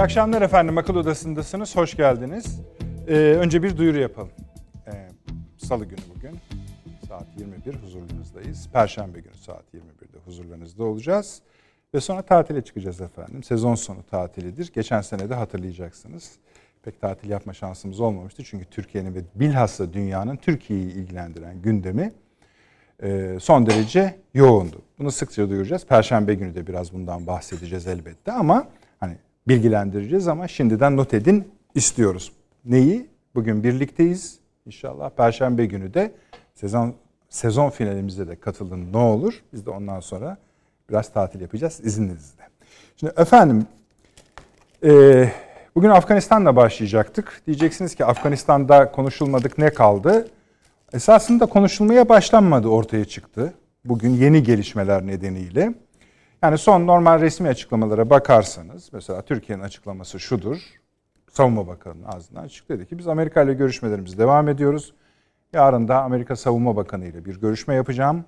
İyi akşamlar efendim. Akıl Odası'ndasınız. Hoş geldiniz. Ee, önce bir duyuru yapalım. Ee, Salı günü bugün. Saat 21 huzurlarınızdayız. Perşembe günü saat 21'de huzurlarınızda olacağız. Ve sonra tatile çıkacağız efendim. Sezon sonu tatilidir. Geçen sene de hatırlayacaksınız. Pek tatil yapma şansımız olmamıştı. Çünkü Türkiye'nin ve bilhassa dünyanın Türkiye'yi ilgilendiren gündemi e, son derece yoğundu. Bunu sıkça duyuracağız. Perşembe günü de biraz bundan bahsedeceğiz elbette ama hani bilgilendireceğiz ama şimdiden not edin istiyoruz. Neyi? Bugün birlikteyiz. İnşallah Perşembe günü de sezon sezon finalimizde de katılın ne olur. Biz de ondan sonra biraz tatil yapacağız izninizle. Şimdi efendim e, bugün Afganistan'la başlayacaktık. Diyeceksiniz ki Afganistan'da konuşulmadık ne kaldı? Esasında konuşulmaya başlanmadı ortaya çıktı. Bugün yeni gelişmeler nedeniyle. Yani son normal resmi açıklamalara bakarsanız mesela Türkiye'nin açıklaması şudur. Savunma Bakanı'nın ağzından açıkladı ki biz Amerika ile görüşmelerimize devam ediyoruz. Yarın da Amerika Savunma Bakanı ile bir görüşme yapacağım.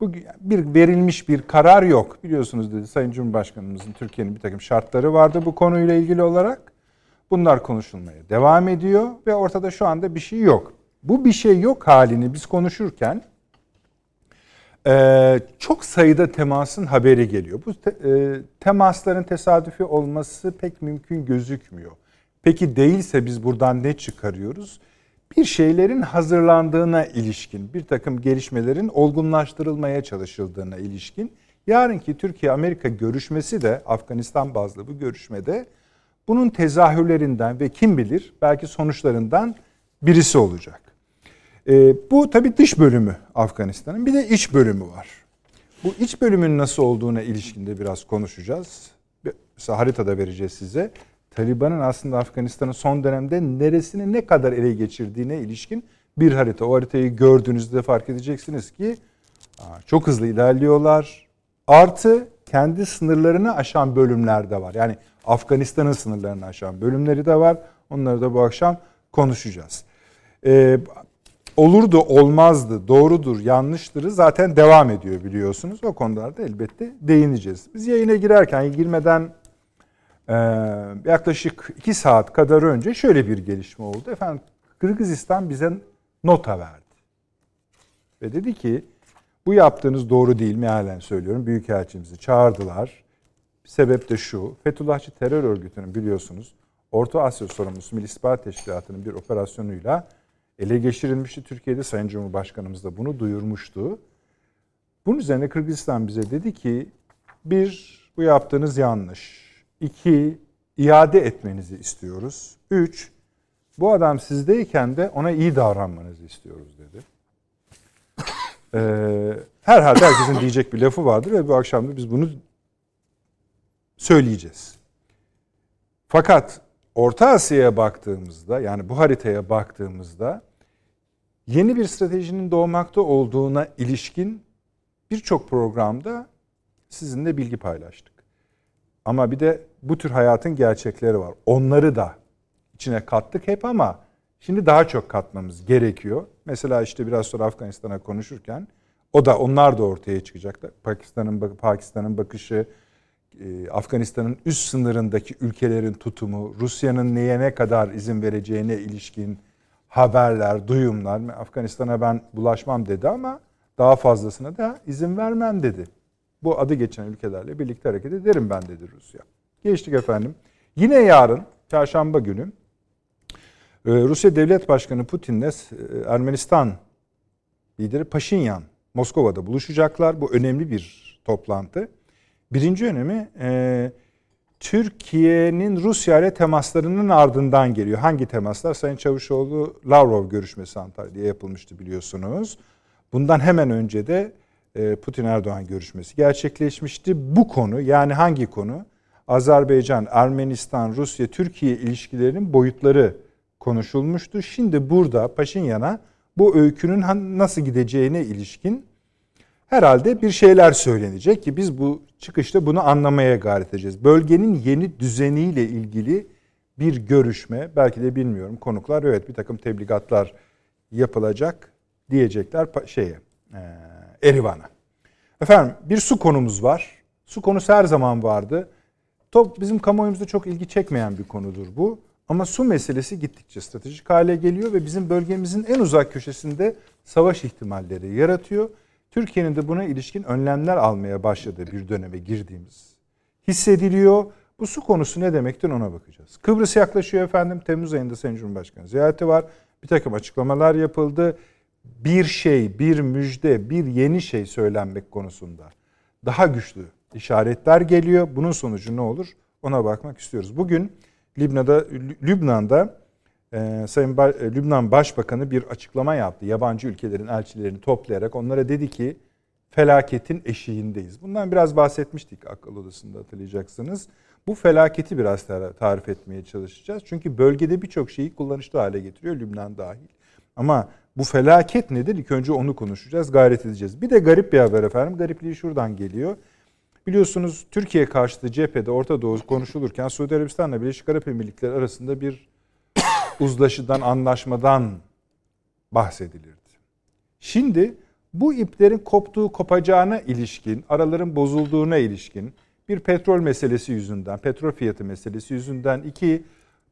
Bu bir verilmiş bir karar yok. Biliyorsunuz dedi Sayın Cumhurbaşkanımızın Türkiye'nin bir takım şartları vardı bu konuyla ilgili olarak. Bunlar konuşulmaya devam ediyor ve ortada şu anda bir şey yok. Bu bir şey yok halini biz konuşurken ee, çok sayıda temasın haberi geliyor. Bu te, e, temasların tesadüfi olması pek mümkün gözükmüyor. Peki değilse biz buradan ne çıkarıyoruz? Bir şeylerin hazırlandığına ilişkin, bir takım gelişmelerin olgunlaştırılmaya çalışıldığına ilişkin. Yarınki Türkiye-Amerika görüşmesi de Afganistan bazlı bu görüşmede bunun tezahürlerinden ve kim bilir belki sonuçlarından birisi olacak. E, bu tabii dış bölümü Afganistan'ın. Bir de iç bölümü var. Bu iç bölümün nasıl olduğuna ilişkinde biraz konuşacağız. Mesela haritada vereceğiz size. Taliban'ın aslında Afganistan'ın son dönemde neresini ne kadar ele geçirdiğine ilişkin bir harita. O haritayı gördüğünüzde fark edeceksiniz ki çok hızlı ilerliyorlar. Artı kendi sınırlarını aşan bölümler de var. Yani Afganistan'ın sınırlarını aşan bölümleri de var. Onları da bu akşam konuşacağız. Ee, olurdu, olmazdı, doğrudur, yanlıştırı zaten devam ediyor biliyorsunuz. O konularda elbette değineceğiz. Biz yayına girerken, girmeden e, yaklaşık iki saat kadar önce şöyle bir gelişme oldu. Efendim Kırgızistan bize nota verdi. Ve dedi ki bu yaptığınız doğru değil mealen söylüyorum. Büyükelçimizi çağırdılar. Sebep de şu. Fethullahçı terör örgütünün biliyorsunuz Orta Asya sorumlusu Milli İstihbarat Teşkilatı'nın bir operasyonuyla ele geçirilmişti. Türkiye'de Sayın Cumhurbaşkanımız da bunu duyurmuştu. Bunun üzerine Kırgızistan bize dedi ki bir, bu yaptığınız yanlış. İki, iade etmenizi istiyoruz. Üç, bu adam sizdeyken de ona iyi davranmanızı istiyoruz dedi. Ee, herhalde herkesin diyecek bir lafı vardır ve bu akşam da biz bunu söyleyeceğiz. Fakat Orta Asya'ya baktığımızda yani bu haritaya baktığımızda yeni bir stratejinin doğmakta olduğuna ilişkin birçok programda sizinle bilgi paylaştık. Ama bir de bu tür hayatın gerçekleri var. Onları da içine kattık hep ama şimdi daha çok katmamız gerekiyor. Mesela işte biraz sonra Afganistan'a konuşurken o da onlar da ortaya çıkacaklar. Pakistan'ın Pakistan'ın bakışı, e, Afganistan'ın üst sınırındaki ülkelerin tutumu, Rusya'nın neye ne kadar izin vereceğine ilişkin haberler, duyumlar. Afganistan'a ben bulaşmam dedi ama daha fazlasına da izin vermem dedi. Bu adı geçen ülkelerle birlikte hareket ederim ben dedi Rusya. Geçtik efendim. Yine yarın çarşamba günü e, Rusya Devlet Başkanı Putin'le e, Ermenistan lideri Paşinyan Moskova'da buluşacaklar. Bu önemli bir toplantı. Birinci önemi e, Türkiye'nin Rusya ile temaslarının ardından geliyor. Hangi temaslar? Sayın Çavuşoğlu Lavrov görüşmesi Antalya'da yapılmıştı biliyorsunuz. Bundan hemen önce de e, Putin Erdoğan görüşmesi gerçekleşmişti. Bu konu yani hangi konu? Azerbaycan, Ermenistan, Rusya, Türkiye ilişkilerinin boyutları konuşulmuştu. Şimdi burada Paşinyan'a bu öykünün nasıl gideceğine ilişkin herhalde bir şeyler söylenecek ki biz bu çıkışta bunu anlamaya gayret edeceğiz. Bölgenin yeni düzeniyle ilgili bir görüşme, belki de bilmiyorum konuklar evet bir takım tebligatlar yapılacak diyecekler şeye, e, Erivan'a. Efendim bir su konumuz var. Su konusu her zaman vardı. top bizim kamuoyumuzda çok ilgi çekmeyen bir konudur bu. Ama su meselesi gittikçe stratejik hale geliyor ve bizim bölgemizin en uzak köşesinde savaş ihtimalleri yaratıyor. Türkiye'nin de buna ilişkin önlemler almaya başladığı bir döneme girdiğimiz hissediliyor. Bu su konusu ne demektir ona bakacağız. Kıbrıs yaklaşıyor efendim. Temmuz ayında Sayın Cumhurbaşkanı ziyareti var. Bir takım açıklamalar yapıldı. Bir şey, bir müjde, bir yeni şey söylenmek konusunda daha güçlü işaretler geliyor. Bunun sonucu ne olur? Ona bakmak istiyoruz. Bugün Lübnan'da, Lübnan'da e, Sayın ba, e, Lübnan Başbakanı bir açıklama yaptı. Yabancı ülkelerin elçilerini toplayarak onlara dedi ki felaketin eşiğindeyiz. Bundan biraz bahsetmiştik akıl odasında hatırlayacaksınız. Bu felaketi biraz tarif etmeye çalışacağız. Çünkü bölgede birçok şeyi kullanışlı hale getiriyor Lübnan dahil. Ama bu felaket nedir? İlk önce onu konuşacağız, gayret edeceğiz. Bir de garip bir haber efendim. Garipliği şuradan geliyor. Biliyorsunuz Türkiye karşıtı cephede Orta Doğu konuşulurken Suudi Arabistan'la Birleşik Arap Emirlikleri arasında bir uzlaşıdan, anlaşmadan bahsedilirdi. Şimdi bu iplerin koptuğu, kopacağına ilişkin, araların bozulduğuna ilişkin bir petrol meselesi yüzünden, petrol fiyatı meselesi yüzünden iki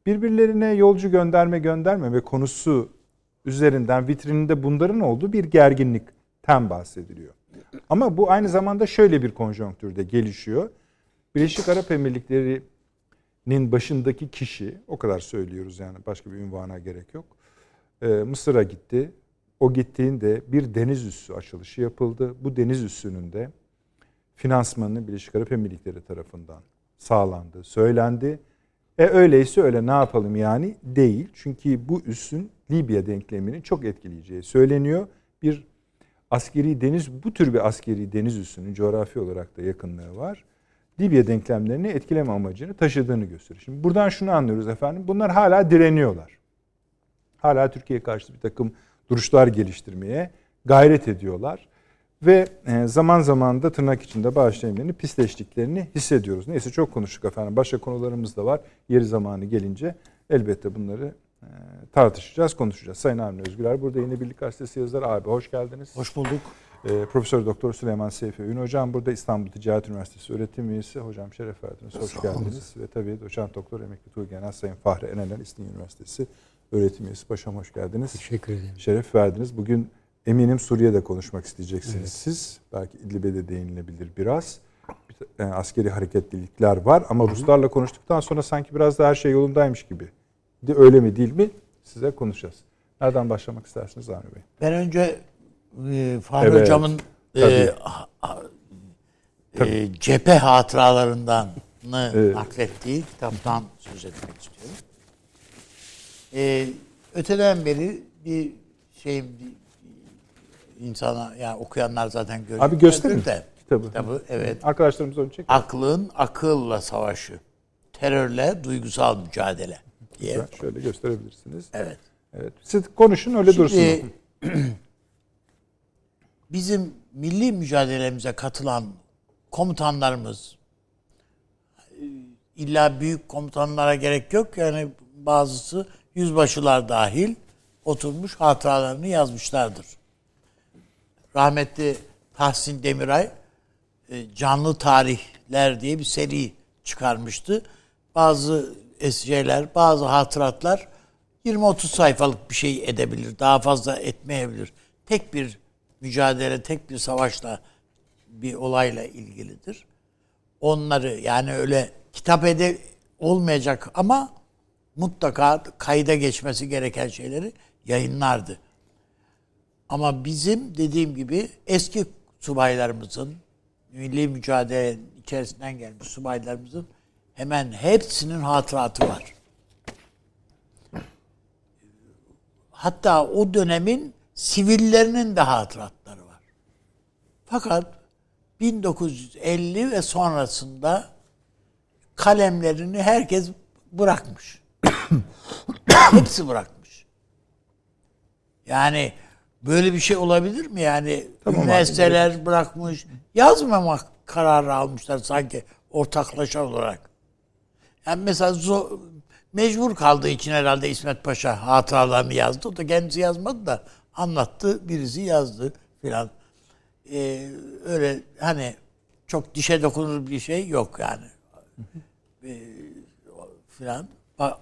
birbirlerine yolcu gönderme göndermeme konusu üzerinden vitrininde bunların olduğu bir gerginlikten bahsediliyor. Ama bu aynı zamanda şöyle bir konjonktürde gelişiyor. Birleşik Arap Emirlikleri'nin başındaki kişi, o kadar söylüyoruz yani başka bir ünvana gerek yok. Ee, Mısır'a gitti. O gittiğinde bir deniz üssü açılışı yapıldı. Bu deniz üssünün de finansmanı Birleşik Arap Emirlikleri tarafından sağlandı, söylendi. E öyleyse öyle ne yapalım yani? Değil. Çünkü bu üssün Libya denklemini çok etkileyeceği söyleniyor. Bir askeri deniz, bu tür bir askeri deniz üssünün coğrafi olarak da yakınlığı var. Libya denklemlerini etkileme amacını taşıdığını gösteriyor. Şimdi buradan şunu anlıyoruz efendim. Bunlar hala direniyorlar. Hala Türkiye karşı bir takım duruşlar geliştirmeye gayret ediyorlar. Ve e, zaman zaman da tırnak içinde bağışlayımlarını pisleştiklerini hissediyoruz. Neyse çok konuştuk efendim. Başka konularımız da var. Yeri zamanı gelince elbette bunları e, tartışacağız, konuşacağız. Sayın Avni Özgüler burada yine Birlik Gazetesi yazarı. Abi hoş geldiniz. Hoş bulduk. E, Profesör Doktor Süleyman Seyfi Ün Hocam burada İstanbul Ticaret Üniversitesi öğretim üyesi. Hocam şeref verdiniz. Hoş geldiniz. Ve tabii doçent doktor emekli Tuğgenel Sayın Fahri Enelen İstinye Üniversitesi öğretim üyesi. Paşam hoş geldiniz. Teşekkür ederim. Şeref verdiniz. Bugün eminim Suriye'de konuşmak isteyeceksiniz evet. siz. Belki İdlib'e de değinilebilir biraz. Yani askeri hareketlilikler var ama Ruslarla konuştuktan sonra sanki biraz da her şey yolundaymış gibi. De öyle mi değil mi? Size konuşacağız. Nereden başlamak istersiniz Avni Bey? Ben önce e, Fahri evet, Hocam'ın e, e, cephe hatıralarından evet. naklettiği kitaptan söz etmek istiyorum. E, öteden beri bir şeyim insana yani okuyanlar zaten görüyor. Abi gösterin de. Kitabı. Kitabı evet. Arkadaşlarımız onu çek. Aklın akılla savaşı. Terörle duygusal mücadele diye. Güzel, şöyle gösterebilirsiniz. Evet. Evet. Siz konuşun öyle Şimdi, dursun. bizim milli mücadelemize katılan komutanlarımız illa büyük komutanlara gerek yok. Yani bazısı yüzbaşılar dahil oturmuş hatıralarını yazmışlardır. Rahmetli Tahsin Demiray e, Canlı Tarihler diye bir seri çıkarmıştı. Bazı esceler, bazı hatıratlar 20-30 sayfalık bir şey edebilir. Daha fazla etmeyebilir. Tek bir mücadele, tek bir savaşla bir olayla ilgilidir. Onları yani öyle kitap ede olmayacak ama mutlaka kayda geçmesi gereken şeyleri yayınlardı. Ama bizim dediğim gibi eski subaylarımızın milli mücadele içerisinden gelmiş subaylarımızın hemen hepsinin hatıratı var. Hatta o dönemin sivillerinin de hatıratları var. Fakat 1950 ve sonrasında kalemlerini herkes bırakmış. Hepsi bırakmış. Yani böyle bir şey olabilir mi? Yani tamam üniversiteler abi. bırakmış. Yazmamak kararı almışlar sanki ortaklaşa olarak. Yani mesela zor, mecbur kaldığı için herhalde İsmet Paşa hatıralarını yazdı. O da kendisi yazmadı da anlattı. Birisi yazdı filan. Ee, öyle hani çok dişe dokunur bir şey yok yani. e, filan.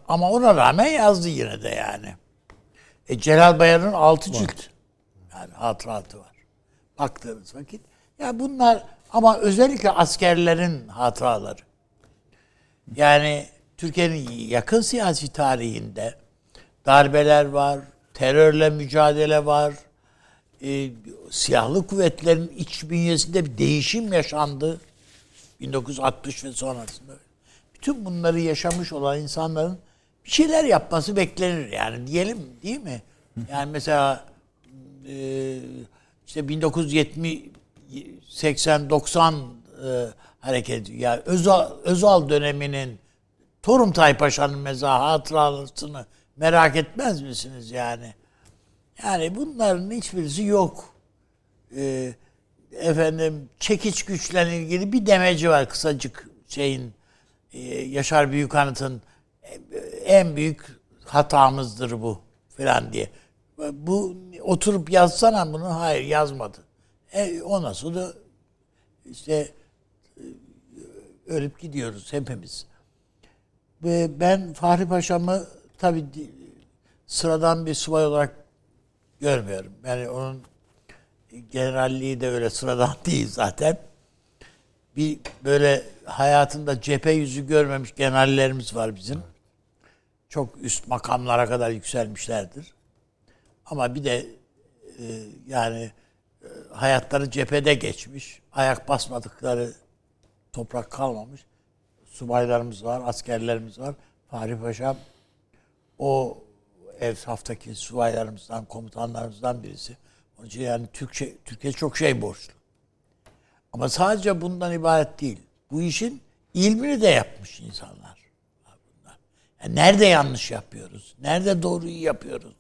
Ama ona rağmen yazdı yine de yani. E, Celal Bayar'ın altı cilt. Yani hatıratı var. Baktığınız vakit. Ya bunlar ama özellikle askerlerin hatıraları. Yani Türkiye'nin yakın siyasi tarihinde darbeler var, terörle mücadele var, e, silahlı kuvvetlerin iç bünyesinde bir değişim yaşandı. 1960 ve sonrasında. Bütün bunları yaşamış olan insanların bir şeyler yapması beklenir yani diyelim değil mi? Yani mesela e, işte 1970 80 90 e, hareketi yani Özal, Özal döneminin Torumtay Paşa'nın mezar hatırasını merak etmez misiniz yani? Yani bunların hiçbirisi yok. Ee, efendim çekiç güçle ilgili bir demeci var kısacık şeyin e, Yaşar Büyükanıt'ın e, en büyük hatamızdır bu falan diye. Bu oturup yazsana bunu hayır yazmadı. E, ondan sonra işte e, ölüp gidiyoruz hepimiz. Ve ben Fahri Paşa'mı tabii sıradan bir subay olarak görmüyorum. Yani onun generalliği de öyle sıradan değil zaten. Bir böyle hayatında cephe yüzü görmemiş generallerimiz var bizim. Çok üst makamlara kadar yükselmişlerdir. Ama bir de e, yani e, hayatları cephede geçmiş. Ayak basmadıkları toprak kalmamış. Subaylarımız var, askerlerimiz var. Fahri Paşa o etraftaki subaylarımızdan, komutanlarımızdan birisi. Onun için yani Türkçe, Türkiye çok şey borçlu. Ama sadece bundan ibaret değil. Bu işin ilmini de yapmış insanlar. Yani nerede yanlış yapıyoruz? Nerede doğruyu yapıyoruz?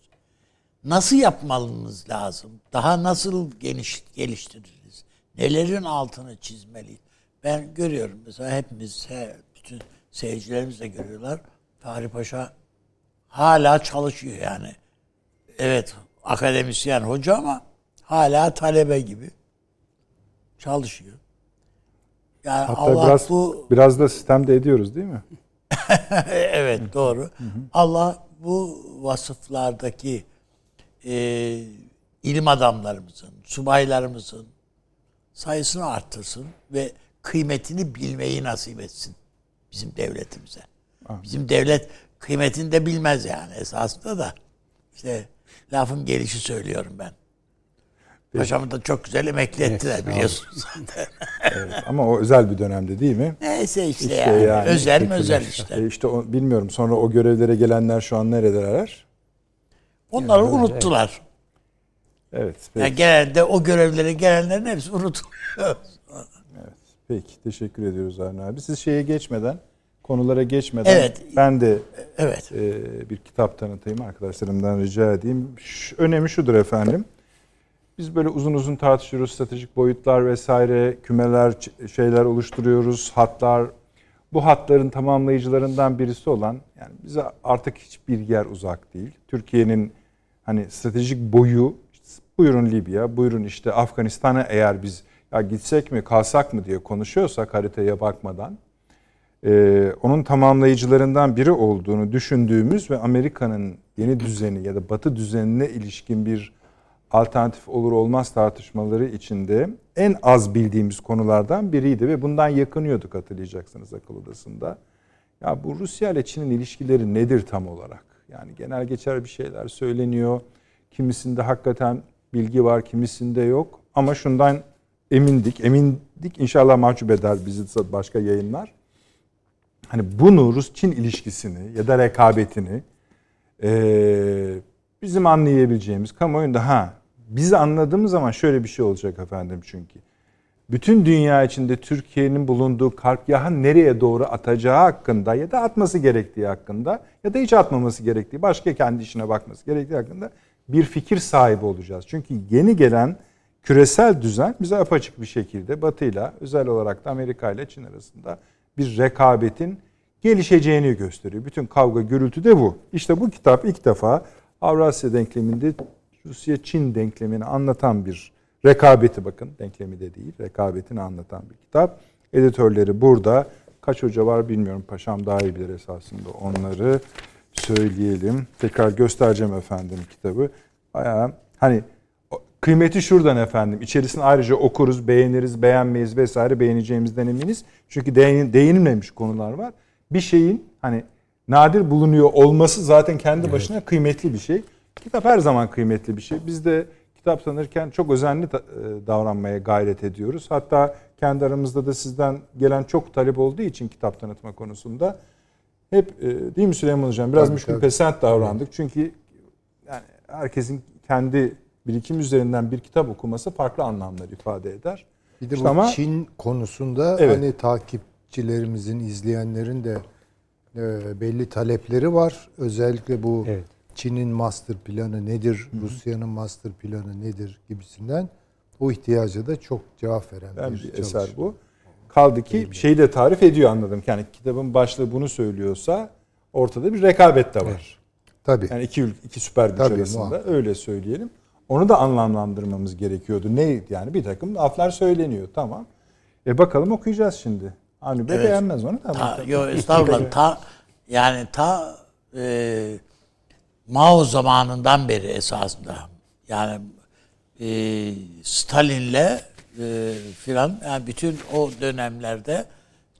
Nasıl yapmalımız lazım? Daha nasıl geniş, geliştiririz? Nelerin altını çizmeliyiz? Ben görüyorum mesela hepimiz, he, bütün seyircilerimiz de görüyorlar. Fahri Paşa hala çalışıyor yani. Evet akademisyen hoca ama hala talebe gibi çalışıyor. Yani Hatta Allah biraz, bu biraz da sistemde ediyoruz değil mi? evet doğru. Allah bu vasıflardaki e, ilim adamlarımızın, subaylarımızın sayısını arttırsın ve kıymetini bilmeyi nasip etsin bizim devletimize. Bizim devlet kıymetini de bilmez yani esasında da. İşte lafın gelişi söylüyorum ben. Paşamı da çok güzel emekli ettiler biliyorsunuz zaten. Evet, ama o özel bir dönemde değil mi? Neyse işte, İşte yani. yani Özel mi özel işte. E işte o, bilmiyorum sonra o görevlere gelenler şu an neredeler? Onları unuttular. Evet. Yani Peki, genelde o görevlere gelenlerin hepsi unutuluyor. peki teşekkür ediyoruz Avni abi. Siz şeye geçmeden, konulara geçmeden Evet. ben de Evet. e, bir kitap tanıtayım arkadaşlarımdan rica edeyim. Şu, önemi şudur efendim. Biz böyle uzun uzun tartışıyoruz stratejik boyutlar vesaire, kümeler, şeyler oluşturuyoruz, hatlar. Bu hatların tamamlayıcılarından birisi olan yani bize artık hiçbir yer uzak değil. Türkiye'nin hani stratejik boyu buyurun Libya, buyurun işte Afganistan'a eğer biz ya gitsek mi kalsak mı diye konuşuyorsak haritaya bakmadan ee, onun tamamlayıcılarından biri olduğunu düşündüğümüz ve Amerika'nın yeni düzeni ya da Batı düzenine ilişkin bir alternatif olur olmaz tartışmaları içinde en az bildiğimiz konulardan biriydi ve bundan yakınıyorduk hatırlayacaksınız akıl odasında. Ya bu Rusya ile Çin'in ilişkileri nedir tam olarak? Yani genel geçer bir şeyler söyleniyor. Kimisinde hakikaten bilgi var, kimisinde yok. Ama şundan emindik, emindik inşallah mahcup eder bizi başka yayınlar hani bunu Rus-Çin ilişkisini ya da rekabetini e, bizim anlayabileceğimiz kamuoyunda ha bizi anladığımız zaman şöyle bir şey olacak efendim çünkü. Bütün dünya içinde Türkiye'nin bulunduğu karkyaha nereye doğru atacağı hakkında ya da atması gerektiği hakkında ya da hiç atmaması gerektiği başka kendi işine bakması gerektiği hakkında bir fikir sahibi olacağız. Çünkü yeni gelen küresel düzen bize apaçık bir şekilde Batı'yla özel olarak da Amerika ile Çin arasında bir rekabetin gelişeceğini gösteriyor. Bütün kavga gürültü de bu. İşte bu kitap ilk defa Avrasya denkleminde Rusya-Çin denklemini anlatan bir rekabeti bakın denklemi de değil rekabetini anlatan bir kitap. Editörleri burada Kaç hoca var bilmiyorum. Paşam daha iyi bilir esasında onları söyleyelim. Tekrar göstereceğim efendim kitabı. Bayağı hani kıymeti şuradan efendim. İçerisini ayrıca okuruz, beğeniriz, beğenmeyiz vesaire beğeneceğimizden eminiz. Çünkü değin, değinilmemiş konular var. Bir şeyin hani nadir bulunuyor olması zaten kendi başına evet. kıymetli bir şey. Kitap her zaman kıymetli bir şey. Biz de kitap tanırken çok özenli davranmaya gayret ediyoruz. Hatta kendi aramızda da sizden gelen çok talep olduğu için kitap tanıtma konusunda hep değil mi Süleyman Hocam biraz müşkül pesent davrandık. Çünkü yani herkesin kendi birikim üzerinden bir kitap okuması farklı anlamlar ifade eder. Bir de işte bu ama, Çin konusunda evet. hani takipçilerimizin, izleyenlerin de e, belli talepleri var. Özellikle bu evet. Çin'in master planı nedir, Rusya'nın master planı nedir gibisinden o ihtiyaca da çok cevap veren ben bir, bir eser bu. Kaldı ki şeyi de tarif ediyor anladım. Yani kitabın başlığı bunu söylüyorsa ortada bir rekabet de var. Evet. Tabii. Yani iki iki süper güç Tabii, arasında muhakkak. öyle söyleyelim. Onu da anlamlandırmamız gerekiyordu. Ne yani bir takım laflar söyleniyor tamam. E bakalım okuyacağız şimdi. Avni Bey evet. beğenmez onu da. Ta, yo, estağfurullah. ta, yani ta e, Mao zamanından beri esasında yani e, Stalin'le e, filan yani bütün o dönemlerde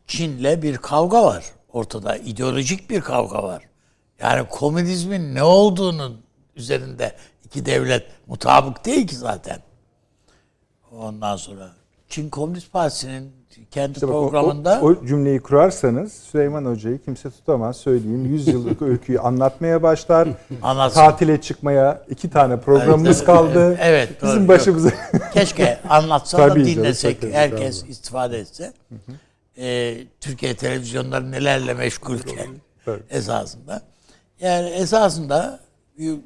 Çin'le bir kavga var ortada. ideolojik bir kavga var. Yani komünizmin ne olduğunun üzerinde iki devlet mutabık değil ki zaten. Ondan sonra Çin Komünist Partisi'nin kendi işte programında... O, o cümleyi kurarsanız Süleyman Hoca'yı kimse tutamaz söyleyeyim. 100 yıllık öyküyü anlatmaya başlar. Anlatsın. Tatile çıkmaya iki tane programımız evet, kaldı. Evet. Bizim doğru, başımıza... Keşke anlatsa da dinlesek. Canım, herkes tabii. istifade etse. Ee, Türkiye televizyonları nelerle meşgulken esasında. Yani esasında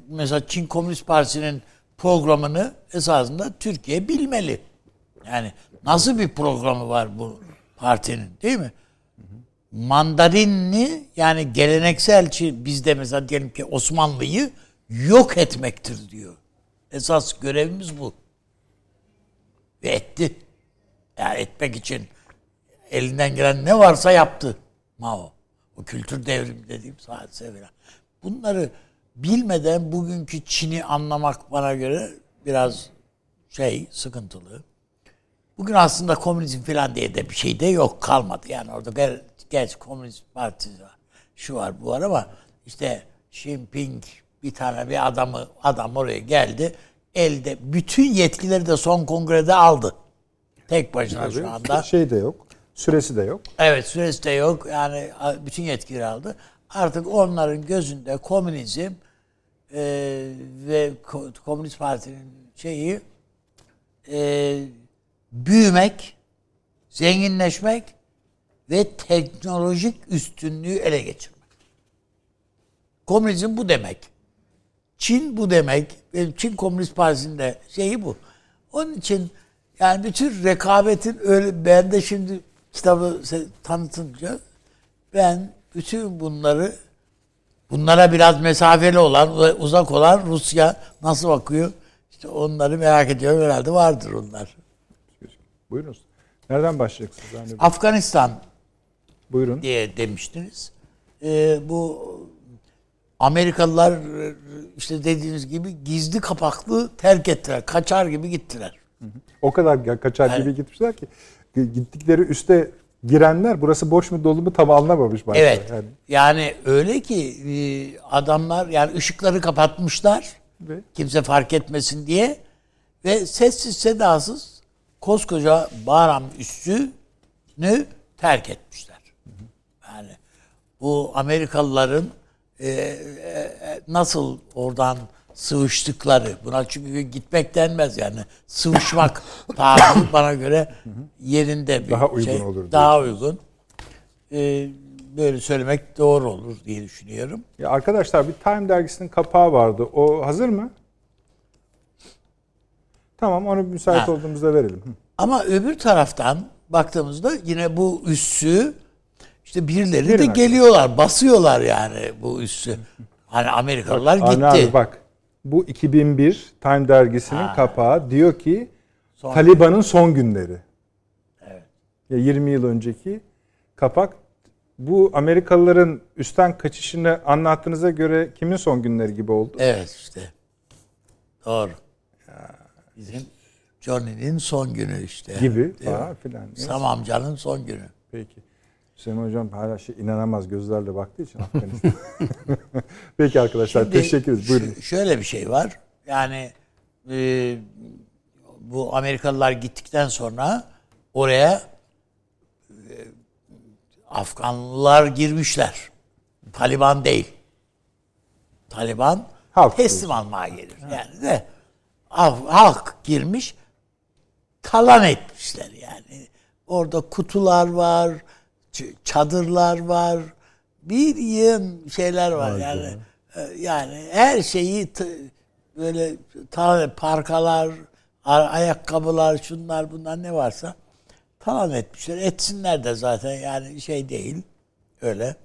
mesela Çin Komünist Partisi'nin programını esasında Türkiye bilmeli. Yani nasıl bir programı var bu partinin değil mi? Mandarinli yani gelenekselci bizde mesela diyelim ki Osmanlı'yı yok etmektir diyor. Esas görevimiz bu. Ve etti. Yani etmek için elinden gelen ne varsa yaptı Mao. O kültür devrimi dediğim hadise falan. Bunları bilmeden bugünkü Çin'i anlamak bana göre biraz şey sıkıntılı. Bugün aslında komünizm falan diye de bir şey de yok kalmadı. Yani orada gel, geç komünist partisi var. Şu var bu var ama işte Xi Jinping bir tane bir adamı adam oraya geldi. Elde bütün yetkileri de son kongrede aldı. Tek başına Tabii, şu anda. Şey de yok. Süresi de yok. Evet süresi de yok. Yani bütün yetkileri aldı. Artık onların gözünde komünizm e, ve Komünist Parti'nin şeyi e, büyümek, zenginleşmek ve teknolojik üstünlüğü ele geçirmek. Komünizm bu demek. Çin bu demek. Çin Komünist Partisi'nin de şeyi bu. Onun için yani bütün rekabetin öyle ben de şimdi kitabı tanıtınca ben bütün bunları bunlara biraz mesafeli olan uzak olan Rusya nasıl bakıyor? İşte onları merak ediyorum herhalde vardır onlar. Buyurunuz. Nereden başlayacaksınız? Yani Afganistan Buyurun. diye demiştiniz. Ee, bu Amerikalılar işte dediğiniz gibi gizli kapaklı terk ettiler. Kaçar gibi gittiler. O kadar kaçar yani, gibi gitmişler ki gittikleri üste girenler burası boş mu dolu mu tam anlamamış başta. Evet. Yani. yani öyle ki e, adamlar yani ışıkları kapatmışlar. Ve? Kimse fark etmesin diye ve sessiz sedasız koskoca Bahram üssünü terk etmişler. Yani bu Amerikalıların e, e, nasıl oradan sıvıştıkları buna çünkü gitmek denmez yani sıvışmak tabiri bana göre yerinde bir daha uygun şey, olur daha uygun ee, böyle söylemek doğru olur diye düşünüyorum. Ya arkadaşlar bir Time dergisinin kapağı vardı. O hazır mı? Tamam onu müsait ha. olduğumuzda verelim. Ama öbür taraftan baktığımızda yine bu üssü işte birileri Verin de geliyorlar, basıyorlar yani bu üssü. Hani Amerikalılar bak, gitti. Abi bak bu 2001 Time dergisinin ha. kapağı diyor ki son Taliban'ın son günleri. Evet. Ya 20 yıl önceki kapak bu Amerikalıların üstten kaçışını anlattığınıza göre kimin son günleri gibi oldu? Evet işte. Doğru. Bizim Johnny'nin son günü işte. Gibi falan filan. Sam amcanın son günü. Peki. Hüseyin Hocam hala şey inanamaz gözlerle baktığı için Afganistan. Peki arkadaşlar Şimdi teşekkür ederiz. Buyurun. Şöyle bir şey var. Yani e, bu Amerikalılar gittikten sonra oraya e, Afganlılar girmişler. Taliban değil. Taliban Halk teslim almaya gelir. Yani de halk, girmiş talan etmişler yani. Orada kutular var, çadırlar var, bir yığın şeyler var yani. E, Yani her şeyi böyle talan parkalar, ayakkabılar, şunlar bunlar ne varsa talan etmişler. Etsinler de zaten yani şey değil. Öyle.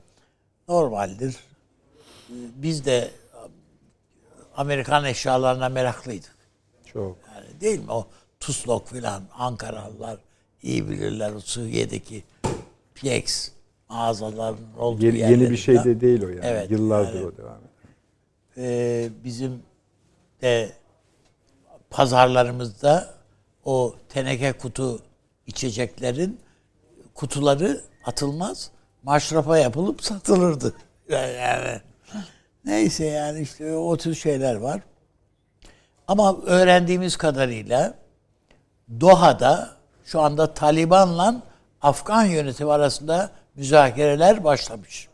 Normaldir. Biz de Amerikan eşyalarına meraklıydık. Çok. Yani değil mi? O Tuslok filan Ankaralılar iyi bilirler o Suriye'deki PX mağazaların olduğu Yeni, yeni bir şey de değil o yani. Evet, Yıllardır yani- o devam ediyor. Ee, bizim de pazarlarımızda o teneke kutu içeceklerin kutuları atılmaz. Maşrafa yapılıp satılırdı. Yani, yani neyse yani işte o tür şeyler var. Ama öğrendiğimiz kadarıyla Doha'da şu anda Taliban'la Afgan yönetimi arasında müzakereler başlamış.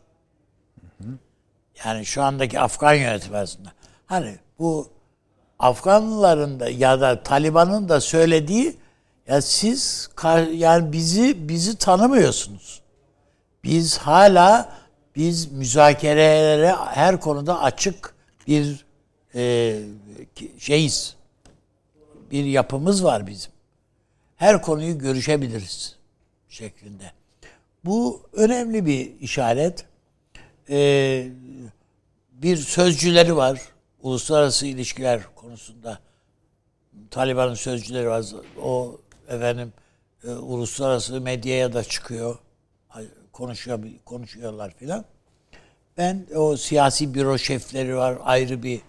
Yani şu andaki Afgan yönetimi arasında. Hani bu Afganlıların da ya da Taliban'ın da söylediği ya siz yani bizi bizi tanımıyorsunuz. Biz hala biz müzakerelere her konuda açık bir e, şeyiz. Bir yapımız var bizim. Her konuyu görüşebiliriz şeklinde. Bu önemli bir işaret. Ee, bir sözcüleri var. Uluslararası ilişkiler konusunda. Taliban'ın sözcüleri var. O efendim e, uluslararası medyaya da çıkıyor. Konuşuyor, konuşuyorlar filan. Ben o siyasi büro şefleri var ayrı bir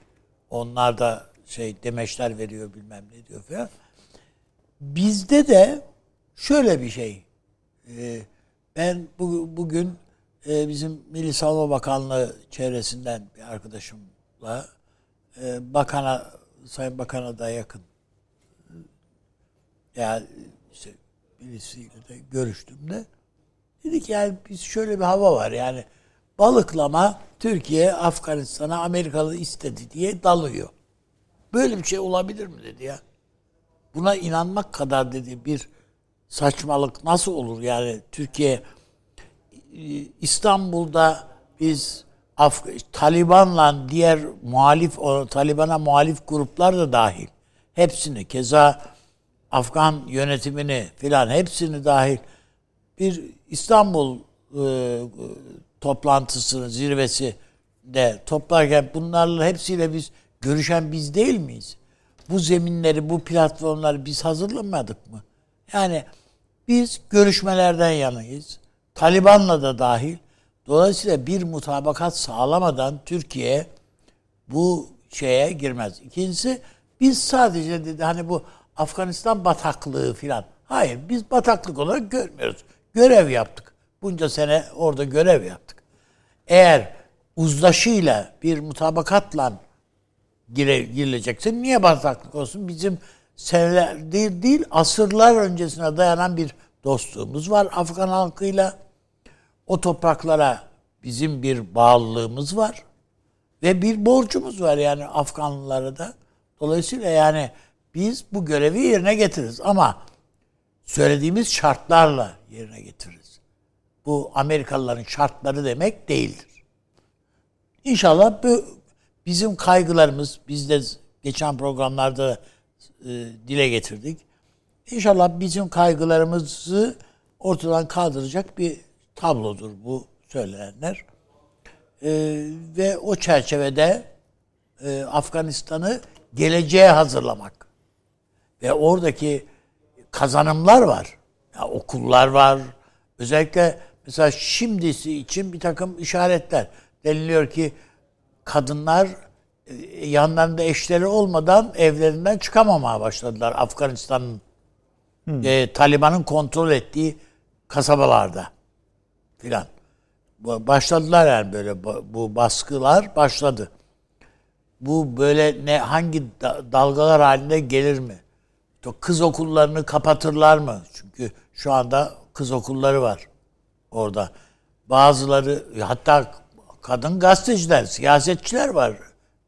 onlar da şey demeçler veriyor bilmem ne diyor falan. Bizde de şöyle bir şey. E, ben bu, bugün e, bizim Milli Savunma Bakanlığı çevresinden bir arkadaşımla e, bakana Sayın Bakan'a da yakın yani işte birisiyle de görüştüm de dedik yani biz şöyle bir hava var yani balıklama Türkiye Afganistan'a Amerikalı istedi diye dalıyor. Böyle bir şey olabilir mi dedi ya. Buna inanmak kadar dedi bir saçmalık nasıl olur yani Türkiye İstanbul'da biz Af Taliban'la diğer muhalif Taliban'a muhalif gruplar da dahil hepsini keza Afgan yönetimini filan hepsini dahil bir İstanbul e, toplantısını zirvesi de toplarken bunlarla hepsiyle biz görüşen biz değil miyiz? Bu zeminleri, bu platformları biz hazırlamadık mı? Yani biz görüşmelerden yanayız. Taliban'la da dahil. Dolayısıyla bir mutabakat sağlamadan Türkiye bu şeye girmez. İkincisi biz sadece dedi hani bu Afganistan bataklığı filan. Hayır biz bataklık olarak görmüyoruz. Görev yaptık. Bunca sene orada görev yaptık. Eğer uzlaşıyla bir mutabakatla gire, girilecekse niye bataklık olsun? Bizim seneler değil, değil asırlar öncesine dayanan bir dostluğumuz var Afgan halkıyla. O topraklara bizim bir bağlılığımız var. Ve bir borcumuz var yani Afganlılara da. Dolayısıyla yani biz bu görevi yerine getiririz ama söylediğimiz şartlarla yerine getiririz. Bu Amerikalıların şartları demek değildir. İnşallah bu bizim kaygılarımız, biz de geçen programlarda e, dile getirdik. İnşallah bizim kaygılarımızı ortadan kaldıracak bir tablodur bu söylenenler. E, ve o çerçevede e, Afganistan'ı geleceğe hazırlamak ve oradaki kazanımlar var. Ya okullar var. Özellikle mesela şimdisi için bir takım işaretler. Deniliyor ki kadınlar yanlarında eşleri olmadan evlerinden çıkamamaya başladılar Afganistan'ın e, Taliban'ın kontrol ettiği kasabalarda filan. Başladılar yani böyle bu- baskılar başladı. Bu böyle ne hangi da- dalgalar halinde gelir mi? Kız okullarını kapatırlar mı? Çünkü şu anda kız okulları var orada. Bazıları hatta kadın gazeteciler, siyasetçiler var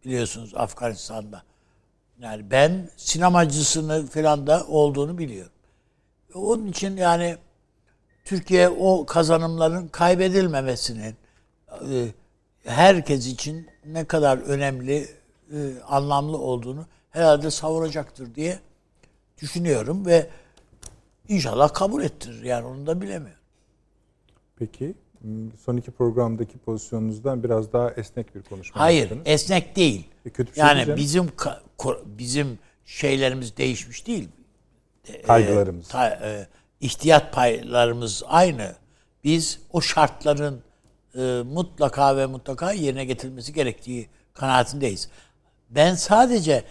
biliyorsunuz Afganistan'da. Yani ben sinemacısını falan da olduğunu biliyorum. Onun için yani Türkiye o kazanımların kaybedilmemesinin e, herkes için ne kadar önemli, e, anlamlı olduğunu herhalde savuracaktır diye düşünüyorum ve inşallah kabul ettirir. Yani onu da bilemiyorum. Peki son iki programdaki pozisyonunuzdan biraz daha esnek bir konuşma Hayır, yaptınız. esnek değil. E, kötü bir şey yani canım. bizim bizim şeylerimiz değişmiş değil. Kaygılarımız. ta- e, ihtiyat paylarımız aynı. Biz o şartların e, mutlaka ve mutlaka yerine getirilmesi gerektiği kanaatindeyiz. Ben sadece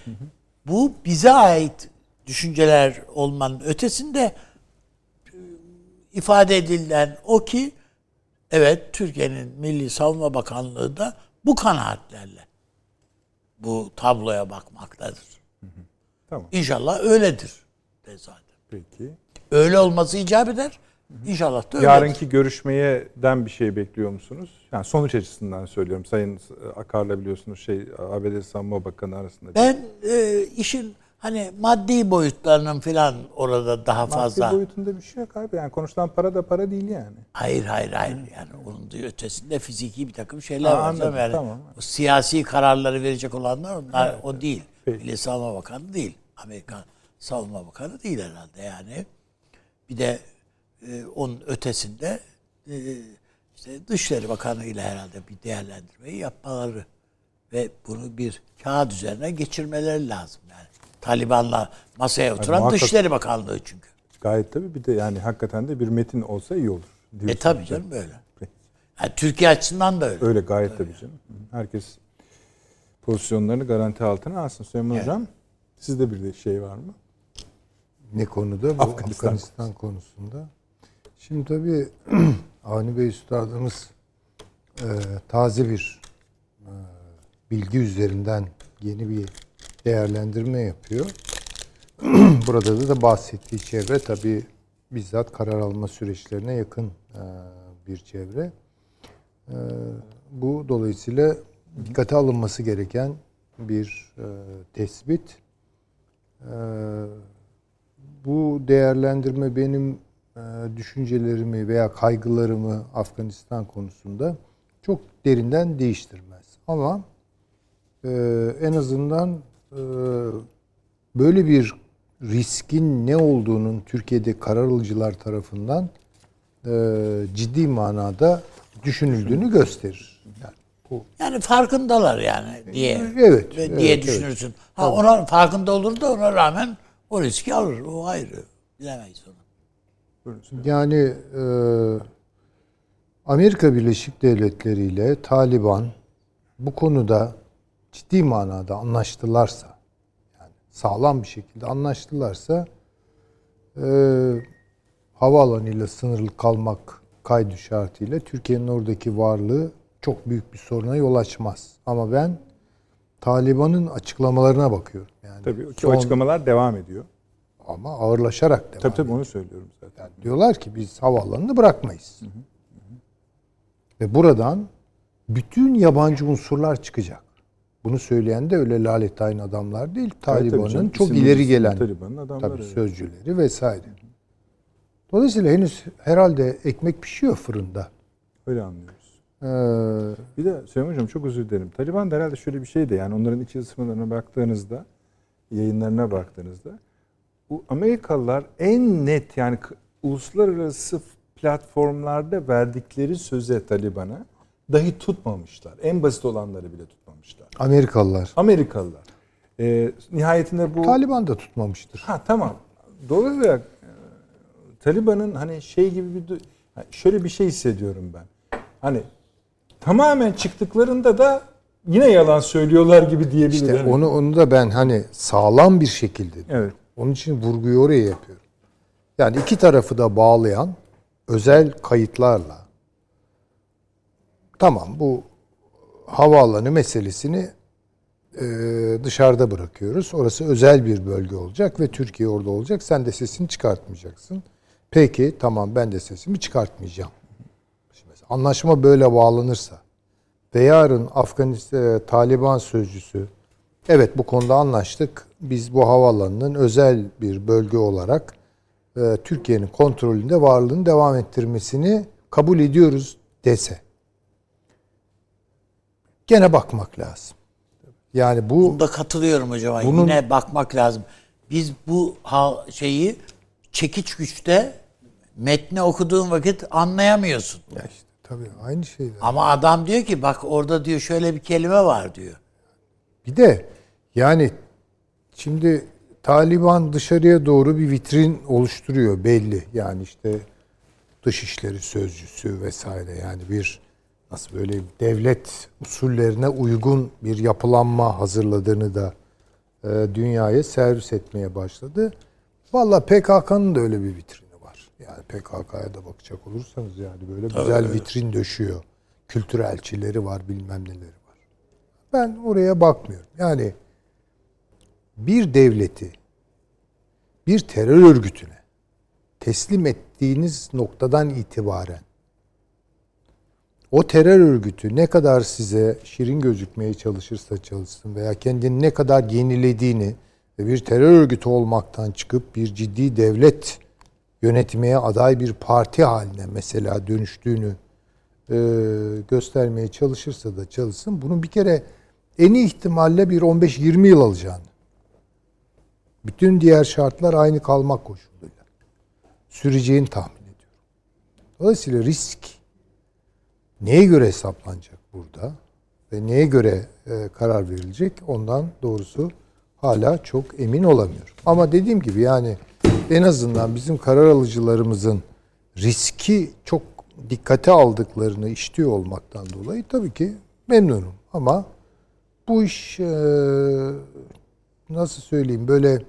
bu bize ait düşünceler olmanın ötesinde e, ifade edilen o ki evet Türkiye'nin Milli Savunma Bakanlığı da bu kanaatlerle bu tabloya bakmaktadır. Tamam. İnşallah öyledir zaten. Peki. Öyle olması icap eder. İnşallah da öyledir. Yarınki görüşmeyeden bir şey bekliyor musunuz? Yani sonuç açısından söylüyorum. Sayın Akar'la biliyorsunuz şey ABD Savunma Bakanı arasında. Ben e, işin hani maddi boyutlarının filan orada daha fazla. Maddi boyutunda bir şey yok abi. Yani konuşulan para da para değil yani. Hayır hayır hayır. Yani onun ötesinde fiziki bir takım şeyler Ha, var. anladım. Yani tamam. o siyasi kararları verecek olanlar onlar o değil. Peki. Milli Savunma Bakanı değil. Amerikan Savunma Bakanı değil herhalde yani. Bir de e, onun ötesinde e, işte Dışişleri Bakanı ile herhalde bir değerlendirmeyi yapmaları ve bunu bir kağıt üzerine geçirmeleri lazım yani. Taliban'la masaya oturan muhakkak- Dışişleri Bakanlığı çünkü. Gayet tabii bir de yani hakikaten de bir metin olsa iyi olur. E tabii canım böyle. Yani Türkiye açısından da öyle. Öyle gayet tabii canım. Herkes pozisyonlarını garanti altına alsın. Süleyman Hocam sizde bir de şey var mı? Ne konuda? Bu Afganistan Afganistan, konusunda. Şimdi tabii Avni Bey Üstadımız e, taze bir e, bilgi üzerinden yeni bir değerlendirme yapıyor. Burada da, da bahsettiği çevre tabii bizzat karar alma süreçlerine yakın e, bir çevre. E, bu dolayısıyla dikkate alınması gereken bir e, tespit. Bu değerlendirme benim düşüncelerimi veya kaygılarımı Afganistan konusunda çok derinden değiştirmez. Ama en azından böyle bir riskin ne olduğunun Türkiye'de karar alıcılar tarafından e, ciddi manada düşünüldüğünü gösterir. Yani bu Yani farkındalar yani diye. Evet, Ve evet, diye evet. düşünürsün. Ha ona farkında olur da ona rağmen o riski alır. O ayrı. Bilemeyiz onu. Yani e, Amerika Birleşik Devletleri ile Taliban bu konuda ciddi manada anlaştılarsa, yani sağlam bir şekilde anlaştılarsa, e, havaalanıyla sınırlı kalmak kaydı şartıyla Türkiye'nin oradaki varlığı çok büyük bir soruna yol açmaz. Ama ben Taliban'ın açıklamalarına bakıyorum. Yani Tabii ki son- açıklamalar devam ediyor. ama ağırlaşarak devam Tabii tabii onu söylüyorum zaten. Diyorlar ki biz havaalanını bırakmayız. Ve buradan bütün yabancı unsurlar çıkacak. Bunu söyleyen de öyle laletayın adamlar değil. Taliban'ın canım. çok İsimli ileri gelen Taliban'ın adamları, tabii evet. sözcüleri vesaire. Dolayısıyla henüz herhalde ekmek pişiyor fırında. Öyle anlıyoruz. Ee, Bir de Süleyman Hocam çok özür dilerim. Taliban da herhalde şöyle bir şey de yani onların iç yazışmalarına baktığınızda, yayınlarına baktığınızda bu Amerikalılar en net yani uluslararası platformlarda verdikleri söze Taliban'a dahi tutmamışlar. En basit olanları bile tutmamışlar. Amerikalılar. Amerikalılar. Ee, nihayetinde bu Taliban da tutmamıştır. Ha tamam. Olarak e, Taliban'ın hani şey gibi bir Şöyle bir şey hissediyorum ben. Hani tamamen çıktıklarında da yine yalan söylüyorlar gibi diyebilirim. İşte onu onu da ben hani sağlam bir şekilde. Evet. Onun için vurguyu oraya yapıyorum. Yani iki tarafı da bağlayan özel kayıtlarla tamam bu havaalanı meselesini e, dışarıda bırakıyoruz. Orası özel bir bölge olacak ve Türkiye orada olacak. Sen de sesini çıkartmayacaksın. Peki tamam ben de sesimi çıkartmayacağım. Şimdi anlaşma böyle bağlanırsa ve yarın Afganistan Taliban sözcüsü evet bu konuda anlaştık. Biz bu havaalanının özel bir bölge olarak e, Türkiye'nin kontrolünde varlığını devam ettirmesini kabul ediyoruz dese. Gene bakmak lazım. Yani bu Bunda katılıyorum hocam. Bunun- Yine bakmak lazım. Biz bu şeyi çekiç güçte metni okuduğun vakit anlayamıyorsun. ya işte tabii aynı şey. Ama adam diyor ki bak orada diyor şöyle bir kelime var diyor. Bir de yani şimdi Taliban dışarıya doğru bir vitrin oluşturuyor belli. Yani işte dışişleri sözcüsü vesaire yani bir nasıl böyle devlet usullerine uygun bir yapılanma hazırladığını da e, dünyaya servis etmeye başladı. Valla PKK'nın da öyle bir vitrini var. Yani PKK'ya da bakacak olursanız yani böyle güzel vitrin döşüyor. Kültür elçileri var bilmem neleri var. Ben oraya bakmıyorum. Yani bir devleti bir terör örgütüne teslim ettiğiniz noktadan itibaren o terör örgütü ne kadar size şirin gözükmeye çalışırsa çalışsın veya kendini ne kadar yenilediğini ve bir terör örgütü olmaktan çıkıp bir ciddi devlet yönetmeye aday bir parti haline mesela dönüştüğünü e, göstermeye çalışırsa da çalışsın. Bunun bir kere en iyi ihtimalle bir 15-20 yıl alacağını. Bütün diğer şartlar aynı kalmak koşuluyla. Süreceğini tahmin ediyorum. Dolayısıyla risk neye göre hesaplanacak burada ve neye göre e, karar verilecek ondan doğrusu hala çok emin olamıyorum. Ama dediğim gibi yani en azından bizim karar alıcılarımızın riski çok dikkate aldıklarını işliyor olmaktan dolayı tabii ki memnunum. Ama bu iş e, nasıl söyleyeyim böyle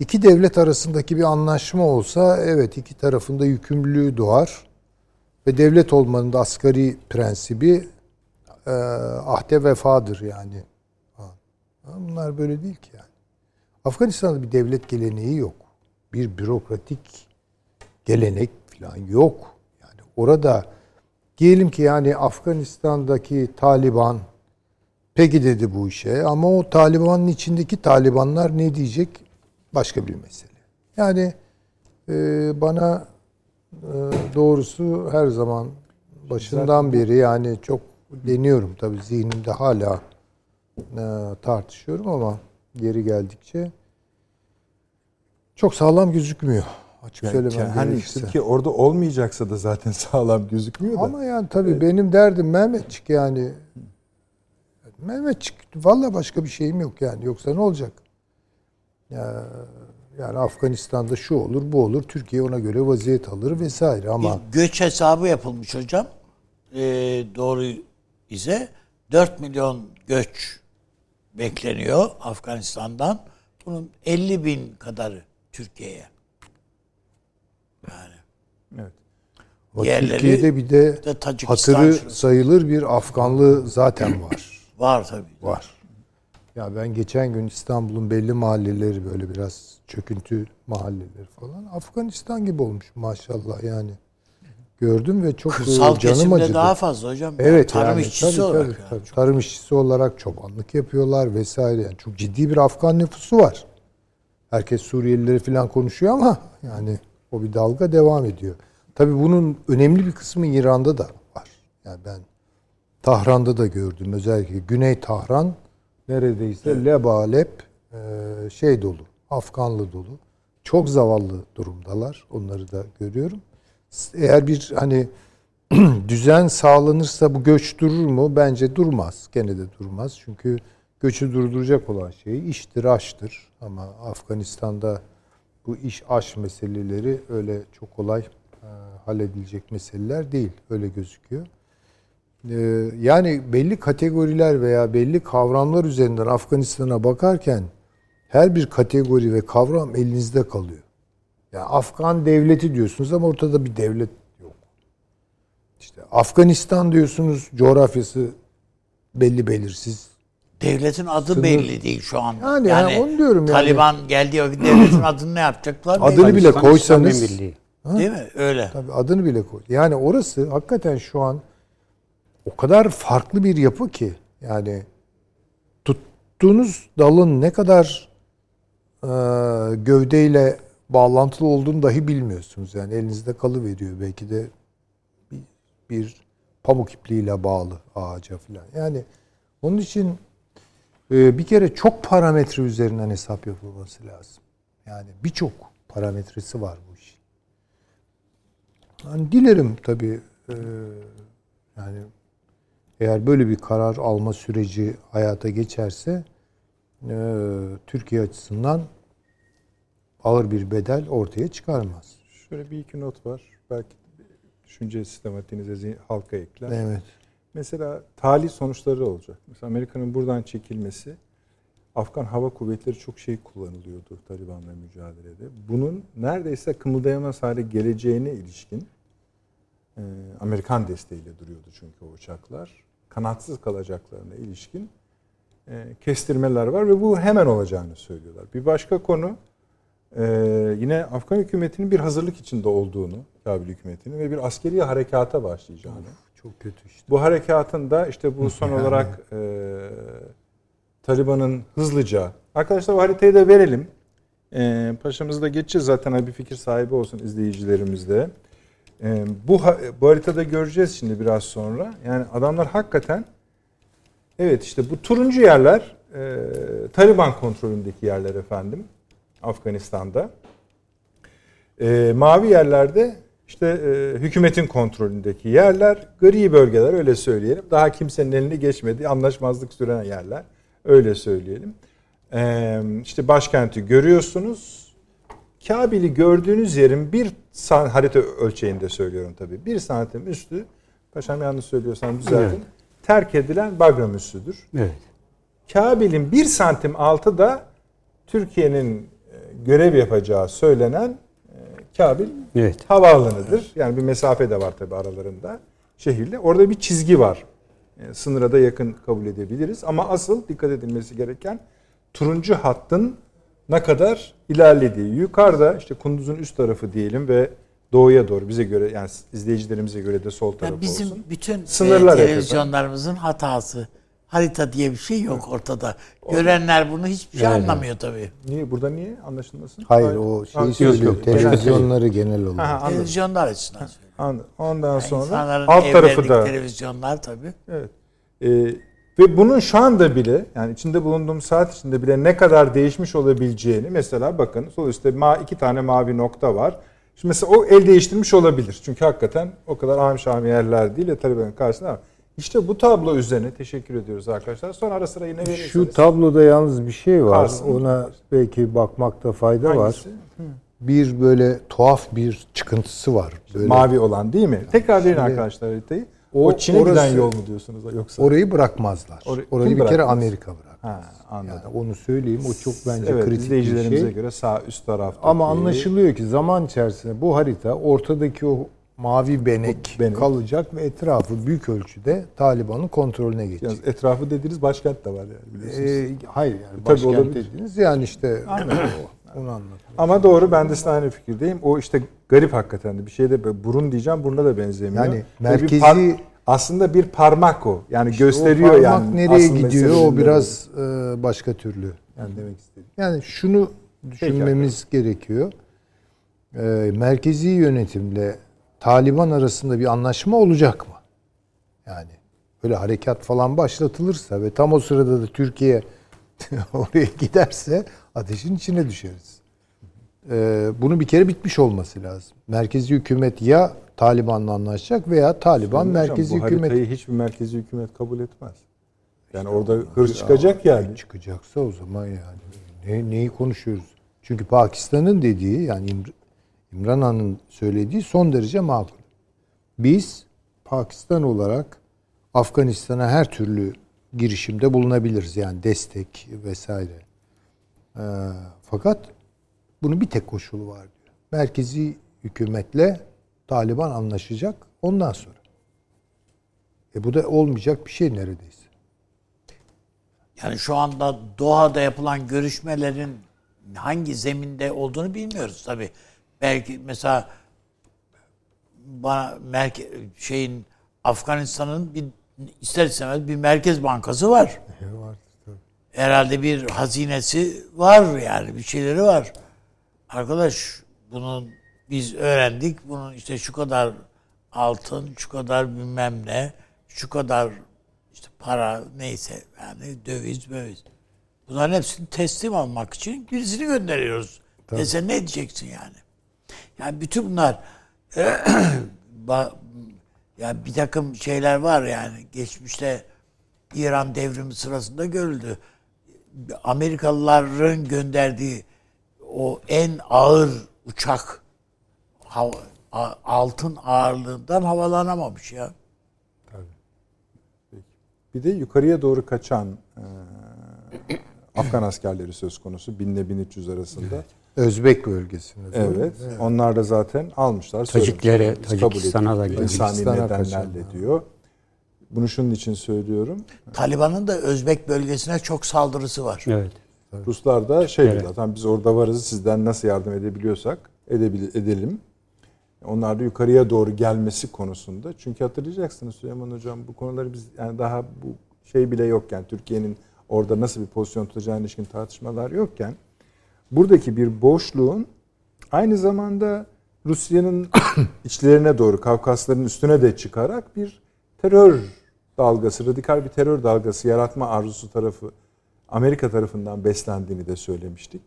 iki devlet arasındaki bir anlaşma olsa evet iki tarafında yükümlülüğü doğar ve devlet olmanın da asgari prensibi e, ahde vefadır yani. Bunlar böyle değil ki yani. Afganistan'da bir devlet geleneği yok. Bir bürokratik gelenek falan yok. Yani orada diyelim ki yani Afganistan'daki Taliban peki dedi bu işe ama o Taliban'ın içindeki Talibanlar ne diyecek başka bir mesele. Yani e, bana doğrusu her zaman başından beri yani çok deniyorum tabii zihnimde hala e, tartışıyorum ama geri geldikçe çok sağlam gözükmüyor. Açık Yani söylemem hani gerekirse. Türkiye orada olmayacaksa da zaten sağlam gözükmüyor da. Ama yani tabii benim derdim Mehmetçik yani. Mehmetçik. Valla başka bir şeyim yok yani. Yoksa ne olacak? Ya, yani Afganistan'da şu olur, bu olur. Türkiye ona göre vaziyet alır vesaire ama Bir göç hesabı yapılmış hocam. Ee, doğru ise 4 milyon göç bekleniyor Afganistan'dan. Bunun 50 bin kadarı Türkiye'ye. Yani Evet. ama Türkiye'de bir de de Tacikistan hatırı şurası. sayılır bir Afganlı zaten var. var tabii. Var. Ya ben geçen gün İstanbul'un belli mahalleleri böyle biraz çöküntü mahalleleri falan Afganistan gibi olmuş maşallah yani. Gördüm ve çok Kırsal e, canım acıdı. daha fazla hocam. Evet tarım yani, işçisi tabii, olarak. tabii, yani. tabii. Tarım işçisi olarak çobanlık yapıyorlar vesaire. Yani çok ciddi bir Afgan nüfusu var. Herkes Suriyelileri falan konuşuyor ama yani o bir dalga devam ediyor. Tabii bunun önemli bir kısmı İran'da da var. Yani ben Tahran'da da gördüm. Özellikle Güney Tahran neredeyse lebalep e, şey dolu, Afganlı dolu. Çok zavallı durumdalar. Onları da görüyorum. Eğer bir hani düzen sağlanırsa bu göç durur mu? Bence durmaz. Gene de durmaz. Çünkü göçü durduracak olan şey iştir, aştır. Ama Afganistan'da bu iş aş meseleleri öyle çok kolay e, halledilecek meseleler değil. Öyle gözüküyor. E, yani belli kategoriler veya belli kavramlar üzerinden Afganistan'a bakarken her bir kategori ve kavram elinizde kalıyor. Yani Afgan devleti diyorsunuz ama ortada bir devlet yok. İşte Afganistan diyorsunuz coğrafyası belli belirsiz. Devletin adı Sınır- belli değil şu an. Yani, yani onu diyorum yani. Taliban geldi o devletin adını ne yapacaklar? Adını belli. bile koysanız Birliği. Değil mi? Öyle. Tabii adını bile koy. Yani orası hakikaten şu an o kadar farklı bir yapı ki yani tuttuğunuz dalın ne kadar gövdeyle bağlantılı olduğunu dahi bilmiyorsunuz. Yani elinizde kalı veriyor belki de bir, bir pamuk ipliğiyle bağlı ağaca falan. Yani onun için e, bir kere çok parametre üzerinden hesap yapılması lazım. Yani birçok parametresi var bu işin. Yani dilerim tabii e, yani eğer böyle bir karar alma süreci hayata geçerse Türkiye açısından ağır bir bedel ortaya çıkarmaz. Şöyle bir iki not var. Belki düşünce sistematiğinize halka ekler. Evet. Mesela tali sonuçları olacak. Mesela Amerika'nın buradan çekilmesi Afgan Hava Kuvvetleri çok şey kullanılıyordu Taliban'la mücadelede. Bunun neredeyse kımıldayamaz hale geleceğine ilişkin e, Amerikan desteğiyle duruyordu çünkü o uçaklar. Kanatsız kalacaklarına ilişkin kestirmeler var ve bu hemen olacağını söylüyorlar. Bir başka konu e, yine Afgan hükümetinin bir hazırlık içinde olduğunu, Kabil hükümetinin ve bir askeri harekata başlayacağını. Çok kötü işte. Bu harekatın da işte bu son olarak e, Taliban'ın hızlıca arkadaşlar o haritayı da verelim. E, paşamız da geçeceğiz zaten bir fikir sahibi olsun izleyicilerimiz de. E, bu bu haritada göreceğiz şimdi biraz sonra. Yani adamlar hakikaten evet işte bu turuncu yerler e, Taliban kontrolündeki yerler efendim Afganistan'da. E, mavi yerlerde işte e, hükümetin kontrolündeki yerler, gri bölgeler öyle söyleyelim. Daha kimsenin eline geçmediği anlaşmazlık süren yerler öyle söyleyelim. E, işte başkenti görüyorsunuz. Kabil'i gördüğünüz yerin bir san- harita ölçeğinde söylüyorum tabii. Bir santim üstü, paşam yanlış söylüyorsam düzeltin. Evet. Terk edilen Bagram üssüdür. Evet. Kabil'in bir santim altı da Türkiye'nin e, görev yapacağı söylenen e, Kabil Evet. havaalanıdır. Yani bir mesafe de var tabii aralarında şehirle. Orada bir çizgi var. E, sınıra da yakın kabul edebiliriz. Ama asıl dikkat edilmesi gereken turuncu hattın ne kadar ilerlediği. Yukarıda işte Kunduz'un üst tarafı diyelim ve doğuya doğru bize göre yani izleyicilerimize göre de sol tarafı Yani bizim olsun. bütün Sınırlar e, televizyonlarımızın hatası. Harita diye bir şey yok ortada. Görenler bunu hiçbir şey Yani. anlamıyor tabii. Niye burada niye anlaşılmasın? Hayır o şeyi Ha, söylüyor. yok. Televizyonları genel olarak. Ha, anladım. Televizyonlar açısından. Anladım. Ondan Yani sonra alt tarafı da televizyonlar tabii. Evet. Ee, ve bunun şu anda bile yani içinde bulunduğum saat içinde bile ne kadar değişmiş olabileceğini mesela bakın sol üstte ma iki tane mavi nokta var. Şimdi mesela o el değiştirmiş olabilir. Çünkü hakikaten o kadar ahım şahım yerler değil de Taliban'ın karşısında ama işte bu tablo üzerine teşekkür ediyoruz arkadaşlar. Sonra ara sıra yine verirseniz. Şu tabloda yalnız bir şey var. Kalsın. Ona belki bakmakta fayda var. Hangisi? Bir böyle tuhaf bir çıkıntısı var. Böyle Mavi olan değil mi? Tekrar verin arkadaşlar haritayı. O, o- Çin'e giden orası- yol mu diyorsunuz yoksa? Orayı bırakmazlar. Orayı- Orayı bir kere bırakmaz? Amerika bırakmaz. Ha, anladım. Yani onu söyleyeyim. O çok bence evet, kritik bir şey. göre sağ üst tarafta. Ama anlaşılıyor ki zaman içerisinde bu harita ortadaki o mavi benek, benek. kalacak ve etrafı büyük ölçüde Taliban'ın kontrolüne geçecek. Yalnız etrafı dediğiniz başkent de var yani biliyorsunuz. Ee, hayır yani Tabii başkent dediğiniz yani işte o, onu anlatıyor. Ama doğru ben de size aynı fikirdeyim. O işte garip hakikaten de bir şeyde böyle burun diyeceğim buruna da benzemiyor. Yani merkezi- aslında bir parmak o. Yani İşte gösteriyor o parmak yani. nereye gidiyor o de biraz e, başka türlü yani demek istedim. Yani şunu düşünmemiz gerekiyor. E, merkezi yönetimle Taliban arasında bir anlaşma olacak mı? Yani böyle harekat falan başlatılırsa ve tam o sırada da Türkiye oraya giderse ateşin içine düşeriz. E, bunu bir kere bitmiş olması lazım. Merkezi hükümet ya Taliban'la anlaşacak veya Taliban Hocam, merkezi bu hükümet haritayı hiçbir merkezi hükümet kabul etmez. Yani orada hır çıkacak yani. Çıkacaksa o zaman yani ne, neyi konuşuyoruz? Çünkü Pakistan'ın dediği yani İmr- İmran Han'ın söylediği son derece makul. Biz Pakistan olarak Afganistan'a her türlü girişimde bulunabiliriz. Yani destek vesaire. Ee, fakat bunun bir tek koşulu var diyor. Merkezi hükümetle Taliban anlaşacak ondan sonra. E bu da olmayacak bir şey neredeyse. Yani şu anda Doha'da yapılan görüşmelerin hangi zeminde olduğunu bilmiyoruz tabi. Belki mesela bana merke, şeyin Afganistan'ın bir ister istemez bir merkez bankası var. var Herhalde bir hazinesi var yani bir şeyleri var. Arkadaş bunun biz öğrendik. Bunun işte şu kadar altın, şu kadar bilmem ne, şu kadar işte para neyse yani döviz döviz. Bunların hepsini teslim almak için birisini gönderiyoruz. Tabii. E sen ne diyeceksin yani? Yani bütün bunlar ya bir takım şeyler var yani geçmişte İran devrimi sırasında görüldü. Amerikalıların gönderdiği o en ağır uçak hava, altın ağırlığından havalanamamış ya. Tabii. Peki. Bir de yukarıya doğru kaçan e, Afgan askerleri söz konusu. 1000 ile 1300 arasında. Evet. Özbek bölgesinde. Evet, evet. Onlar da zaten almışlar. Taciklere, Tacikistan'a da gidiyor. İnsani nedenlerle diyor. Bunu şunun için söylüyorum. Taliban'ın da Özbek bölgesine çok saldırısı var. Evet. Ruslar da şey evet. zaten biz orada varız sizden nasıl yardım edebiliyorsak edebil edelim. Onlar da yukarıya doğru gelmesi konusunda. Çünkü hatırlayacaksınız Süleyman Hocam bu konuları biz yani daha bu şey bile yokken Türkiye'nin orada nasıl bir pozisyon tutacağına ilişkin tartışmalar yokken buradaki bir boşluğun aynı zamanda Rusya'nın içlerine doğru Kavkasların üstüne de çıkarak bir terör dalgası, radikal bir terör dalgası yaratma arzusu tarafı Amerika tarafından beslendiğini de söylemiştik.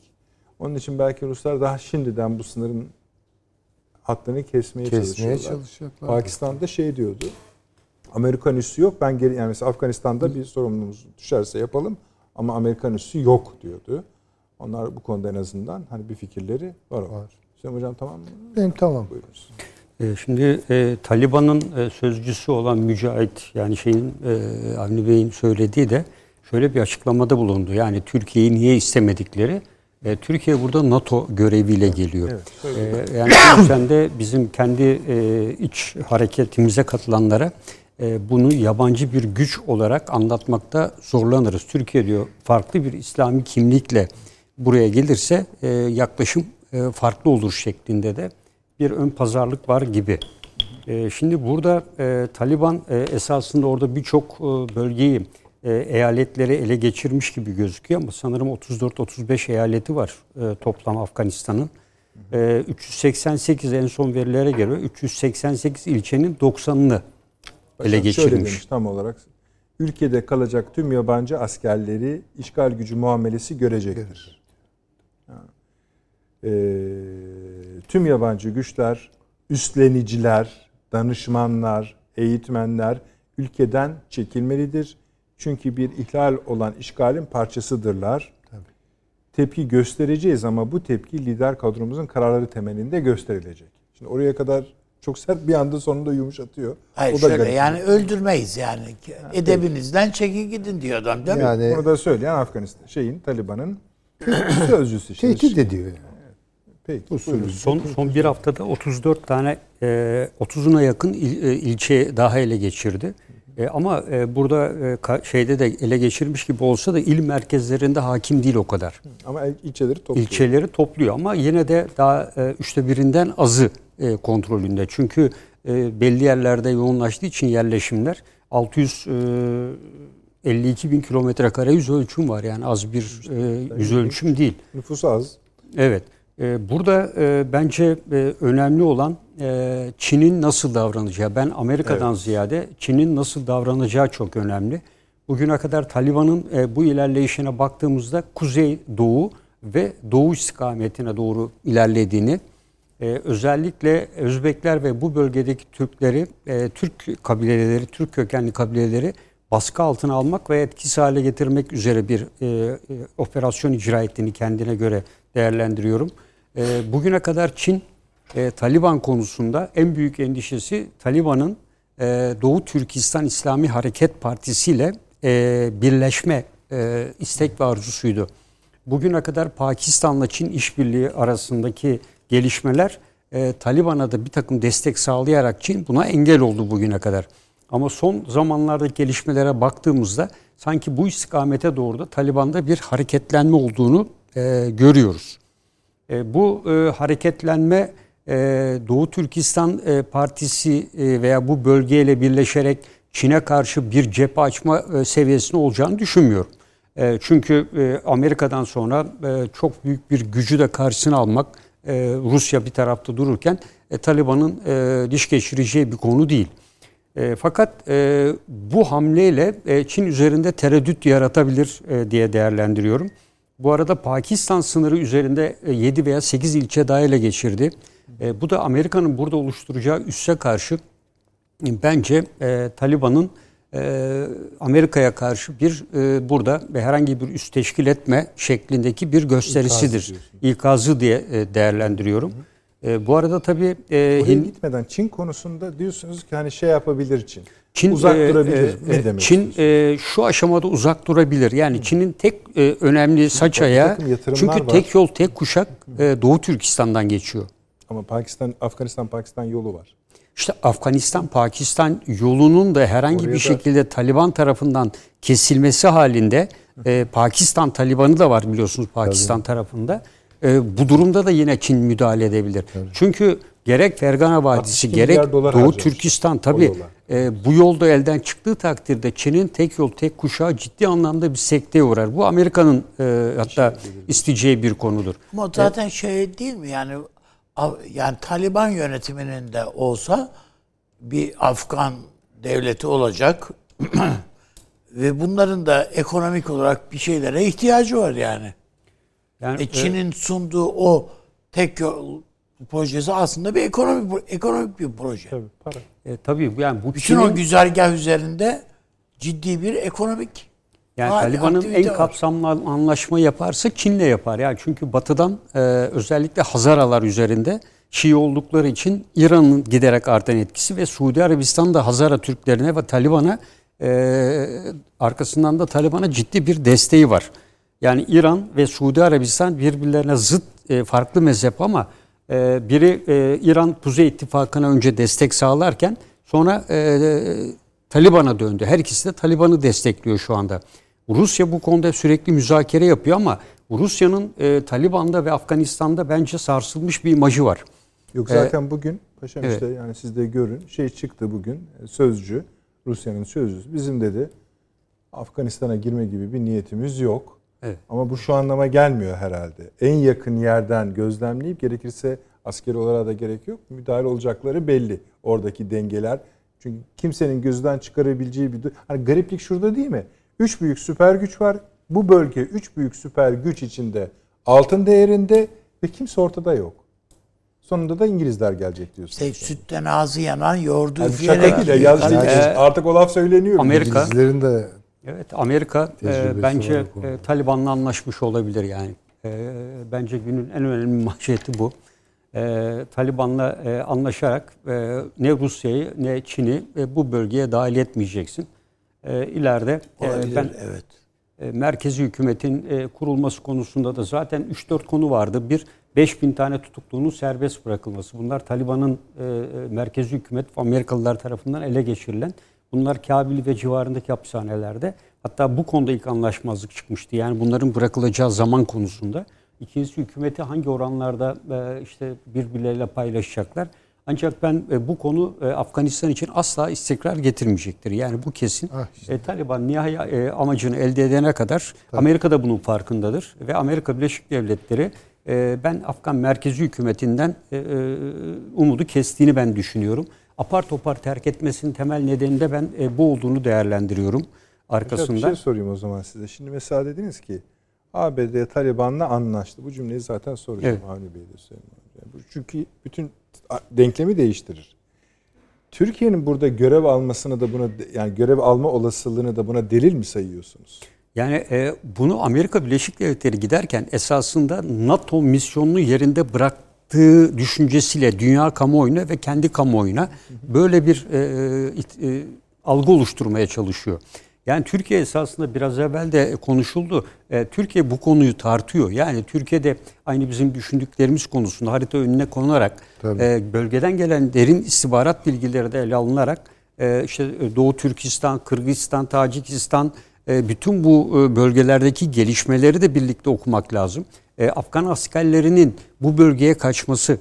Onun için belki Ruslar daha şimdiden bu sınırın hattını kesmeye, kesmeye çalışıyorlar. Pakistan'da şey diyordu. Amerikan üssü yok. Ben geri yani mesela Afganistan'da bir sorumluluğumuz düşerse yapalım ama Amerikan üssü yok diyordu. Onlar bu konuda en azından hani bir fikirleri var. var. Hüseyin Hocam tamam mı? Benim tamam. Buyurunuz. E, şimdi e, Taliban'ın e, sözcüsü olan Mücahit yani şeyin e, Avni Bey'in söylediği de şöyle bir açıklamada bulundu. Yani Türkiye'yi niye istemedikleri e, Türkiye burada NATO göreviyle geliyor. Evet, e, yani o yüzden de bizim kendi e, iç hareketimize katılanlara e, bunu yabancı bir güç olarak anlatmakta zorlanırız. Türkiye diyor farklı bir İslami kimlikle buraya gelirse e, yaklaşım e, farklı olur şeklinde de bir ön pazarlık var gibi. E, şimdi burada e, Taliban e, esasında orada birçok e, bölgeyi e, eyaletleri ele geçirmiş gibi gözüküyor ama sanırım 34-35 eyaleti var e, toplam Afganistan'ın. E, 388 en son verilere göre 388 ilçenin 90'ını ele geçirmiş. Şöyle demiş tam olarak. Ülkede kalacak tüm yabancı askerleri işgal gücü muamelesi görecektir. E, tüm yabancı güçler, üstleniciler, danışmanlar, eğitmenler ülkeden çekilmelidir çünkü bir ihlal olan işgalin parçasıdırlar. Tabii. Tepki göstereceğiz ama bu tepki lider kadromuzun kararları temelinde gösterilecek. Şimdi oraya kadar çok sert bir anda sonunda yumuşatıyor. Hayır o da şöyle garip. yani öldürmeyiz yani. Ha, Edebinizden çekin gidin diyor adam değil yani, mi? Bunu da söyleyen Afganistan şeyin Taliban'ın sözcüsü. Tehdit ediyor yani. Peki. Bu son, son bir haftada 34 tane e, 30'una yakın il, e, ilçe daha ele geçirdi. E, ama e, burada e, ka, şeyde de ele geçirmiş gibi olsa da il merkezlerinde hakim değil o kadar. Ama ilçeleri topluyor. İlçeleri topluyor ama yine de daha e, üçte birinden azı e, kontrolünde. Çünkü e, belli yerlerde yoğunlaştığı için yerleşimler 652 e, bin kilometre kare yüz ölçüm var. Yani az bir e, yüz ölçüm değil. Nüfus az. Evet. Ee, burada e, bence e, önemli olan e, Çin'in nasıl davranacağı. Ben Amerika'dan evet. ziyade Çin'in nasıl davranacağı çok önemli. Bugüne kadar Taliban'ın bu ilerleyişine baktığımızda Kuzey Doğu ve Doğu istikametine doğru ilerlediğini, özellikle Özbekler ve bu bölgedeki Türkleri, Türk kabileleri, Türk kökenli kabileleri baskı altına almak ve etkisiz hale getirmek üzere bir operasyon icra ettiğini kendine göre değerlendiriyorum. E, bugüne kadar Çin e, Taliban konusunda en büyük endişesi Taliban'ın e, Doğu Türkistan İslami Hareket Partisi ile e, birleşme e, istek ve arzusuydu. Bugüne kadar Pakistan'la Çin işbirliği arasındaki gelişmeler e, Taliban'a da bir takım destek sağlayarak Çin buna engel oldu bugüne kadar. Ama son zamanlarda gelişmelere baktığımızda sanki bu istikamete doğru da Taliban'da bir hareketlenme olduğunu e, görüyoruz. E, bu e, hareketlenme e, Doğu Türkistan e, Partisi e, veya bu bölgeyle birleşerek Çin'e karşı bir cephe açma e, seviyesinde olacağını düşünmüyorum. E, çünkü e, Amerika'dan sonra e, çok büyük bir gücü de karşısına almak e, Rusya bir tarafta dururken e, Taliban'ın e, diş geçireceği bir konu değil. E, fakat e, bu hamleyle e, Çin üzerinde tereddüt yaratabilir e, diye değerlendiriyorum. Bu arada Pakistan sınırı üzerinde e, 7 veya 8 ilçe daha ele geçirdi. E, bu da Amerika'nın burada oluşturacağı üsse karşı e, bence e, Taliban'ın e, Amerika'ya karşı bir e, burada herhangi bir üst teşkil etme şeklindeki bir gösterisidir. İkazı diye e, değerlendiriyorum. Hı hı. E, bu arada tabii... E, Oraya gitmeden Çin konusunda diyorsunuz ki hani şey yapabilir Çin. Çin uzak e, durabilir. E, ne demek Çin e, şu aşamada uzak durabilir. Yani Çin'in tek e, önemli saç ayağı çünkü var. tek yol tek kuşak e, Doğu Türkistan'dan geçiyor. Ama Pakistan Afganistan Pakistan yolu var. İşte Afganistan Pakistan yolunun da herhangi Oraya bir şekilde da... Taliban tarafından kesilmesi halinde e, Pakistan Taliban'ı da var biliyorsunuz Pakistan Tabii. tarafında. E, bu durumda da yine Çin müdahale edebilir. Evet. Çünkü gerek Fergana Vadisi gerek Doğu Türkistan tabi e, bu yolda elden çıktığı takdirde Çin'in tek yol tek kuşağı ciddi anlamda bir sekteye uğrar. Bu Amerika'nın e, hatta isteyeceği bir konudur. Ama zaten e, şey değil mi yani yani Taliban yönetiminin de olsa bir Afgan devleti olacak ve bunların da ekonomik olarak bir şeylere ihtiyacı var yani. Yani e, Çin'in e, sunduğu o tek yol projesi aslında bir ekonomik ekonomik bir proje. Tabii para. E, tabii yani bu bütün o güzergah üzerinde ciddi bir ekonomik yani Taliban'ın en kapsamlı anlaşma yaparsa Çin'le yapar. Yani çünkü Batı'dan e, özellikle Hazaralar üzerinde Şii oldukları için İran'ın giderek artan etkisi ve Suudi Arabistan da Hazara Türklerine ve Taliban'a e, arkasından da Taliban'a ciddi bir desteği var. Yani İran ve Suudi Arabistan birbirlerine zıt e, farklı mezhep ama e, biri e, İran Kuzey İttifakı'na önce destek sağlarken sonra e, Taliban'a döndü. Her ikisi de Taliban'ı destekliyor şu anda. Rusya bu konuda sürekli müzakere yapıyor ama Rusya'nın e, Taliban'da ve Afganistan'da bence sarsılmış bir imajı var. Yok zaten ee, bugün paşam evet. işte yani siz de görün şey çıktı bugün sözcü Rusya'nın sözcüsü bizim dedi Afganistan'a girme gibi bir niyetimiz yok. Evet. Ama bu şu anlama gelmiyor herhalde. En yakın yerden gözlemleyip gerekirse askeri olarak da gerek yok. Müdahale olacakları belli. Oradaki dengeler. Çünkü kimsenin gözden çıkarabileceği bir... Hani gariplik şurada değil mi? Üç büyük süper güç var. Bu bölge üç büyük süper güç içinde altın değerinde ve kimse ortada yok. Sonunda da İngilizler gelecek diyorsun. İşte sütten ağzı yanan yoğurdu yani üfleyerek. Şaka yani, artık o laf söyleniyor. Amerika, İngilizlerin de Evet Amerika e, bence e, Taliban'la anlaşmış olabilir yani. E, bence günün en önemli manşeti bu. E, Taliban'la e, anlaşarak e, ne Rusya'yı ne Çin'i e, bu bölgeye dahil etmeyeceksin. E, ileride e, ben evet. E, merkezi hükümetin e, kurulması konusunda da zaten 3-4 konu vardı. Bir 5 bin tane tutuklunun serbest bırakılması. Bunlar Taliban'ın e, e merkezi hükümet Amerikalılar tarafından ele geçirilen Bunlar Kabil ve civarındaki hapishanelerde. Hatta bu konuda ilk anlaşmazlık çıkmıştı. Yani bunların bırakılacağı zaman konusunda. İkincisi hükümeti hangi oranlarda e, işte birbirleriyle paylaşacaklar. Ancak ben e, bu konu e, Afganistan için asla istikrar getirmeyecektir. Yani bu kesin. Ah işte. Taliban nihai amacını elde edene kadar Tabii. Amerika da bunun farkındadır. Ve Amerika Birleşik Devletleri ben Afgan merkezi hükümetinden umudu kestiğini ben düşünüyorum apar topar terk etmesinin temel nedeni de ben e, bu olduğunu değerlendiriyorum arkasında. Bir şey sorayım o zaman size. Şimdi mesela dediniz ki ABD Taliban'la anlaştı. Bu cümleyi zaten soracağım evet. Avni Bey'e de söyleyeyim. Çünkü bütün denklemi değiştirir. Türkiye'nin burada görev almasını da buna yani görev alma olasılığını da buna delil mi sayıyorsunuz? Yani e, bunu Amerika Birleşik Devletleri giderken esasında NATO misyonunu yerinde bırak yaptığı düşüncesiyle dünya kamuoyuna ve kendi kamuoyuna böyle bir e, e, algı oluşturmaya çalışıyor. Yani Türkiye esasında biraz evvel de konuşuldu. E, Türkiye bu konuyu tartıyor. Yani Türkiye'de aynı bizim düşündüklerimiz konusunda harita önüne konarak e, bölgeden gelen derin istihbarat bilgileri de ele alınarak e, işte Doğu Türkistan, Kırgızistan, Tacikistan e, bütün bu e, bölgelerdeki gelişmeleri de birlikte okumak lazım. E, Afgan askerlerinin bu bölgeye kaçması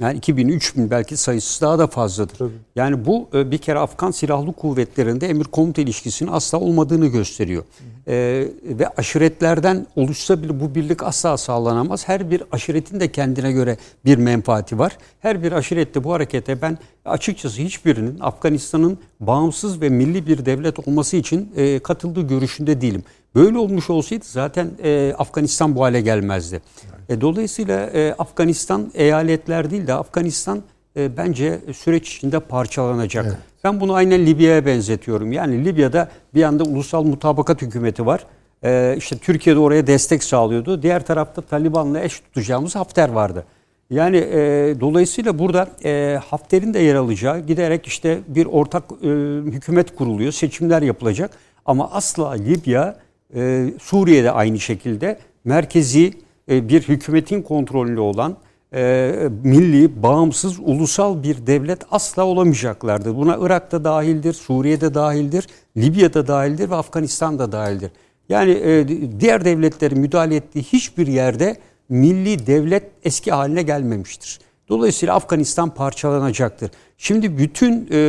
yani 2000 3000 belki sayısı daha da fazladır. Tabii. Yani bu bir kere Afgan silahlı kuvvetlerinde emir komuta ilişkisinin asla olmadığını gösteriyor. Ee, ve aşiretlerden oluşsa bile bu birlik asla sağlanamaz. Her bir aşiretin de kendine göre bir menfaati var. Her bir aşirette bu harekete ben açıkçası hiçbirinin Afganistan'ın bağımsız ve milli bir devlet olması için e, katıldığı görüşünde değilim. Böyle olmuş olsaydı zaten e, Afganistan bu hale gelmezdi. E, dolayısıyla e, Afganistan eyaletler değil de Afganistan e, bence süreç içinde parçalanacak. Evet. Ben bunu aynen Libya'ya benzetiyorum. Yani Libya'da bir anda ulusal mutabakat hükümeti var. E, işte Türkiye de oraya destek sağlıyordu. Diğer tarafta Taliban'la eş tutacağımız Hafter vardı. Yani e, dolayısıyla burada e, Hafter'in de yer alacağı giderek işte bir ortak e, hükümet kuruluyor, seçimler yapılacak. Ama asla Libya, e, Suriye'de aynı şekilde merkezi e, bir hükümetin kontrolünde olan e, milli, bağımsız, ulusal bir devlet asla olamayacaklardır. Buna Irak'ta dahildir, Suriye'de dahildir, Libya'da dahildir ve Afganistan'da dahildir. Yani e, diğer devletlerin müdahale ettiği hiçbir yerde milli devlet eski haline gelmemiştir. Dolayısıyla Afganistan parçalanacaktır. Şimdi bütün e,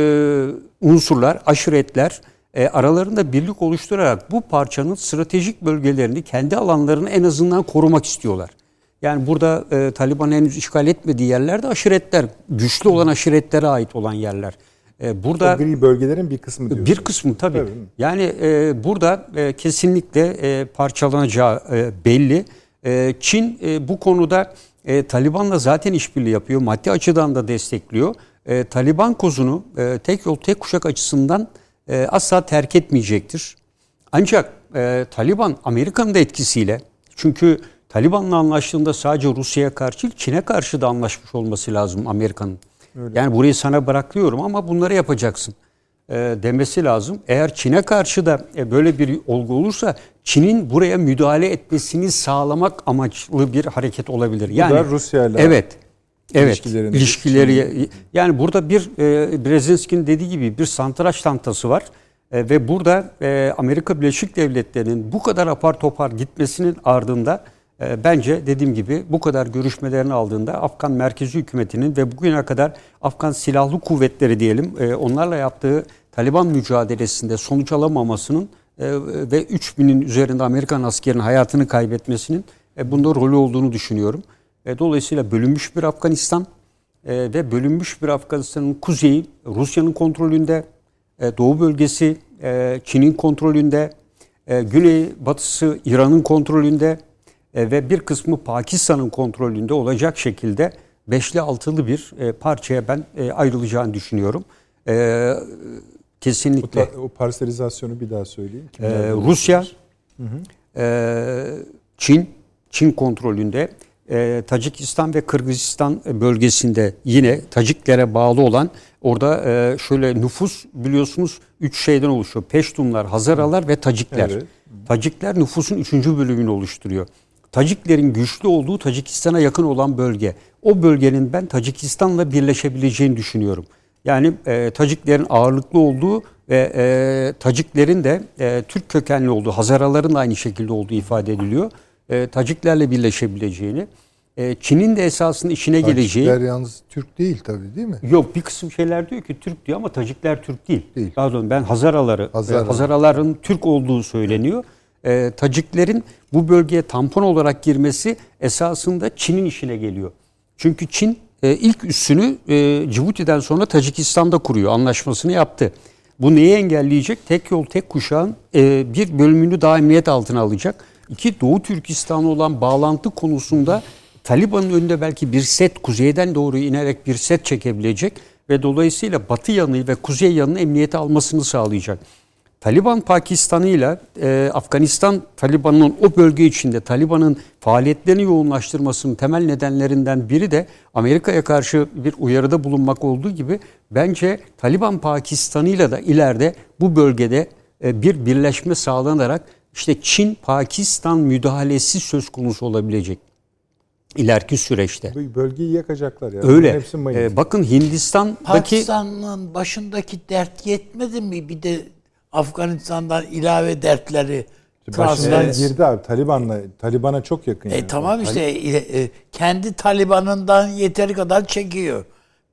unsurlar, aşiretler e, aralarında birlik oluşturarak bu parçanın stratejik bölgelerini, kendi alanlarını en azından korumak istiyorlar. Yani burada e, Taliban henüz işgal etmediği yerlerde aşiretler, güçlü olan aşiretlere ait olan yerler. E, burada o gri bölgelerin bir kısmı diyorsunuz. Bir kısmı tabii. tabii. Yani e, burada e, kesinlikle e, parçalanacağı e, belli. E, Çin e, bu konuda e, Taliban'la zaten işbirliği yapıyor. Maddi açıdan da destekliyor. E, Taliban kozunu e, tek yol tek kuşak açısından e, asla terk etmeyecektir. Ancak e, Taliban Amerika'nın da etkisiyle çünkü Taliban'la anlaştığında sadece Rusya'ya karşı Çin'e karşı da anlaşmış olması lazım Amerika'nın. Yani burayı sana bırakıyorum ama bunları yapacaksın e, demesi lazım. Eğer Çin'e karşı da e, böyle bir olgu olursa Çin'in buraya müdahale etmesini sağlamak amaçlı bir hareket olabilir. Yani Bu da Rusya ile Evet. Evet, ilişkileri yani burada bir e, Brezinski'nin dediği gibi bir santraç tantası var. E, ve burada e, Amerika Birleşik Devletleri'nin bu kadar apar topar gitmesinin ardında e, bence dediğim gibi bu kadar görüşmelerini aldığında Afgan merkezi hükümetinin ve bugüne kadar Afgan silahlı kuvvetleri diyelim e, onlarla yaptığı Taliban mücadelesinde sonuç alamamasının e, ve 3000'in üzerinde Amerikan askerinin hayatını kaybetmesinin e, bunda rolü olduğunu düşünüyorum. E, dolayısıyla bölünmüş bir Afganistan e, ve bölünmüş bir Afganistan'ın kuzeyi Rusya'nın kontrolünde, e, doğu bölgesi e, Çin'in kontrolünde, e, güney batısı İran'ın kontrolünde e, ve bir kısmı Pakistan'ın kontrolünde olacak şekilde beşli altılı bir e, parçaya ben e, ayrılacağını düşünüyorum. E, kesinlikle. O, o parselizasyonu bir daha söyleyeyim. E, Rusya, hı hı. E, Çin, Çin kontrolünde e, Tacikistan ve Kırgızistan bölgesinde yine Taciklere bağlı olan orada e, şöyle nüfus biliyorsunuz üç şeyden oluşuyor. Peştunlar, Hazaralar ve Tacikler. Evet. Tacikler nüfusun üçüncü bölümünü oluşturuyor. Taciklerin güçlü olduğu Tacikistan'a yakın olan bölge. O bölgenin ben Tacikistan'la birleşebileceğini düşünüyorum. Yani e, Taciklerin ağırlıklı olduğu ve e, Taciklerin de e, Türk kökenli olduğu, Hazaraların da aynı şekilde olduğu ifade ediliyor e, Taciklerle birleşebileceğini, e, Çin'in de esasında işine Tacikler geleceği... Tacikler yalnız Türk değil tabii değil mi? Yok bir kısım şeyler diyor ki Türk diyor ama Tacikler Türk değil. değil. Pardon ben Hazaraları, Hazaralar. Hazaraların Türk olduğu söyleniyor. E, Taciklerin bu bölgeye tampon olarak girmesi esasında Çin'in işine geliyor. Çünkü Çin e, ilk üssünü e, Cibuti'den sonra Tacikistan'da kuruyor. Anlaşmasını yaptı. Bu neyi engelleyecek? Tek yol tek kuşağın e, bir bölümünü daha emniyet altına alacak. İki Doğu Türkistan'a olan bağlantı konusunda Taliban'ın önünde belki bir set kuzeyden doğru inerek bir set çekebilecek ve dolayısıyla batı yanı ve kuzey yanını emniyete almasını sağlayacak. Taliban Pakistan'ı ile Afganistan Taliban'ın o bölge içinde Taliban'ın faaliyetlerini yoğunlaştırmasının temel nedenlerinden biri de Amerika'ya karşı bir uyarıda bulunmak olduğu gibi bence Taliban Pakistan'ı ile de ileride bu bölgede e, bir birleşme sağlanarak işte Çin-Pakistan müdahalesi söz konusu olabilecek ileriki süreçte. Bölgeyi yakacaklar ya. Öyle. Ee, bakın Hindistan'daki Pakistan'ın başındaki dert yetmedi mi? Bir de Afganistan'dan ilave dertleri Başından transfer- girdi abi Taliban'la. Taliban'a çok yakın. E yani. tamam işte e, e, kendi Taliban'ından yeteri kadar çekiyor.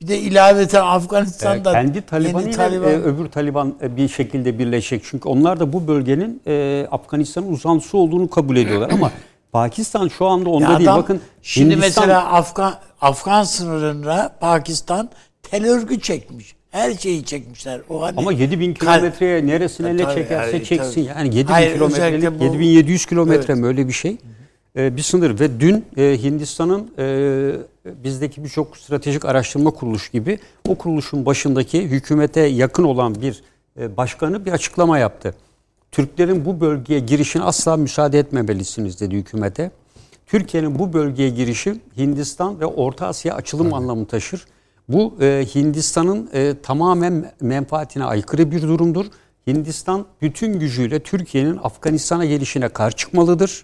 Bir de ilaveten Afganistan'da kendi Taliban yeni Taliban e, öbür Taliban e, bir şekilde birleşecek. Çünkü onlar da bu bölgenin e, Afganistan'ın uzantısı olduğunu kabul ediyorlar. Ama Pakistan şu anda onda Ya değil. adam, Bakın şimdi Hindistan, mesela Afgan Afgan sınırına Pakistan tel örgü çekmiş. Her şeyi çekmişler. O hani ama 7000 Kal- kilometreye neresine ne Tabii, çekerse yani, çeksin. tabii. Yani 7000 Hayır, kilometrelik özellikle bu- 7700 kilometre Evet. mi öyle bir şey? E, bir sınır ve dün e, Hindistan'ın e, bizdeki birçok stratejik araştırma kuruluşu gibi o kuruluşun başındaki hükümete yakın olan bir e, başkanı bir açıklama yaptı. Türklerin bu bölgeye girişine asla müsaade etmemelisiniz dedi hükümete. Türkiye'nin bu bölgeye girişi Hindistan ve Orta Asya açılım anlamı taşır. Bu e, Hindistan'ın e, tamamen menfaatine aykırı bir durumdur. Hindistan bütün gücüyle Türkiye'nin Afganistan'a gelişine karşı çıkmalıdır.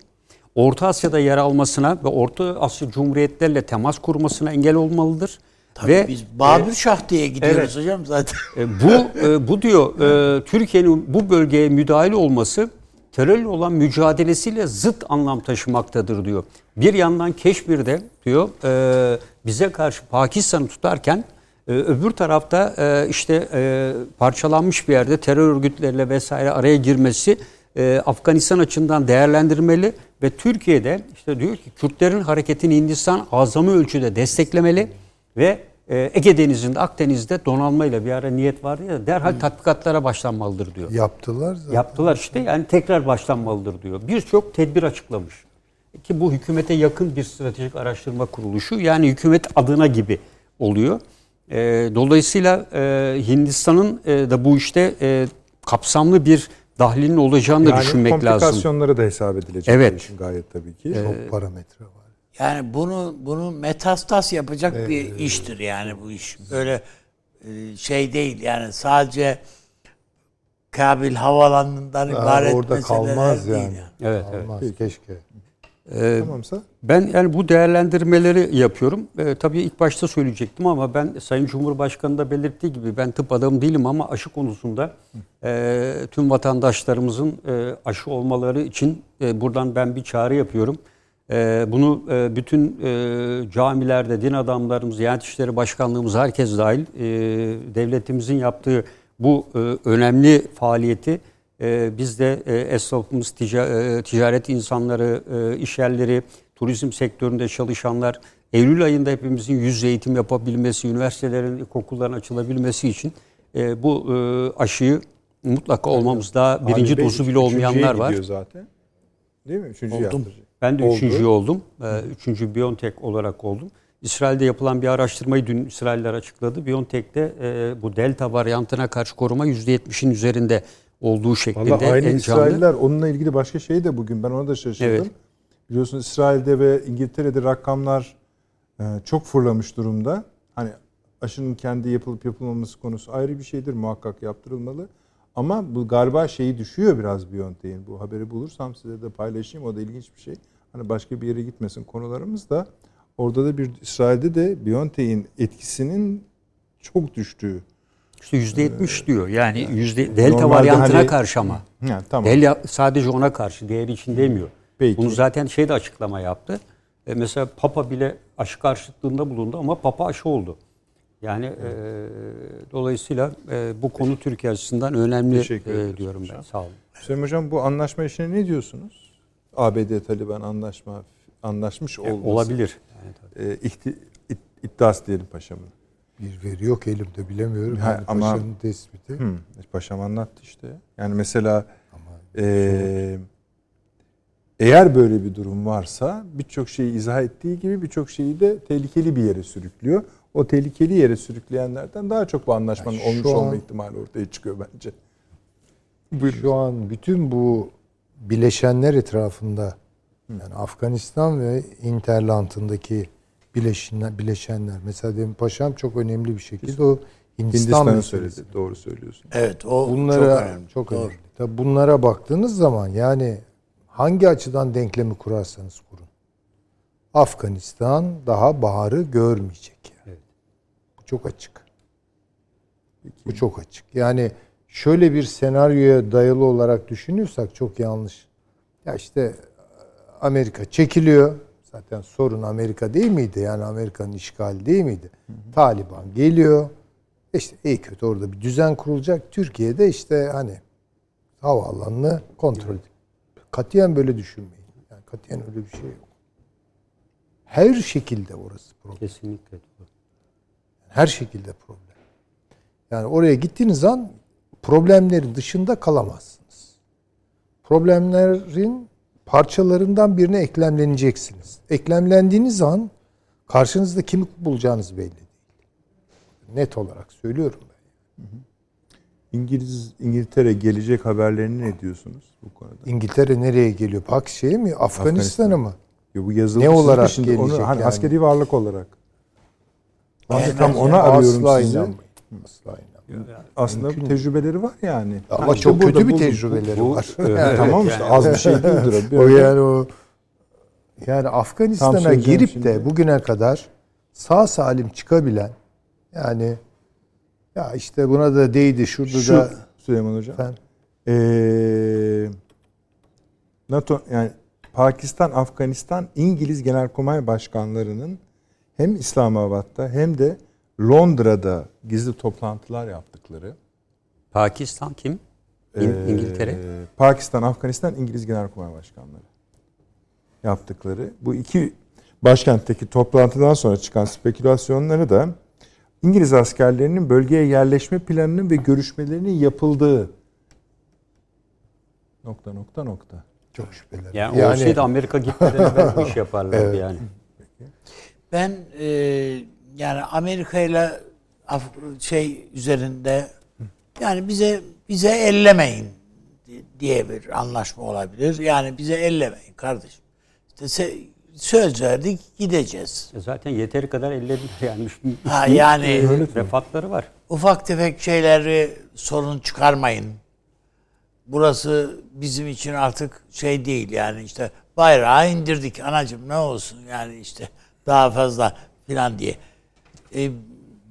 Orta Asya'da yer almasına ve Orta Asya Cumhuriyetlerle temas kurmasına engel olmalıdır. Tabii ve biz Babür Şah diye gidiyoruz evet. hocam zaten. e, bu e, bu diyor e, Türkiye'nin bu bölgeye müdahale olması terörle olan mücadelesiyle zıt anlam taşımaktadır diyor. Bir yandan Keşmir'de diyor e, bize karşı Pakistan'ı tutarken e, öbür tarafta e, işte e, parçalanmış bir yerde terör örgütleriyle vesaire araya girmesi e, Afganistan açısından değerlendirmeli ve Türkiye'de işte diyor ki Kürtlerin hareketini Hindistan azami ölçüde desteklemeli ve e, Ege Denizi'nde, Akdeniz'de donanmayla bir ara niyet vardı ya derhal tatbikatlara başlanmalıdır diyor. Yaptılar zaten. Yaptılar işte yani tekrar başlanmalıdır diyor. Birçok tedbir açıklamış. Ki bu hükümete yakın bir stratejik araştırma kuruluşu yani hükümet adına gibi oluyor. E, dolayısıyla e, Hindistan'ın e, da bu işte e, kapsamlı bir dahlinin olacağını da yani düşünmek lazım. komplikasyonları da hesap edilecek. Evet. bu işin gayet tabii ki. Çok parametre var. Yani bunu bunu metastas yapacak bir iştir yani bu iş. Böyle e, şey değil yani sadece Kabil havalanından Ha, ibaret orada meseleler kalmaz değil yani. Evet, evet. Olmaz keşke. Tamamsa Ben yani bu değerlendirmeleri yapıyorum. Ee, tabii ilk başta söyleyecektim ama ben Sayın Cumhurbaşkanı da belirttiği gibi ben tıp adamı değilim ama aşı konusunda e, tüm vatandaşlarımızın e, aşı olmaları için e, buradan ben bir çağrı yapıyorum. E, bunu e, bütün e, camilerde din adamlarımız, Diyanet İşleri Başkanlığımız herkes dahil e, devletimizin yaptığı bu e, önemli faaliyeti e, biz de e, esnafımız, tica- e, ticaret insanları, e, iş yerleri, turizm sektöründe çalışanlar Eylül ayında hepimizin yüz eğitim yapabilmesi, üniversitelerin, ilkokulların açılabilmesi için e, bu e, aşıyı mutlaka olmamız daha birinci Ali Bey dozu bile olmayanlar var. zaten. Değil mi? Üçüncü Oldum. yaptıracak. Ben de Oldu. üçüncü oldum. Ee, Üçüncü Biontech olarak oldum. İsrail'de yapılan bir araştırmayı dün İsrailler açıkladı. Biontech'te e, bu delta varyantına karşı koruma %70'in üzerinde olduğu şeklinde Valla aynı en canlı. İsrailler onunla ilgili başka şey de bugün ben ona da şaşırdım. Evet. Biliyorsunuz İsrail'de ve İngiltere'de rakamlar e, çok fırlamış durumda. Hani aşının kendi yapılıp yapılmaması konusu ayrı bir şeydir muhakkak yaptırılmalı. Ama bu galiba şeyi düşüyor biraz BioNTech'in. Bu haberi bulursam size de paylaşayım. O da ilginç bir şey. Hani başka bir yere gitmesin konularımız da. Orada da bir İsrail'de de BioNTech'in etkisinin çok düştüğü. İşte %70 diyor. Yani yüzde delta Normalde varyantına hani- karşı ama. Ha, tamam. Delta sadece ona karşı, diğeri için demiyor. Peki. Bunu zaten şey de açıklama yaptı. E, mesela Papa bile aşı karşıtlığında bulundu ama Papa aşı oldu. Yani e, dolayısıyla e, bu konu Türkiye açısından önemli e, diyorum ben. hocam. Sağ olun. Hüseyin Hocam bu anlaşma işine ne diyorsunuz? ABD Taliban anlaşma anlaşmış olması. Olabilir. Yani tabii. E, iddiası diyelim paşamın. Bir veri yok elimde bilemiyorum. Ha, Yani ama- paşanın tespiti. Hı, paşam anlattı işte. Yani mesela Ama e, eğer böyle bir durum varsa birçok şeyi izah ettiği gibi birçok şeyi de tehlikeli bir yere sürüklüyor. O tehlikeli yere sürükleyenlerden daha çok bu anlaşmanın Yani olmuş olma an- ihtimali ortaya çıkıyor bence. Şu an bütün bu bileşenler etrafında yani Afganistan ve Interland'ındaki bileşenler, bileşenler. Mesela demin paşam çok önemli bir şekilde o Hindistan Hindistan'ı meselesi. söyledi. Doğru söylüyorsun. Evet o Bunlara çok önemli. çok Doğru. önemli. Tabii bunlara baktığınız zaman yani hangi açıdan denklemi kurarsanız kurun. Afganistan daha baharı görmeyecek. Yani. Bu çok açık. Bu çok açık. Yani şöyle bir senaryoya dayalı olarak düşünüyorsak çok yanlış. Ya işte Amerika çekiliyor. Zaten sorun Amerika değil miydi? Yani Amerika'nın işgali değil miydi? Taliban geliyor. İşte iyi kötü orada bir düzen kurulacak. Türkiye'de işte hani havaalanını kontrol edin. Katiyen böyle düşünmeyin. Yani katiyen öyle bir şey yok. Her şekilde orası problem. Kesinlikle. Her şekilde problem. Yani oraya gittiğiniz an problemlerin dışında kalamazsınız. Problemlerin parçalarından birine eklemleneceksiniz. Eklemlendiğiniz an karşınızda kimi bulacağınız belli değil. Net olarak söylüyorum ben. İngiliz İngiltere gelecek haberlerini ne diyorsunuz bu konuda? İngiltere nereye geliyor? Pak şey mi? Afganistan'a mı? Ya bu yazılı Ne olarak şimdi onu gelecek hani yani? askeri varlık olarak. Ben tam ona arıyorum Asla sizi. inanmayın. Asla inanmayın. Aslında Mümkün tecrübeleri var yani. Ama İşte çok kötü bir tecrübeleri bu- var. Evet, Yani tamam işte yani- az bir şey değildir. o. yani o yani Afganistan'a söyleyeceğim girip şimdi. de bugüne kadar sağ salim çıkabilen yani ya işte buna da değdi şurada Şu da Süleyman Hocam. Efendim? Ee, NATO yani Pakistan, Afganistan İngiliz Genelkurmay Başkanlarının hem İslamabad'da hem de Londra'da gizli toplantılar yaptıkları. Pakistan kim? İn- Ee, İngiltere. Pakistan, Afganistan İngiliz Genelkurmay Başkanları yaptıkları. Bu iki başkentteki toplantıdan sonra çıkan spekülasyonları da İngiliz askerlerinin bölgeye yerleşme planının ve görüşmelerinin yapıldığı nokta nokta nokta. çok şüpheli. Yani, olsaydı Amerika gitmeden bu iş yaparlardı yani. Ben e, yani Amerika ile şey üzerinde yani bize bize ellemeyin di- diye bir anlaşma olabilir. Yani bize ellemeyin kardeşim. İşte söz verdik gideceğiz. E Zaten yeteri kadar ellediler yani. Ha, yani Refatları var. ufak tefek şeyleri sorun çıkarmayın. Burası bizim için artık şey değil yani işte bayrağı indirdik anacım ne olsun yani işte daha fazla filan diye. E,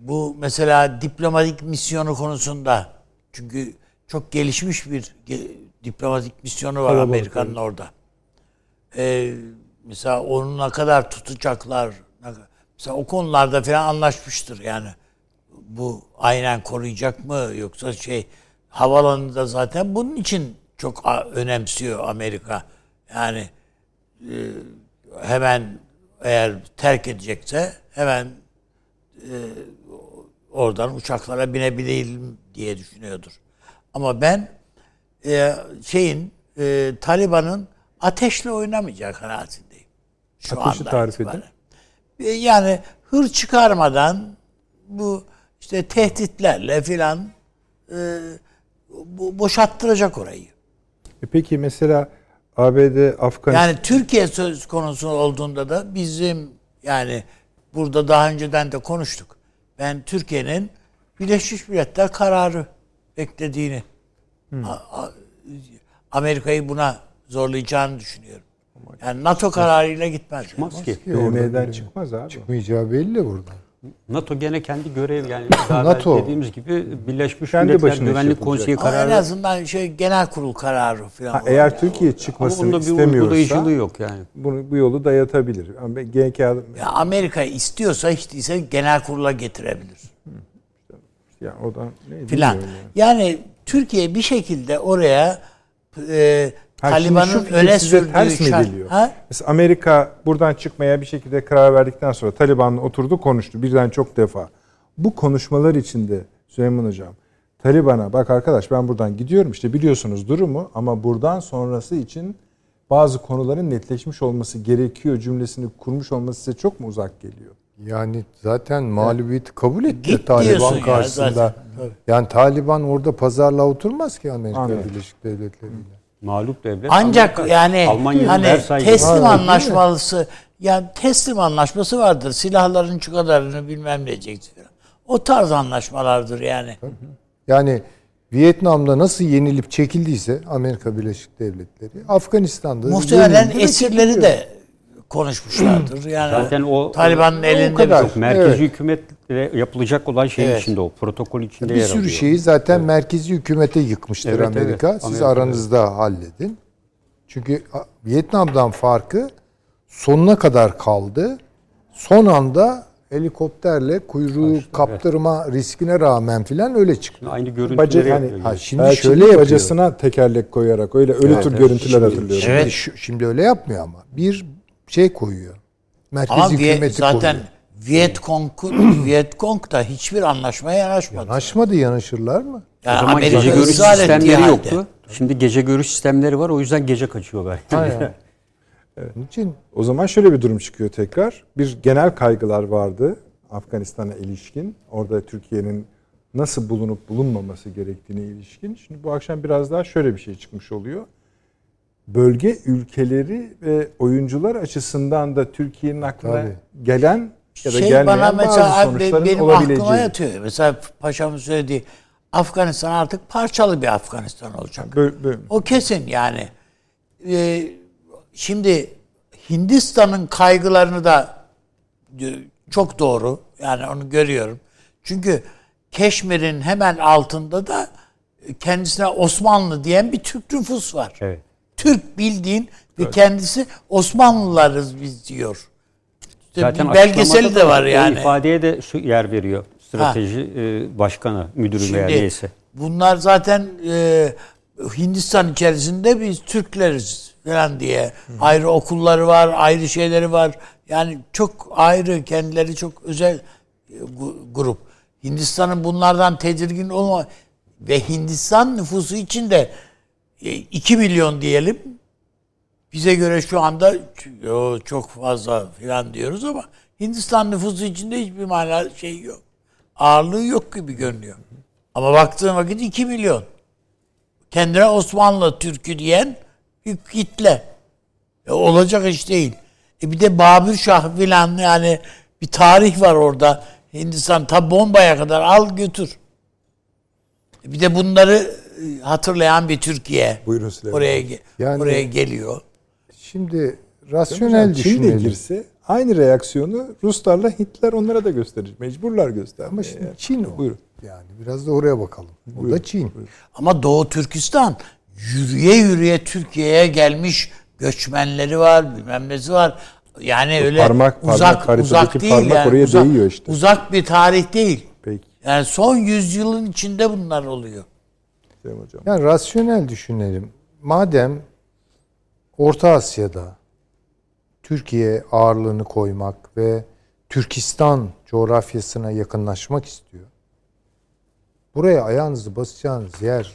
bu mesela diplomatik misyonu konusunda çünkü çok gelişmiş bir ge- diplomatik misyonu var Kalabalık, Amerika'nın orada. E, mesela onu ne kadar tutacaklar mesela o konularda falan anlaşmıştır yani bu aynen koruyacak mı yoksa şey havalanında zaten bunun için çok önemsiyor Amerika. Yani e, hemen eğer terk edecekse hemen oradan uçaklara binebilelim diye düşünüyordur. Ama ben e, şeyin e, Taliban'ın ateşle oynamayacağı kanaatindeyim. Şu Ateşi anda tarif edin. E, Yani hır çıkarmadan bu işte tehditlerle filan e, bu- boşalttıracak orayı. E peki mesela ABD, Afganistan Yani Türkiye söz konusu olduğunda da bizim yani burada daha önceden de konuştuk. Ben Türkiye'nin Birleşmiş Milletler kararı beklediğini a- Amerika'yı buna zorlayacağını düşünüyorum. Yani NATO kararıyla gitmez. Çıkmaz ki. BM'den çıkmaz abi. Çıkmayacağı belli burada. NATO gene kendi görev yani NATO. dediğimiz gibi Birleşmiş Kendi Milletler Güvenlik. Konseyi Ama en kararı azından şey genel kurul kararı falan. Ha, olur eğer ya. Türkiye ama çıkmasını bunda bir istemiyorsa uygulayıcılığı yok yani. bunu bu yolu dayatabilir. Ama GK Ya Amerika istiyorsa hiç değilse genel kurula getirebilir. ya o da ne Filan. yani. Yani Türkiye bir şekilde oraya e, Ha, Taliban'ın öne sürdüğü şart- geliyor? Ha? Mesela Amerika buradan çıkmaya bir şekilde karar verdikten sonra Taliban'la oturdu konuştu birden çok defa. Bu konuşmalar içinde Süleyman Hocam Taliban'a bak arkadaş ben buradan gidiyorum işte biliyorsunuz durumu ama buradan sonrası için bazı konuların netleşmiş olması gerekiyor cümlesini kurmuş olması size çok mu uzak geliyor? Yani zaten mağlubiyeti kabul etti Git Taliban ya karşısında. zaten. Tabii. Yani Taliban orada pazarlığa oturmaz ki Amerika Anladım. Birleşik Devletleri'yle. Mağlup devlet. Ancak Amerika. yani Almanya hani Versailles teslim Var, anlaşması yani teslim anlaşması vardır. Silahların şu kadarını bilmem ne diyeceksin. O tarz anlaşmalardır yani. Yani Vietnam'da nasıl yenilip çekildiyse Amerika Birleşik Devletleri, Afganistan'da Muhtemelen esirleri çekiliyor. de konuşmuşlardır. Yani Zaten o- Taliban'ın o elinde kadar. bir- Merkezi Evet. Hükümetle yapılacak olan şeyin Evet. içinde o. Protokol içinde bir yer sürü alıyor. şeyi zaten merkezi hükümete yıkmıştır Evet, Amerika. evet. Siz Amerika, aranızda halledin. Çünkü Vietnam'dan farkı sonuna kadar kaldı. Son anda helikopterle kuyruğu kaptırma riskine rağmen filan öyle çıktı. Aynı görüntüleri Bacı, hani, yani. Ha, şimdi Elçinin şöyle yapıyor. bacasına tekerlek koyarak öyle ölü tür görüntüler Şimdi- hatırlıyorum. Şimdi, Evet. şimdi öyle yapmıyor ama. Bir şey koyuyor. Merkezi Ama hükümeti zaten koyuyor. Vietcong, Vietcong da hiçbir anlaşmaya yanaşmadı. Yanaşmadı yanaşırlar mı? Yani o zaman Amerika gece görüş sistemleri halde. yoktu. Şimdi gece görüş sistemleri var. O yüzden gece kaçıyorlar. Aynen. Onun için O zaman şöyle bir durum çıkıyor tekrar. Bir genel kaygılar vardı Afganistan'a ilişkin. Orada Türkiye'nin nasıl bulunup bulunmaması gerektiğine ilişkin. Şimdi bu akşam biraz daha şöyle bir şey çıkmış oluyor. Bölge ülkeleri ve oyuncular açısından da Türkiye'nin aklına Tabii. gelen ya da şey gelmeyen bana bazı mesela abi sonuçların benim olabileceği. aklıma yatıyor. Mesela paşamın söylediği Afganistan artık parçalı bir Afganistan olacak. Böyle- böyle- O kesin yani. Ee, şimdi Hindistan'ın kaygılarını da çok doğru. Yani onu görüyorum. Çünkü Keşmir'in hemen altında da kendisine Osmanlı diyen bir Türk nüfus var. evet. Türk bildiğin ve kendisi Osmanlılarız biz diyor. Zaten bir belgeseli de var yani. ifadeye de su- yer veriyor. Strateji e, başkanı, müdürü veya Şimdi neyse. bunlar zaten e, Hindistan içerisinde biz Türkleriz falan diye ayrı okulları var, ayrı şeyleri var. Yani çok ayrı kendileri çok özel e, grup. Hindistan'ın bunlardan tedirgin olma ve Hindistan nüfusu içinde 2 milyon diyelim. Bize göre şu anda "Yo, çok fazla falan diyoruz ama Hindistan nüfusu içinde hiçbir mana şey yok. Ağırlığı yok gibi görünüyor. Ama baktığın vakit 2 milyon. Kendine Osmanlı Türk'ü diyen bir kitle. E, olacak iş değil. E bir de Babür Şah filan yani bir tarih var orada. Hindistan ta bombaya kadar al götür. E bir de bunları e, hatırlayan bir Türkiye. Buyurun Süleyman. Oraya Yani- oraya geliyor. Şimdi rasyonel Çin de düşünelim. girse aynı reaksiyonu Ruslarla Hintler onlara da gösterir. Mecburlar göstermeye. Ama şimdi Çin o. Buyurun. Yani biraz da oraya bakalım. O da Çin. Ama Doğu Türkistan yürüye yürüye Türkiye'ye gelmiş göçmenleri var, bilmem nesi var. Yani öyle parmak- parmak, uzak uzak değil parmak yani. oraya uzak, değiyor işte. Uzak bir tarih değil. Peki Yani son yüzyılın içinde bunlar oluyor. Sayın Hocam. Yani rasyonel düşünelim. Madem Orta Asya'da Türkiye ağırlığını koymak ve Türkistan coğrafyasına yakınlaşmak istiyor. Buraya ayağınızı basacağınız yer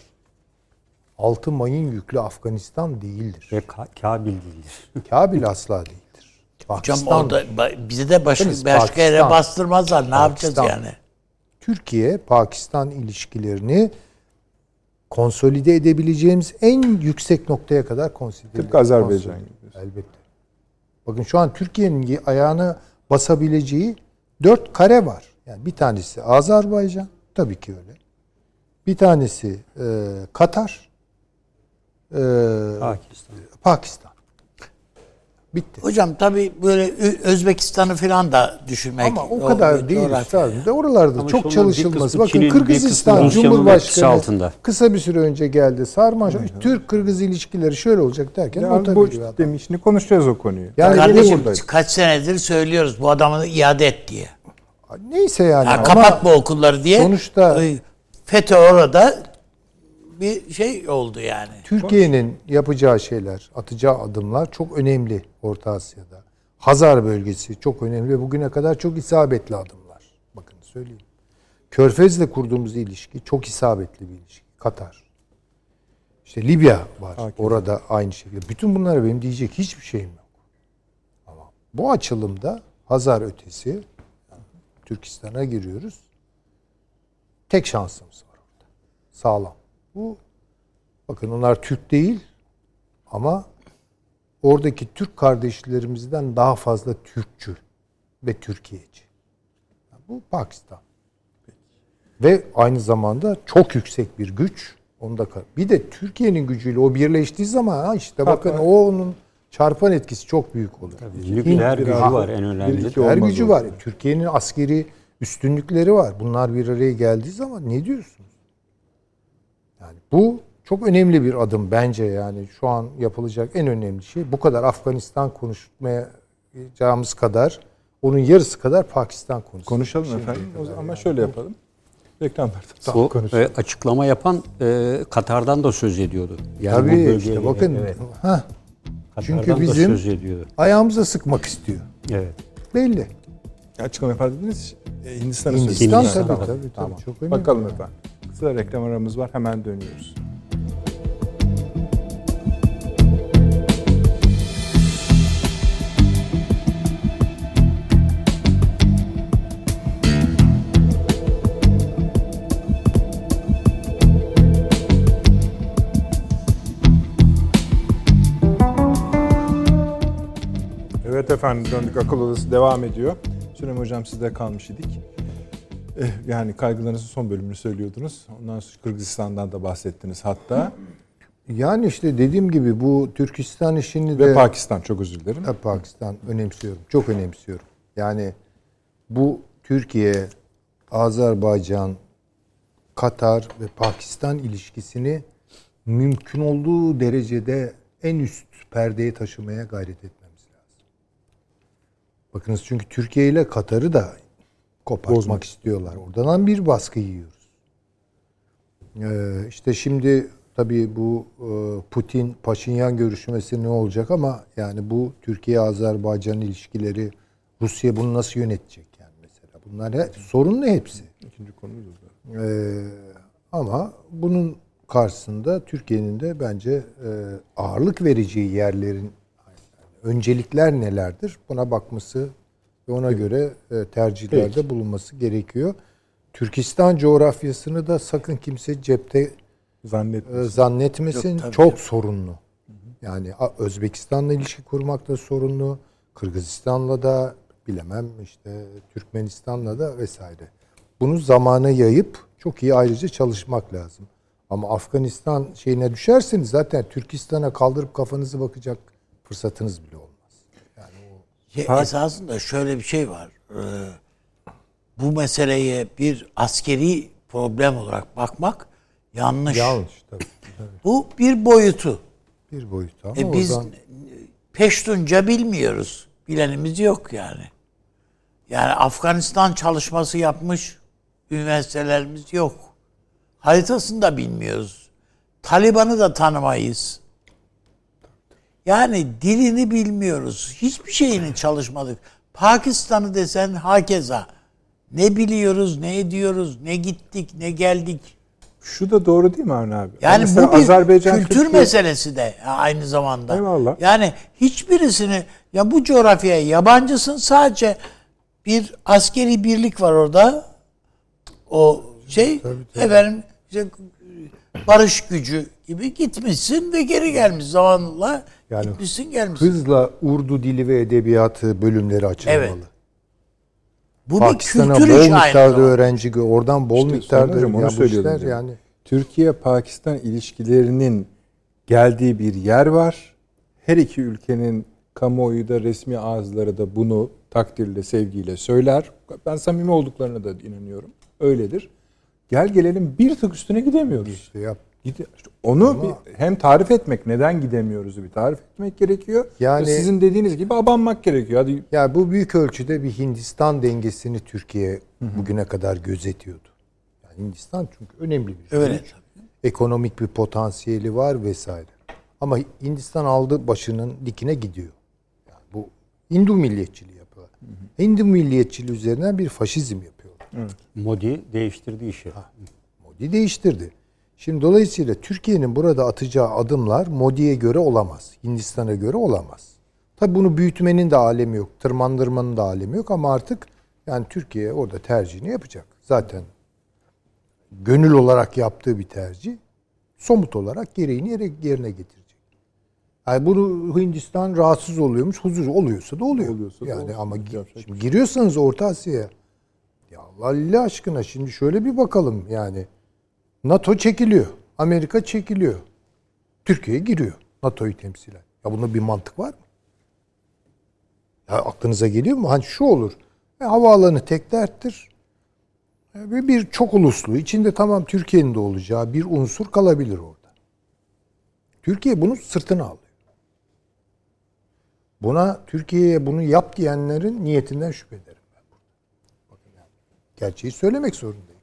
altı mayın yüklü Afganistan değildir. Ve Ka- Kabil değildir. Kabil asla değildir. Hocam Pakistan. orada ba- bize de başka, başka yere Pakistan. bastırmazlar. Ne yapacağız Pakistan. yani? Türkiye Pakistan ilişkilerini konsolide edebileceğimiz en yüksek noktaya kadar konsolide Tıpkı Azerbaycan gibi. Elbette. Bakın şu an Türkiye'nin ayağını basabileceği dört kare var. Yani bir tanesi Azerbaycan, tabii ki öyle. Bir tanesi e, Katar, e, Pakistan. Pakistan. Bitti. Hocam tabii böyle Özbekistan'ı falan da düşünmek. Ama o kadar değil coğrafya. üstadım. De oralarda Ama çok çalışılması. Bakın Çin'in, Kırgızistan Cumhurbaşkanı altında. kısa bir süre önce geldi. Sarmaş, Türk-Kırgız ilişkileri şöyle olacak derken Ya bu demiş, şimdi konuşacağız o konuyu. Yani Kardeşim kaç senedir söylüyoruz bu adamı iade et diye. Neyse yani Ya ama kapat bu okulları diye. sonuçta- e, FETÖ orada bir şey oldu yani. Türkiye'nin yapacağı şeyler, atacağı adımlar çok önemli Orta Asya'da. Hazar bölgesi çok önemli ve bugüne kadar çok isabetli adımlar. Bakın söyleyeyim. Körfez'le kurduğumuz ilişki çok isabetli bir ilişki. Katar. İşte Libya var. Hakeza. Orada aynı şekilde. Bütün bunlara benim diyecek hiçbir şeyim yok. Ama bu açılımda Hazar ötesi Türkistan'a giriyoruz. Tek şansımız var orada. Sağlam. Bu bakın onlar Türk değil ama oradaki Türk kardeşlerimizden daha fazla Türkçü ve Türkiye'ci. Bu Pakistan. Ve aynı zamanda çok yüksek bir güç. Onda bir de Türkiye'nin gücüyle o birleştiği zaman ha işte bakın o onun çarpan etkisi çok büyük olur. Nükleer gücü bir- var en önemli. Nükleer gücü o. var. Türkiye'nin askeri üstünlükleri var. Bunlar bir araya geldiği zaman ne diyorsunuz? Yani bu çok önemli bir adım bence yani şu an yapılacak en önemli şey bu kadar Afganistan konuşmayacağımız kadar onun yarısı kadar Pakistan konuşsun. Konuşalım Şimdiye efendim. O zaman ama yani. şöyle yapalım. Reklamlardan sonra Bu konuşalım. e, açıklama yapan e, Katar'dan da söz ediyordu. Yani bu Tabii işte bakın evet, ha Katar'dan çünkü da bizim- söz ediyordu. ayağımıza sıkmak istiyor. Evet. Belli. Açıklama yapar dediniz. E, Hindistan'ı Hindistan söylüyorsunuz. tabii, Tamam, tabii, tabii. tamam. Çok önemli. Bakalım efendim. Kısa reklam aramız var. Hemen dönüyoruz. Evet efendim döndük akıl odası devam ediyor. Süleyman Hocam sizde kalmış idik. Eh, Yani kaygılarınızın son bölümünü söylüyordunuz. Ondan sonra Kırgızistan'dan da bahsettiniz hatta. Yani işte dediğim gibi bu Türkistan işini de Ve Pakistan çok özür dilerim. Ha, Pakistan önemsiyorum. Çok önemsiyorum. Yani bu Türkiye, Azerbaycan, Katar ve Pakistan ilişkisini mümkün olduğu derecede en üst perdeye taşımaya gayret lazım. Bakınız çünkü Türkiye ile Katar'ı da kopartmak Bozmak. istiyorlar. Oradan bir baskı yiyoruz. Ee, işte şimdi tabii bu e, Putin Paşinyan görüşmesi ne olacak ama yani bu Türkiye Azerbaycan ilişkileri Rusya bunu nasıl yönetecek yani mesela bunlar he, sorun ne hepsi. İkinci konumuz. Ee, ama bunun karşısında Türkiye'nin de bence e, ağırlık vereceği yerlerin öncelikler nelerdir buna bakması ve ona göre e, tercihlerde bulunması gerekiyor. Türkistan coğrafyasını da sakın kimse cepte e, Zannetmiyorum. zannetmesin. Yok, tabii, çok sorunlu. Yani Özbekistan'la ilişki kurmak da sorunlu. Kırgızistan'la da bilemem işte Türkmenistan'la da vesaire. Bunu zamana yayıp çok iyi ayrıca çalışmak lazım. Ama Afganistan şeyine düşerseniz zaten Türkistan'a kaldırıp kafanızı bakacak fırsatınız bile Ya esasında şöyle bir şey var. Ee, bu meseleye bir askeri problem olarak bakmak yanlış. Yanlış tabii. Bu bir boyutu. Bir boyutu ama E biz oradan peştunca bilmiyoruz. Bilenimiz yok yani. Yani Afganistan çalışması yapmış üniversitelerimiz yok. Haritasını da bilmiyoruz. Taliban'ı da tanımayız. Yani dilini bilmiyoruz. Hiçbir şeyini çalışmadık. Pakistan'ı desen hakeza. Ne biliyoruz, ne ediyoruz, ne gittik, ne geldik. Şu da doğru değil mi Avni abi? Yani Mesela bu bir Azerbaycan, kültür Türkiye- meselesi de aynı zamanda. Eyvallah. Yani hiçbirisini ya bu coğrafyaya yabancısın sadece bir askeri birlik var orada. O şey efendim işte barış gücü gibi gitmişsin ve geri gelmiş zamanla Yani gitmişsin gelmişsin. hızla Urdu dili ve edebiyatı bölümleri açılmalı. Evet. Bu Pakistan'a bir kültür bol miktarda öğrenci oradan bol İşte miktarda hocam onu işler yani. yani Türkiye-Pakistan ilişkilerinin geldiği bir yer var. Her iki ülkenin kamuoyu da resmi ağızları da bunu takdirle, sevgiyle söyler. Ben samimi olduklarına da inanıyorum. Öyledir. Gel gelelim bir tık üstüne gidemiyoruz. işte yap. Gide- işte onu bir, hem tarif etmek, neden gidemiyoruz bir tarif etmek gerekiyor. Yani- Yani sizin dediğiniz gibi abanmak gerekiyor. Hadi Ya bu büyük ölçüde bir Hindistan dengesini Türkiye bugüne kadar gözetiyordu. Yani Hindistan çünkü önemli bir Öyle güç. Ekonomik bir potansiyeli var vesaire. Ama Hindistan aldı başının dikine gidiyor. Yani bu Hindu milliyetçiliği yapıyor. Hindu milliyetçiliği üzerinden bir faşizm yapıyor. Modi değiştirdi işi. Modi değiştirdi. Şimdi dolayısıyla Türkiye'nin burada atacağı adımlar Modi'ye göre olamaz. Hindistan'a göre olamaz. Tabi bunu büyütmenin de alemi yok. Tırmandırmanın da alemi yok ama artık Yani Türkiye orada tercihini yapacak. Zaten gönül olarak yaptığı bir tercih somut olarak gereğini yerine getirecek. Yani bunu Hindistan rahatsız oluyormuş, huzur oluyorsa da oluyor. Oluyorsa da yani oluyor. ama Yapacak bir şimdi giriyorsanız Orta Asya'ya ya Allah aşkına şimdi şöyle bir bakalım yani NATO çekiliyor. Amerika çekiliyor. Türkiye giriyor NATO'yu temsilen. Ya bunda bir mantık var mı? Ya aklınıza geliyor mu? Hani şu olur. E, havaalanı tek derttir. Ve bir çok uluslu, içinde tamam Türkiye'nin de olacağı bir unsur kalabilir orada. Türkiye bunu sırtına alıyor. Buna Türkiye'ye bunu yap diyenlerin niyetinden şüphe ederim ben gerçeği söylemek zorundayım.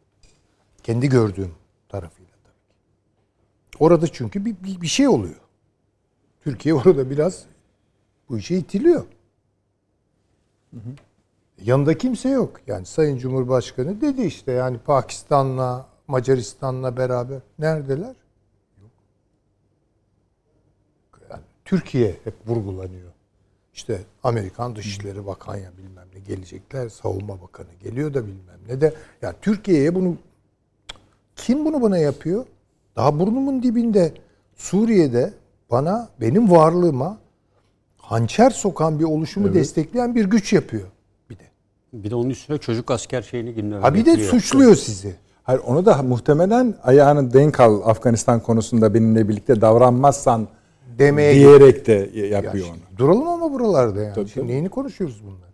Kendi gördüğüm tarafıyla tabii ki. Orada çünkü bir, bir, bir şey oluyor. Türkiye orada biraz bu işe itiliyor. Yanında kimse yok. Yani Sayın Cumhurbaşkanı dedi işte yani Pakistan'la Macaristan'la beraber neredeler? Yok. Yani Türkiye hep vurgulanıyor. İşte Amerikan Dışişleri Bakanı bilmem ne gelecekler. Savunma Bakanı geliyor da bilmem ne de. Ya Türkiye'ye bunu kim bunu bana yapıyor? Daha burnumun dibinde Suriye'de bana benim varlığıma hançer sokan bir oluşumu destekleyen bir güç yapıyor bir de. Bir de onun üstüne çocuk asker şeyini gündeme Ha bir de suçluyor sizi. Hayır onu da muhtemelen ayağını denk al Afganistan konusunda benimle birlikte davranmazsan Demeye diyerek de Ya yapıyor şimdi onu. Duralım ama buralarda yani. Tabii, Şimdi tabii. neyini konuşuyoruz bunlar?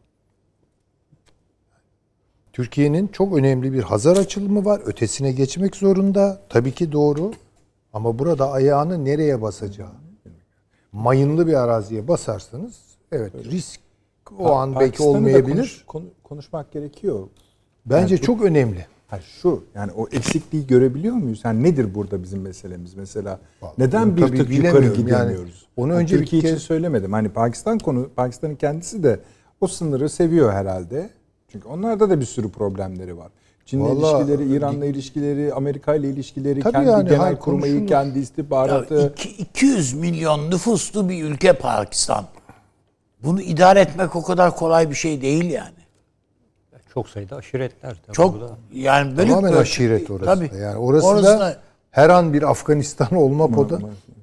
Türkiye'nin çok önemli bir Hazar açılımı var. Ötesine geçmek zorunda. Tabii ki doğru. Ama burada ayağını nereye basacağı. Mayınlı bir araziye basarsanız evet risk o Pa- an belki olmayabilir. konuş- konu- konuşmak gerekiyor. Bence çok önemli. Ha şu yani o eksikliği görebiliyor muyuz? Yani nedir burada bizim meselemiz mesela? Vallahi Neden bir tık yukarı bilemiyorum. Yani gidemiyoruz? onu Yani önce bir Türkiye için kez- söylemedim. Hani Pakistan konu Pakistan'ın kendisi de o sınırı seviyor herhalde. Çünkü onlarda da bir sürü problemleri var. Çin'le Vallahi- ilişkileri, İran'la ilişkileri, Amerika ile ilişkileri, Tabii kendi yani, genel hayır, kurmayı, kendi Ya istihbaratı. iki- 200 milyon nüfuslu bir ülke Pakistan. Bunu idare etmek o kadar kolay bir şey değil yani. Çok sayıda aşiretler. Tabii Çok bu da. yani böyle Tamamen böyle- aşiret orası. Tabii. Yani orası, Orası da, da- her an bir Afganistan olma poda,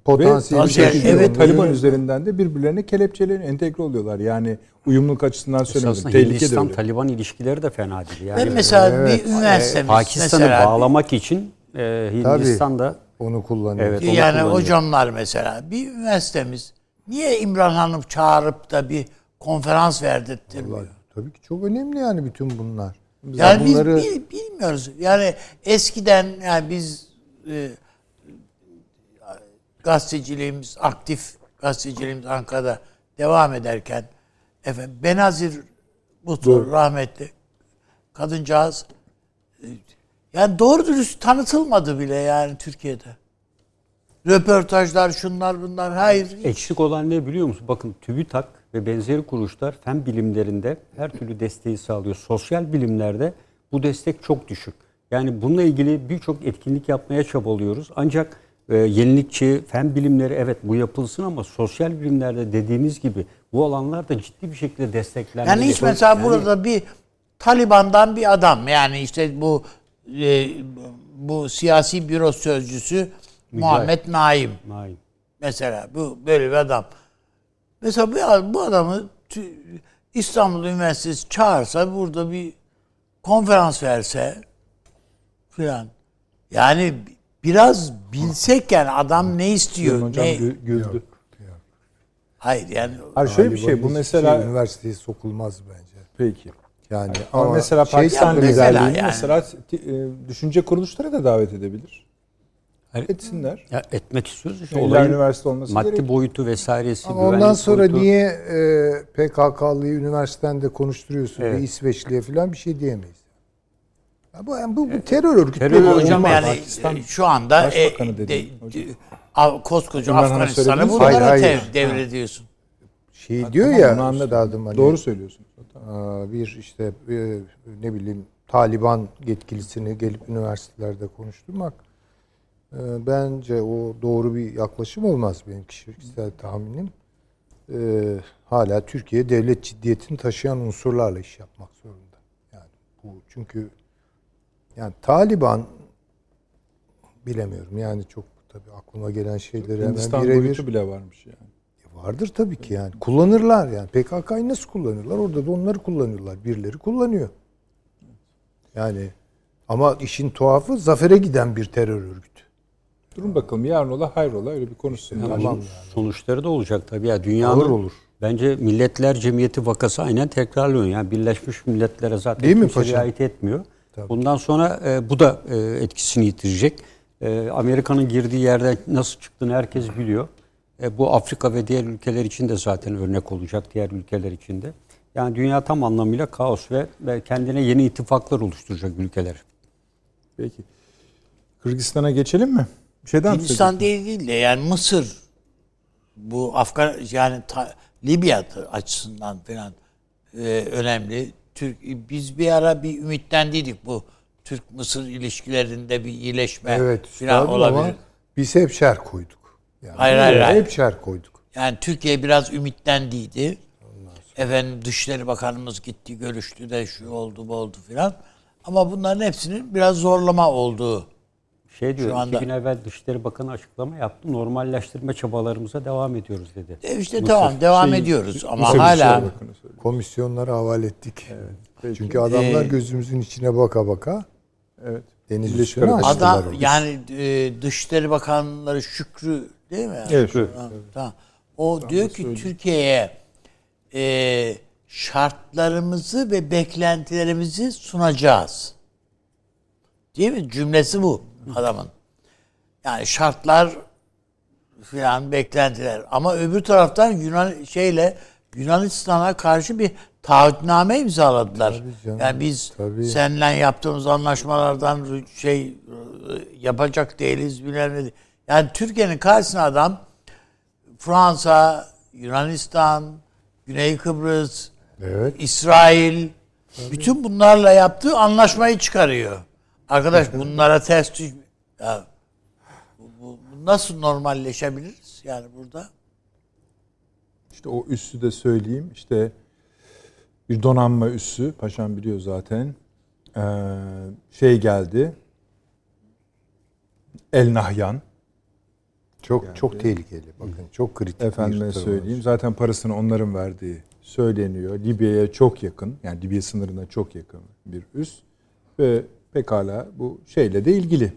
potansiyeli Ve- Ve taşıyor. evet, Taliban üzerinden de birbirlerine kelepçelerini entegre oluyorlar. Yani uyumluluk açısından. Esasında Tehlike de öyle. Hindistan-Taliban ilişkileri de fena değil. Yani Ben mesela Evet. bir üniversitemiz Pakistan'ı mesela bağlamak için e, Hindistan'da Onu kullanıyor. Evet. onu yani kullanıyor. hocamlar mesela bir üniversitemiz niye İmran Hanım çağırıp da bir konferans verdirtmiyor? Tabii ki çok önemli yani bütün bunlar. Yani biz bunları bil- bilmiyoruz. Yani eskiden yani biz e, gazeteciliğimiz aktif gazeteciliğimiz Ankara'da devam ederken efendim Benazir Mutlu rahmetli kadıncağız e, yani doğru dürüst tanıtılmadı bile yani Türkiye'de. Röportajlar şunlar bunlar hayır. hiç. Eksik olan ne biliyor musun? Bakın TÜBİTAK ve benzeri kuruluşlar fen bilimlerinde her türlü desteği sağlıyor. Sosyal bilimlerde bu destek çok düşük. Yani bununla ilgili birçok etkinlik yapmaya çabalıyoruz. Ancak e, yenilikçi fen bilimleri evet bu yapılsın ama sosyal bilimlerde dediğiniz gibi bu alanlarda ciddi bir şekilde desteklenmeli. Yani hiç mesela Yani burada bir Taliban'dan bir adam yani işte bu e, bu siyasi büro sözcüsü Muhammed Naim Naim. mesela bu böyle bir adam. Mesela bu, bu adamı İstanbul Üniversitesi çağırsa burada bir konferans verse filan. Yani biraz bilsek yani adam ne istiyor Hocam ne gü- güldü. hayır yani Hayır şöyle bir şey bu mesela şey, üniversiteye sokulmaz bence. peki. Yani Ama, mesela şey Pakistan mesela liderliğini yani. mesela e, düşünce kuruluşları da davet edebilir. Hayır. Etsinler. Ya etmek istiyoruz işte olayın üniversite olması maddi gerek. boyutu vesairesi. Ama ondan sonra boyutu. niye e, PKK'lıyı üniversitede konuşturuyorsun Evet. bir İsveçli'ye falan bir şey diyemeyiz. Bu, yani bu, bu terör örgütü. Terör Olmaz. hocam yani Pakistan e, şu anda e, de- de- koskoca Hayır, tev- hayır. devrediyorsun. Şey diyor Tamam, ya onu anladım. hani, Doğru söylüyorsun. aa, bir işte e, ne bileyim Taliban yetkilisini gelip üniversitelerde konuşturmak e, bence o doğru bir yaklaşım olmaz benim kişisel tahminim. E, hala Türkiye devlet ciddiyetini taşıyan unsurlarla iş yapmak zorunda. Yani bu. Çünkü yani Taliban bilemiyorum. Yani çok tabii aklıma gelen şeyleri hemen Hindistan birebir boyutu bile varmış yani. vardır tabii ki yani. Kullanırlar yani. PKK'yı nasıl kullanırlar? Orada da onları kullanıyorlar. Birileri kullanıyor. Yani ama işin tuhafı zafere giden bir terör örgütü. Durun bakalım yarın ola hayrola öyle bir konuşsun. Ama Tamam bunun Sonuçları da olacak tabii ya. Dünyanın Ağır olur. Bence Milletler Cemiyeti vakası aynen tekrarlıyor. Yani Birleşmiş Milletler'e zaten Değil mi paşam? etmiyor. Tabii. Bundan sonra e, bu da e, etkisini yitirecek. E, Amerika'nın girdiği yerden nasıl çıktığını herkes biliyor. E, bu Afrika ve diğer ülkeler için de zaten örnek olacak. Diğer ülkeler için de. Yani dünya tam anlamıyla kaos ve, ve kendine yeni ittifaklar oluşturacak ülkeler. Peki. Kırgızistan'a geçelim mi? Bir şeyden Hindistan değil değil de yani Mısır bu Afgan yani ta- Libya açısından falan e, önemli. Türk biz bir ara bir ümitlendiydik bu Türk Mısır ilişkilerinde bir iyileşme Evet. falan olabilir. Ama biz hep şer koyduk. Yani Hayır, hayır, hayır. Hep şer koyduk. Yani Türkiye biraz ümitlendiydi. Efendim Dışişleri Bakanımız gitti, görüştü de şu oldu bu oldu filan. Ama bunların hepsinin biraz zorlama olduğu. Şey diyor, Şu anda- iki gün evvel Dışişleri Bakanı açıklama yaptı. Normalleştirme çabalarımıza devam ediyoruz dedi. E işte tamam devam Şey, ediyoruz ama Mısır hala. Komisyonlara havale ettik. Peki. Çünkü adamlar Ee, gözümüzün içine baka baka Evet. deniz üstüne açtılar. Adam yani e, Dışişleri Bakanları Şükrü değil mi? Evet. Ha, Tamam. O diyor ki Türkiye'ye e, şartlarımızı ve beklentilerimizi sunacağız. Değil mi? Cümlesi bu adamın. Yani şartlar filan beklentiler. Ama öbür taraftan Yunan şeyle Yunanistan'a karşı bir taahhütname imzaladılar. Tabii Yani biz tabii. seninle yaptığımız anlaşmalardan şey yapacak değiliz bilmem ne. Yani Türkiye'nin karşısına adam Fransa, Yunanistan, Güney Kıbrıs, Evet. İsrail bütün bunlarla yaptığı anlaşmayı çıkarıyor. Arkadaş bunlara ters düş ya bu, bu- nasıl normalleşebiliriz yani burada? İşte o üssü de söyleyeyim. İşte bir donanma üssü. Paşam biliyor zaten. Ee, şey geldi. El Nahyan. Çok çok tehlikeli. Bakın çok kritik Efendime bir söyleyeyim. Zaten parasını onların verdiği söyleniyor. Libya'ya çok yakın. Yani Libya sınırına çok yakın bir üs. Ve pekala bu şeyle de ilgili.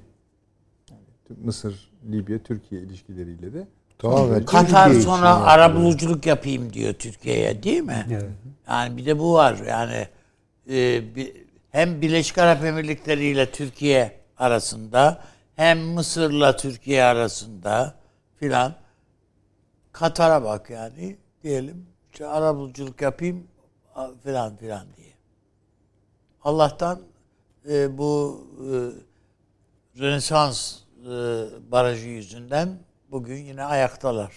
Yani Mısır, Libya, Türkiye ilişkileriyle de Tamamen Katar Türkiye sonra arabuluculuk yapayım diyor Türkiye'ye değil mi? Yani bir de bu var yani e, hem Birleşik Arap Emirlikleri ile Türkiye arasında hem Mısır'la Türkiye arasında filan Katar'a bak yani diyelim işte arabuluculuk yapayım filan filan diye. Allah'tan e, bu e, Rönesans e, barajı yüzünden bugün yine ayaktalar.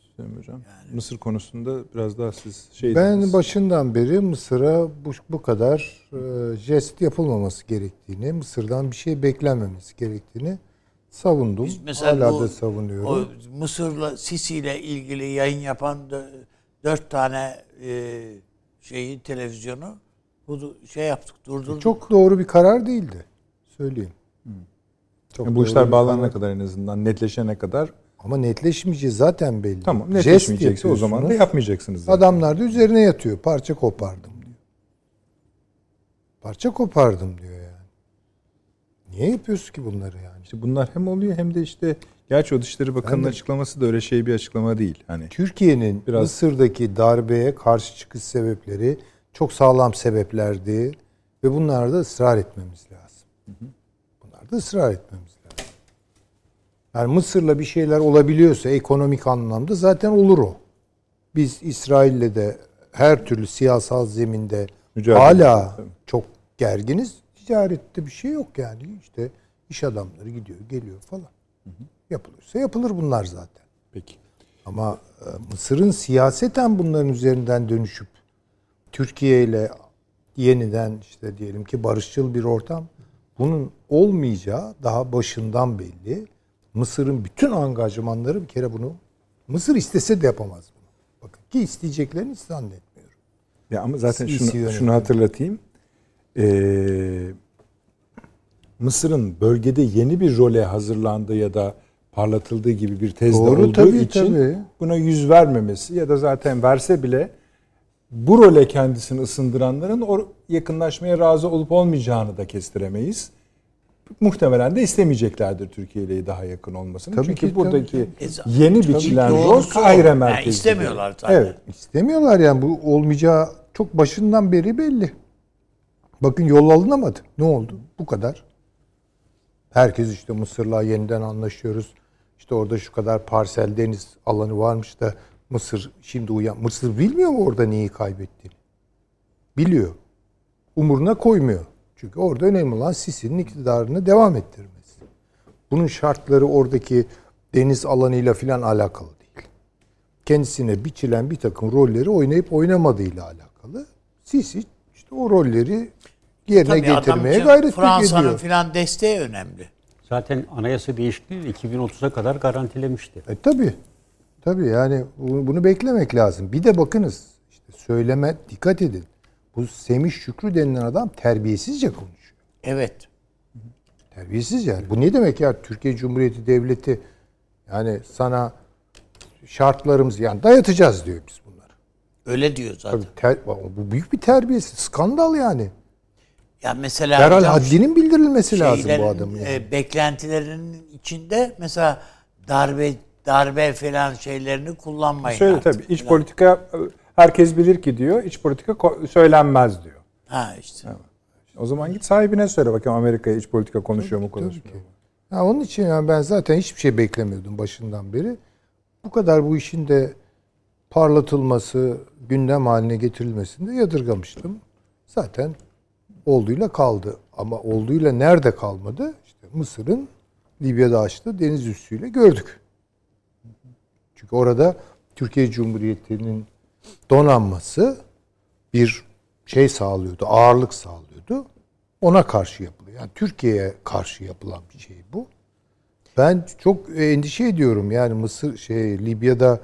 Hüseyin Hocam. Mısır konusunda biraz daha siz şey Ben başından beri Mısır'a bu, bu kadar e, jest yapılmaması gerektiğini, Mısır'dan bir şey beklenmemesi gerektiğini savundum. Biz mesela Hala bu- da savunuyorum. O Mısır'la Sisi ile ilgili yayın yapan dö- dört tane e, şeyi televizyonu bu şey yaptık durdurduk. Çok doğru bir karar değildi. Söyleyeyim. Çok Yani bu işler bağlanana kadar en azından netleşene kadar Ama netleşmeyeceği zaten belli. tamam netleşmeyecekse o zaman da yapmayacaksınız. zaten. Adamlar da üzerine yatıyor. Parça kopardım diyor. Parça kopardım diyor yani. Niye yapıyorsun ki bunları yani? İşte bunlar hem oluyor hem de işte gerçi o Dışişleri Bakanı'nın açıklaması da öyle şey bir açıklama değil. Hani Türkiye'nin Biraz- Mısır'daki darbeye karşı çıkış sebepleri çok sağlam sebeplerdi ve bunlarda ısrar etmemiz lazım. Bunlarda ısrar etmemiz lazım. Yani Mısır'la bir şeyler olabiliyorsa ekonomik anlamda zaten olur o. Biz İsrail'le de her türlü siyasal zeminde Mücadele hala tabii. çok gerginiz. Ticarette bir şey yok yani. İşte iş adamları gidiyor, geliyor falan. Yapılırsa yapılır bunlar zaten. peki. Ama e, Mısır'ın siyaseten bunların üzerinden dönüşüp Türkiye ile yeniden işte diyelim ki barışçıl bir ortam bunun olmayacağı daha başından belli. Mısır'ın bütün angajmanları bir kere bunu Mısır istese de yapamaz bunu. Bakın ki isteyeceklerini hiç zannetmiyorum. Ya ama zaten şunu, şunu hatırlatayım. Ee, Mısır'ın bölgede yeni bir role hazırlandığı ya da parlatıldığı gibi bir tezde Doğru, olduğu tabii, için tabii. buna yüz vermemesi ya da zaten verse bile bu role kendisini ısındıranların o yakınlaşmaya razı olup olmayacağını da kestiremeyiz. Muhtemelen de istemeyeceklerdir Türkiye ile daha yakın olmasını. Tabii Çünkü ki, buradaki tabii. yeni Tabii biçilen rol o. Kahire Yani merkezli. istemiyorlar zaten. Evet. İstemiyorlar yani bu olmayacağı çok başından beri belli. Bakın yol alınamadı. Ne oldu? Bu kadar. Herkes işte Mısır'la yeniden anlaşıyoruz. İşte orada şu kadar parsel deniz alanı varmış da Mısır şimdi uyan. Mısır bilmiyor mu orada neyi kaybettiğini? Biliyor. Umuruna koymuyor. Çünkü orada önemli olan Sisi'nin iktidarını devam ettirmesi. Bunun şartları oradaki deniz alanıyla filan alakalı değil. Kendisine biçilen bir takım rolleri oynayıp oynamadığıyla alakalı. Sisi işte o rolleri yerine Tabii getirmeye gayret Fransa'nın ediyor. filan desteği önemli. Zaten anayasa değişikliği 2030'a kadar garantilemişti. E tabi. Tabi yani bunu, beklemek lazım. Bir de bakınız işte söyleme dikkat edin. Bu Semih Şükrü denilen adam terbiyesizce konuşuyor. Evet. Terbiyesiz yani. Bu ne demek ya Türkiye Cumhuriyeti Devleti yani sana şartlarımızı yani dayatacağız diyor biz bunları. Öyle diyor zaten. Tabii ter- bu büyük bir terbiyesiz. Skandal yani. Ya mesela hocam, haddinin bildirilmesi lazım bu adamın. Yani. e, beklentilerinin içinde mesela darbe darbe falan şeylerini kullanmayın. Artık tabii iç falan. politika herkes bilir ki diyor. iç politika söylenmez diyor. Ha işte. O zaman git sahibine söyle bakayım Amerika'ya iç politika konuşuyor mu konuşmuyor mu? Ha, onun için yani ben zaten hiçbir şey beklemiyordum başından beri. Bu kadar bu işin de parlatılması, gündem haline getirilmesini de yadırgamıştım. Zaten olduğuyla kaldı. Ama olduğuyla nerede kalmadı? İşte Mısır'ın Libya'da açtığı deniz üssüyle gördük. Çünkü orada Türkiye Cumhuriyeti'nin donanması bir şey sağlıyordu, ağırlık sağlıyordu. Ona karşı yapılıyor. Yani Türkiye'ye karşı yapılan bir şey bu. Ben çok endişe ediyorum. Yani Mısır şey Libya'da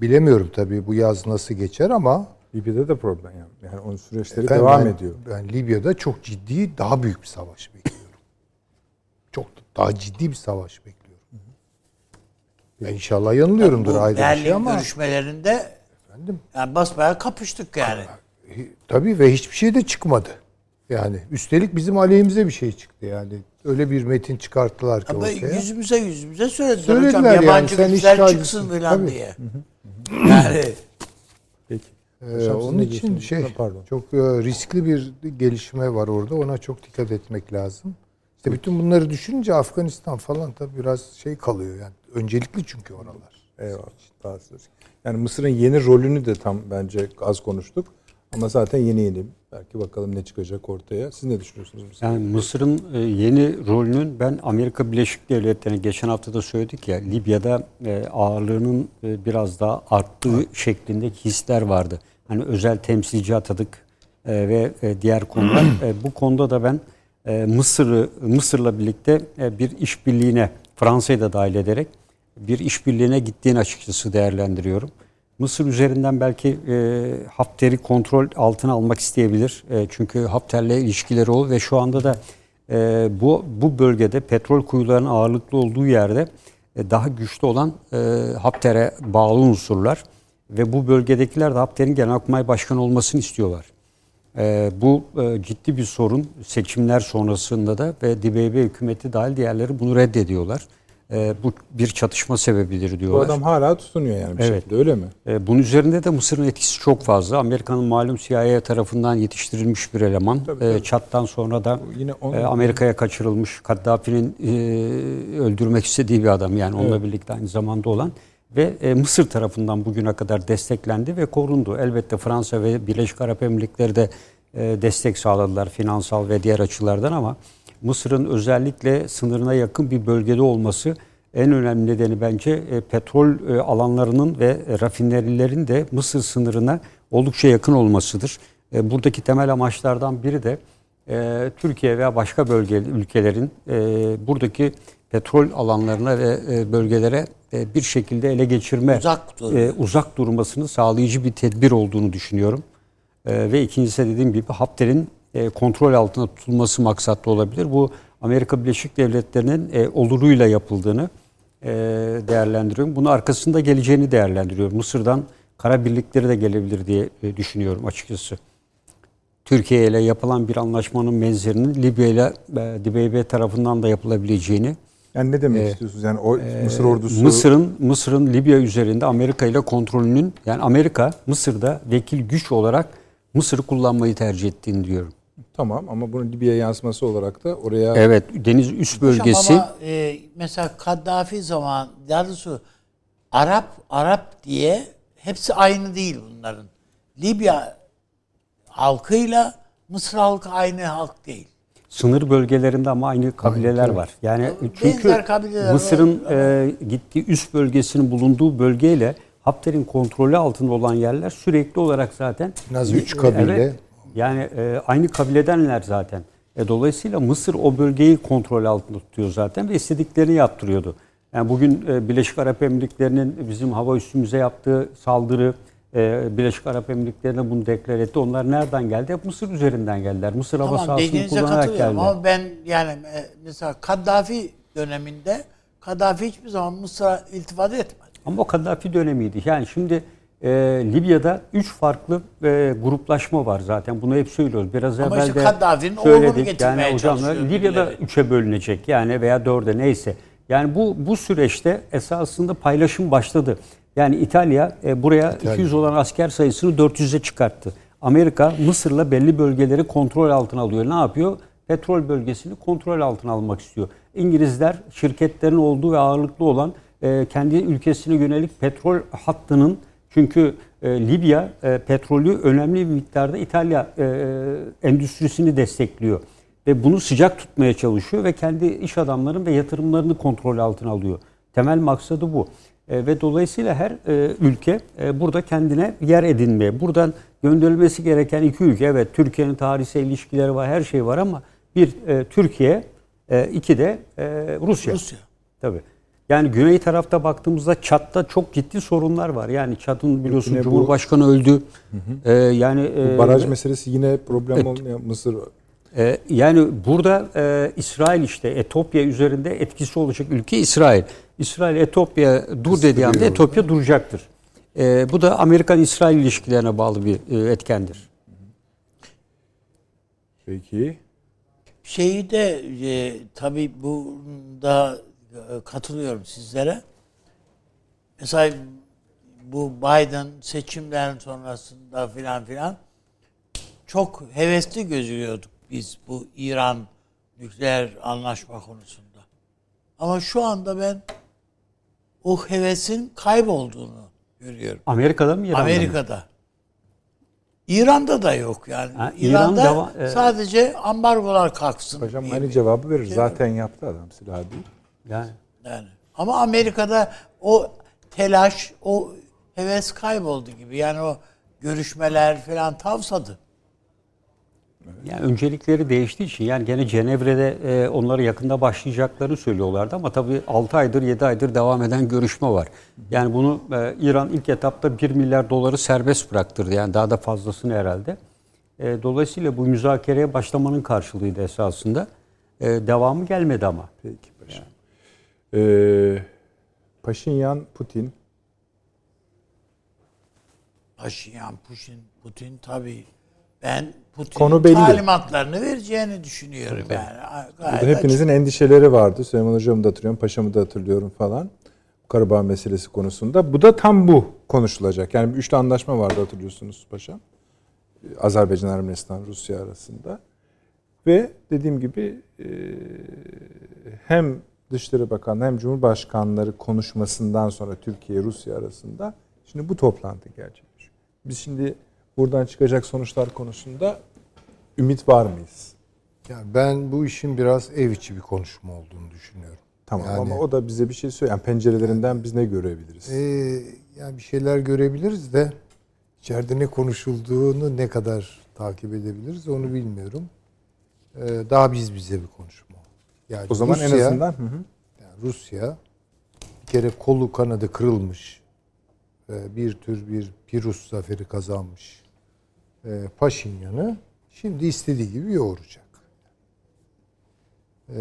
bilemiyorum tabii bu yaz nasıl geçer ama Libya'da da problem yani. Yani onun süreçleri ben- devam ben- ediyor. Ben Libya'da çok ciddi daha büyük bir savaş bekliyorum. çok daha ciddi bir savaş bekliyorum. Ya inşallah yanılıyorumdur Bu ayrı bir şey ama görüşmelerinde efendim yani basbayağı kapıştık yani. tabii ve hiçbir şey de çıkmadı. Yani üstelik bizim aleyhimize bir şey çıktı yani. Öyle bir metin çıkarttılar ki Ama ortaya. yüzümüze yüzümüze söylediler, Söylediler hocam yani, yabancı sen güçler işgalcisin. çıksın falan Tabii. diye. yani Peki. Ee, onun için şey pardon. çok e, riskli bir gelişme var orada. Ona çok dikkat etmek lazım. İşte bütün bunları düşününce Afganistan falan tabii biraz şey kalıyor yani. Öncelikli çünkü oralar. Eyvallah. Daha. Yani Mısır'ın yeni rolünü de tam bence az konuştuk. Ama zaten yeni yeni. Belki bakalım ne çıkacak ortaya. Siz ne düşünüyorsunuz? Mısır? Yani Mısır'ın e, yeni rolünün ben Amerika Birleşik Devletleri'ne geçen hafta da söyledik ya Libya'da e, ağırlığının e, biraz daha arttığı şeklindeki hisler vardı. Hani özel temsilci atadık ve diğer konular. Bu konuda da ben Mısır'ı Mısır'la birlikte bir işbirliğine Fransa'yı da dahil ederek bir işbirliğine gittiğini açıkçası değerlendiriyorum. Mısır üzerinden belki e, Hafter'i kontrol altına almak isteyebilir. E, çünkü Hafter'le ilişkileri ol ve şu anda da e, bu bu bölgede petrol kuyularının ağırlıklı olduğu yerde e, daha güçlü olan e, Hafter'e bağlı unsurlar ve bu bölgedekiler de Hafter'in Genelkurmay Başkanı olmasını istiyorlar. E, bu e, ciddi bir sorun seçimler sonrasında da ve DBB hükümeti dahil diğerleri bunu reddediyorlar. E, bu bir çatışma sebebidir Bu diyorlar. adam hala tutunuyor yani bir Evet. şekilde öyle mi? E, bunun üzerinde de Mısır'ın etkisi çok fazla. Amerika'nın malum CIA tarafından yetiştirilmiş bir eleman. Tabii, E, tabii. Çat'tan sonra da Yine onun- e, Amerika'ya kaçırılmış. Kaddafi'nin e, öldürmek istediği bir adam yani onunla birlikte aynı zamanda olan ve e, Mısır tarafından bugüne kadar desteklendi ve korundu. Elbette Fransa ve Birleşik Arap Emirlikleri de e, destek sağladılar finansal ve diğer açılardan ama Mısır'ın özellikle sınırına yakın bir bölgede olması en önemli nedeni bence e, petrol e, alanlarının ve e, rafinerilerin de Mısır sınırına oldukça yakın olmasıdır. Buradaki temel amaçlardan biri de Türkiye veya başka bölge ülkelerin buradaki petrol alanlarına ve bölgelere bir şekilde ele geçirme Uzak dur- uzak durmasını sağlayıcı bir tedbir olduğunu düşünüyorum. Ve ikincisi de dediğim gibi Hafter'in e, kontrol altında tutulması maksatlı olabilir. Bu Amerika Birleşik Devletleri'nin e, oluruyla yapıldığını e, değerlendiriyorum. Bunun arkasında geleceğini değerlendiriyorum. Mısır'dan kara birlikleri de gelebilir diye e, düşünüyorum açıkçası. Türkiye ile yapılan bir anlaşmanın benzerinin Libya ile DBB tarafından da yapılabileceğini Yani ne demek Ee, istiyorsunuz? Yani o Mısır ordusu Mısır'ın Mısır'ın Libya üzerinde Amerika ile kontrolünün yani Amerika Mısır'da vekil güç olarak Mısır'ı kullanmayı tercih ettiğini diyorum. Tamam ama bunun Libya yansıması olarak da oraya Evet deniz üst bölgesi Ama e, mesela Kaddafi zaman daha doğrusu Arap Arap diye hepsi aynı değil bunların. Libya halkıyla Mısır halkı aynı halk değil. sınır bölgelerinde ama aynı kabileler var. Yani çünkü Mısır'ın e, gittiği üst bölgesinin bulunduğu bölgeyle Hafter'in kontrolü altında olan yerler sürekli olarak zaten En az üç kabile. Evet. Yani e, aynı kabiledenler zaten. E, dolayısıyla Mısır o bölgeyi kontrol altında tutuyor zaten ve istediklerini yaptırıyordu. Yani bugün e, Birleşik Arap Emirlikleri'nin bizim hava üssümüze yaptığı saldırı, e, Birleşik Arap Emirlikleri'ne bunu deklar etti. Onlar nereden geldi? Hep Mısır üzerinden geldiler. Mısır hava Tamam sahasını dediğinize kullanarak geldiler. ama ben yani e, mesela Kaddafi döneminde Kaddafi hiçbir zaman Mısır'a iltifat etmedi. Ama o Kaddafi dönemiydi. Yani şimdi e, Libya'da üç farklı e, gruplaşma var zaten. Bunu hep söylüyoruz. Biraz Ama evvel işte de Kaddafinin söyledik. getirmeye yani hocam çalışıyor Libya'da birileri. üçe bölünecek yani veya dörde neyse. Yani bu bu süreçte esasında paylaşım başladı. Yani İtalya e, buraya 200 olan asker sayısını 400'e çıkarttı. Amerika Mısır'la belli bölgeleri kontrol altına alıyor. Ne yapıyor? Petrol bölgesini kontrol altına almak istiyor. İngilizler şirketlerin olduğu ve ağırlıklı olan e, kendi ülkesine yönelik petrol hattının çünkü e, Libya e, petrolü önemli bir miktarda İtalya e, endüstrisini destekliyor ve bunu sıcak tutmaya çalışıyor ve kendi iş adamlarının ve yatırımlarını kontrol altına alıyor. Temel maksadı bu. E, ve dolayısıyla her e, ülke e, burada kendine yer edinmeye, buradan gönderilmesi gereken iki ülke, evet Türkiye'nin tarihsel ilişkileri var, her şey var ama bir e, Türkiye, e, iki de e, Rusya. Rusya. Tabii. Yani güney tarafta baktığımızda Çat'ta çok ciddi sorunlar var. Yani Çat'ın biliyorsun Yine bu- Cumhurbaşkanı öldü. Ee, yani e, baraj meselesi yine problem olmuyor Mısır. e, yani burada e, İsrail işte Etopya üzerinde etkisi olacak ülke İsrail. İsrail Etopya dur dediği anda Etopya duracaktır. E, bu da Amerikan-İsrail ilişkilerine bağlı bir e, etkendir. Peki. Şeyi de e, tabii bunda e, katılıyorum sizlere. Mesela bu Biden seçimlerin sonrasında filan filan çok hevesli gözüküyorduk biz bu İran nükleer anlaşma konusunda. Ama şu anda ben o hevesin kaybolduğunu görüyorum. Amerika'da mı İran'da mı? Amerika'da. İran'da da yok yani. Ha, İran İran'da deva- e- sadece ambargolar kalksın. Hocam aynı cevabı verir. Zaten yaptı adam silah değil. Yani. Yani. Ama Amerika'da o telaş, o heves kayboldu gibi. Yani o görüşmeler falan tavsadı. Yani öncelikleri değiştiği için yani gene Cenevre'de e, onları yakında başlayacaklarını söylüyorlardı ama tabii 6 aydır 7 aydır devam eden görüşme var. Yani bunu e, İran ilk etapta 1 milyar doları serbest bıraktırdı yani daha da fazlasını herhalde. E, dolayısıyla bu müzakereye başlamanın karşılığıydı esasında. E, devamı gelmedi ama. Peki. Ee, Paşinyan, Putin. Paşinyan, Putin, Putin tabii ben Putin'in talimatlarını vereceğini düşünüyorum yani. Gayet Burada hepinizin endişeleri vardı. Süleyman Hocam'ı da hatırlıyorum, Paşam'ı da hatırlıyorum falan. Karabağ meselesi konusunda. Bu da tam bu konuşulacak. Yani bir üçlü anlaşma vardı hatırlıyorsunuz Paşam. Azerbaycan, Ermenistan, Rusya arasında. Ve dediğim gibi e, hem Dışişleri Bakanı hem Cumhurbaşkanları konuşmasından sonra Türkiye Rusya arasında şimdi bu toplantı gerçekleşiyor. Biz şimdi buradan çıkacak sonuçlar konusunda ümit var mıyız? Yani ben bu işin biraz ev içi bir konuşma olduğunu düşünüyorum. Tamam Yani- ama o da bize bir şey söylüyor. Yani pencerelerinden biz ne görebiliriz? Ee, yani bir şeyler görebiliriz de içeride ne konuşulduğunu ne kadar takip edebiliriz onu bilmiyorum. Ee, daha biz bize bir konuşma. Yani o zaman en Rusya- azından hı hı. yani Rusya bir kere kolu kanadı kırılmış ve bir tür bir Pirus zaferi kazanmış e, Paşinyan'ı şimdi istediği gibi yoğuracak. E,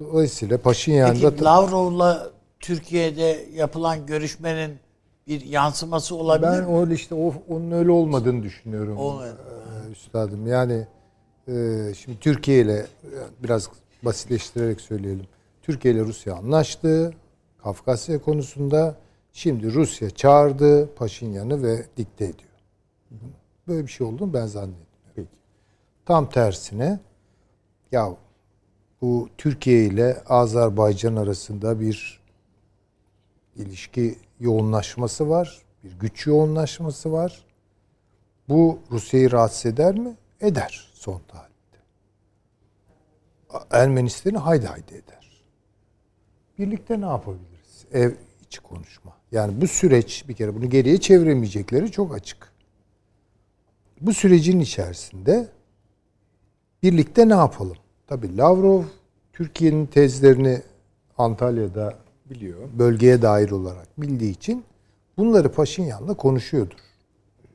dolayısıyla Paşinyan'da Peki Lavrov'la Türkiye'de yapılan görüşmenin bir yansıması olabilir ben mi? öyle işte o, onun öyle olmadığını düşünüyorum. Olmadı. e, üstadım. Yani e, şimdi Türkiye ile biraz basitleştirerek söyleyelim. Türkiye ile Rusya anlaştı. Kafkasya konusunda şimdi Rusya çağırdı Paşinyan'ı ve dikte ediyor. Böyle bir şey olduğunu ben zannetmiyorum. Peki. Tam tersine ya bu Türkiye ile Azerbaycan arasında bir ilişki yoğunlaşması var. Bir güç yoğunlaşması var. Bu Rusya'yı rahatsız eder mi? Eder son tarihte. Ermenistan'ı haydi haydi eder. Birlikte ne yapabiliriz? Ev içi konuşma. Yani bu süreç bir kere bunu geriye çeviremeyecekleri çok açık. Bu sürecin içerisinde birlikte ne yapalım? Tabii Lavrov Türkiye'nin tezlerini Antalya'da Biliyor. bölgeye dair olarak bildiği için bunları Paşinyan'la konuşuyordur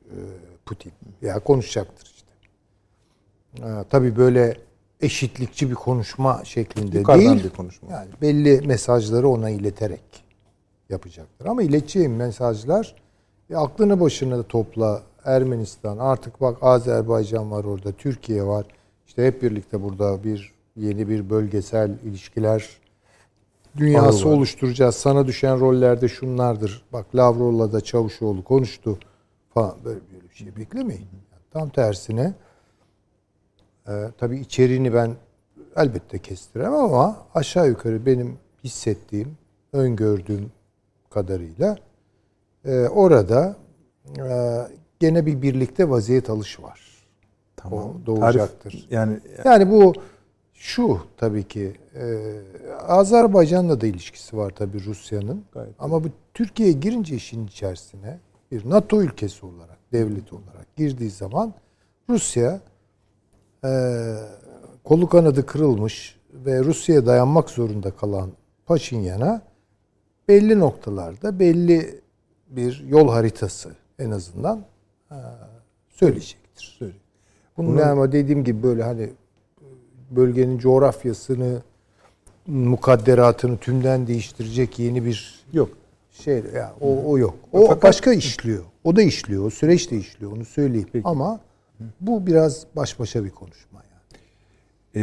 e, Putin. Ya konuşacaktır işte. E, tabii böyle eşitlikçi bir konuşma şeklinde Yukarıdan değil. bir konuşma. Yani belli mesajları ona ileterek yapacaktır. Ama ileteceğim mesajlar e, aklını başına topla Ermenistan artık bak Azerbaycan var orada Türkiye var. İşte hep birlikte burada bir yeni bir bölgesel ilişkiler dünyası var. oluşturacağız. Sana düşen rollerde şunlardır. Bak Lavrov'la da Çavuşoğlu konuştu falan böyle bir şey beklemeyin. Tam tersine e, tabii içeriğini ben elbette kestiremem ama aşağı yukarı benim hissettiğim, öngördüğüm kadarıyla e, orada e, gene bir birlikte vaziyet alışı var. O doğacaktır. Tarif- yani Yani bu şu tabii ki e, Azerbaycan'la da ilişkisi var tabii Rusya'nın. Ama bu Türkiye girince işin içerisine bir NATO ülkesi olarak, devlet olarak girdiği zaman Rusya kolu kanadı kırılmış ve Rusya'ya dayanmak zorunda kalan Paşinyan'a belli noktalarda belli bir yol haritası en azından e, söyleyecektir. Söyle. Bunun ama dediğim gibi böyle hani bölgenin coğrafyasını, mukadderatını tümden değiştirecek yeni bir yok. şey ya o, o yok. O Fakat- başka işliyor. O da işliyor. O süreç de işliyor. Onu söyleyeyim. Peki. Ama bu biraz baş başa bir konuşma yani.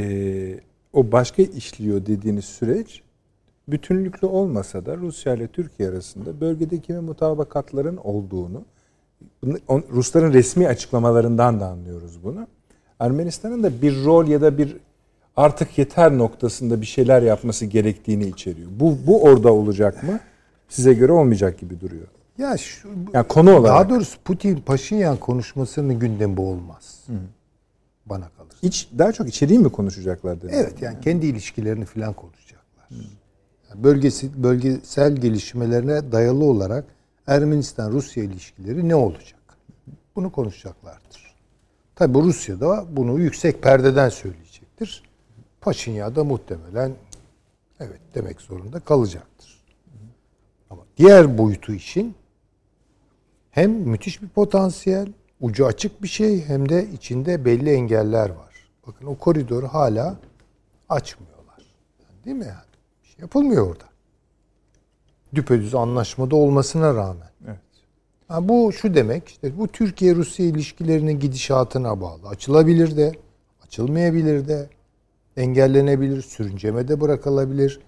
Ee, o başka işliyor dediğiniz süreç bütünlüklü olmasa da Rusya ile Türkiye arasında bölgedeki ve mutabakatların olduğunu Rusların resmi açıklamalarından da anlıyoruz bunu. Ermenistan'ın da bir rol ya da bir artık yeter noktasında bir şeyler yapması gerektiğini içeriyor. Bu bu orada olacak mı? Size göre olmayacak gibi duruyor. Ya şu, Yani konu olarak daha doğrusu Putin Paşinyan konuşmasının gündemi bu olmaz. Bana kalırsa. iç daha çok içeriği mi konuşacaklar dedi. Evet yani kendi ilişkilerini falan konuşacaklar. Yani bölgesi bölgesel gelişmelerine dayalı olarak Ermenistan Rusya ilişkileri ne olacak? Bunu konuşacaklardır. Tabi Rusya da bunu yüksek perdeden söyleyecektir. Paşinyan da muhtemelen evet demek zorunda kalacaktır. Ama diğer boyutu işin hem müthiş bir potansiyel, ucu açık bir şey hem de içinde belli engeller var. Bakın o koridoru hala açmıyorlar. Yani değil mi yani? Bir şey yapılmıyor orada. Düpedüz anlaşmada olmasına rağmen. Evet. Ha, bu şu demek işte bu Türkiye-Rusya ilişkilerinin gidişatına bağlı. Açılabilir de, açılmayabilir de, engellenebilir, sürüncemede bırakılabilir.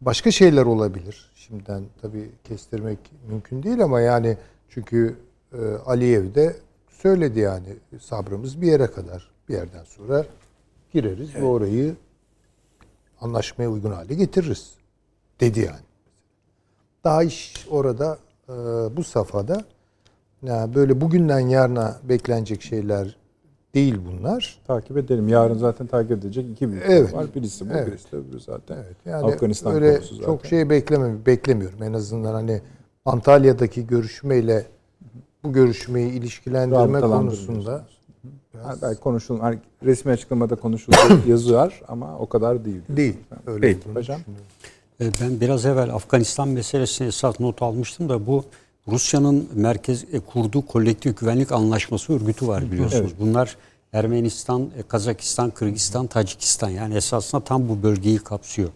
Başka şeyler olabilir. Şimdiden tabii kestirmek mümkün değil ama yani çünkü e, Aliyev de söyledi yani sabrımız bir yere kadar. Bir yerden sonra gireriz ve orayı anlaşmaya uygun hale getiririz. Dedi yani. Daha iş orada e, bu safhada yani böyle bugünden yarına beklenecek şeyler değil bunlar. Takip edelim. Yarın zaten takip edecek iki büyük Evet. var. Birisi bu, Evet. birisi de öbürü zaten. Evet, yani Afganistan öyle zaten. çok şey bekleme, beklemiyorum. En azından hani Antalya'daki görüşmeyle bu görüşmeyi ilişkilendirme konusunda Ha, belki konuşulur. Hani resmi açıklamada konuşulur yazı var ama o kadar değil. değil. Öyle Peki olduğunu hocam. E, Ben biraz evvel Afganistan meselesine esas not almıştım da bu Rusya'nın merkez e, kurduğu kolektif güvenlik anlaşması örgütü var biliyorsunuz. Evet. Bunlar Ermenistan, e, Kazakistan, Kırgızistan, Tacikistan yani esasında tam bu bölgeyi kapsıyor.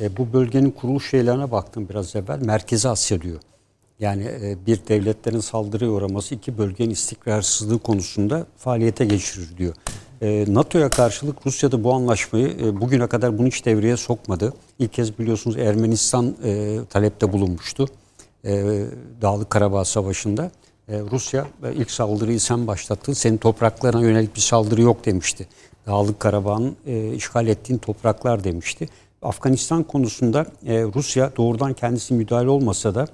E, bu bölgenin kuruluş şeylerine baktım biraz evvel. Merkezi Asya diyor. Yani e, bir devletlerin saldırıya uğraması iki bölgenin istikrarsızlığı konusunda faaliyete geçirir diyor. E, NATO'ya karşılık Rusya da bu anlaşmayı e, bugüne kadar bunu hiç devreye sokmadı. İlk kez biliyorsunuz Ermenistan talepte bulunmuştu. Dağlık Karabağ Savaşı'nda. Rusya ilk saldırıyı sen başlattın. Senin topraklarına yönelik bir saldırı yok demişti. Dağlık Karabağ'ın işgal ettiğin topraklar demişti. Afganistan konusunda Rusya doğrudan kendisi müdahale olmasa da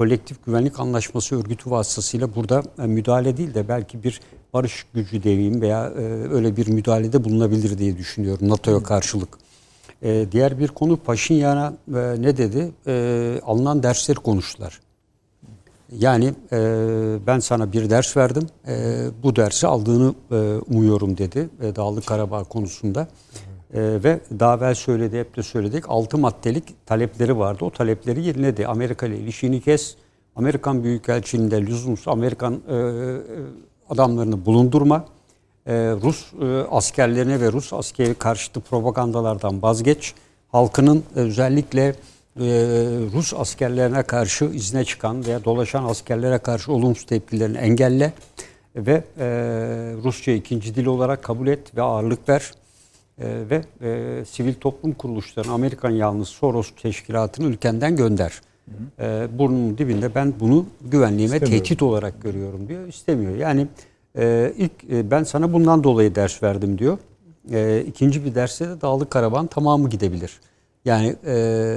kolektif güvenlik anlaşması örgütü vasıtasıyla burada e, müdahale değil de belki bir barış gücü deveyim veya e, öyle bir müdahalede bulunabilir diye düşünüyorum NATO'ya karşılık. E, diğer bir konu Paşinyan'a e, ne dedi? E, alınan dersleri konuştular. Yani e, ben sana bir ders verdim, e, bu dersi aldığını e, umuyorum dedi e, Dağlık Karabağ konusunda. E, ve daha evvel söyledi, hep de söyledik, altı maddelik talepleri vardı. O talepleri yerine de Amerika ile ilişkini kes, Amerikan Büyükelçiliğinde lüzumsuz Amerikan e, adamlarını bulundurma, e, Rus e, askerlerine ve Rus askeri karşıtı propagandalardan vazgeç, halkının özellikle e, Rus askerlerine karşı izne çıkan veya dolaşan askerlere karşı olumsuz tepkilerini engelle ve e, Rusça ikinci dil olarak kabul et ve ağırlık ver e, ve e, sivil toplum kuruluşlarının Amerikan yalnız Soros teşkilatını ülkenden gönder. Hı hı. E, burnunun dibinde ben bunu güvenliğime tehdit olarak görüyorum diyor. İstemiyor. Yani e, ilk e, ben sana bundan dolayı ders verdim diyor. E, ikinci bir derste de Dağlık Karaban tamamı gidebilir. Yani e,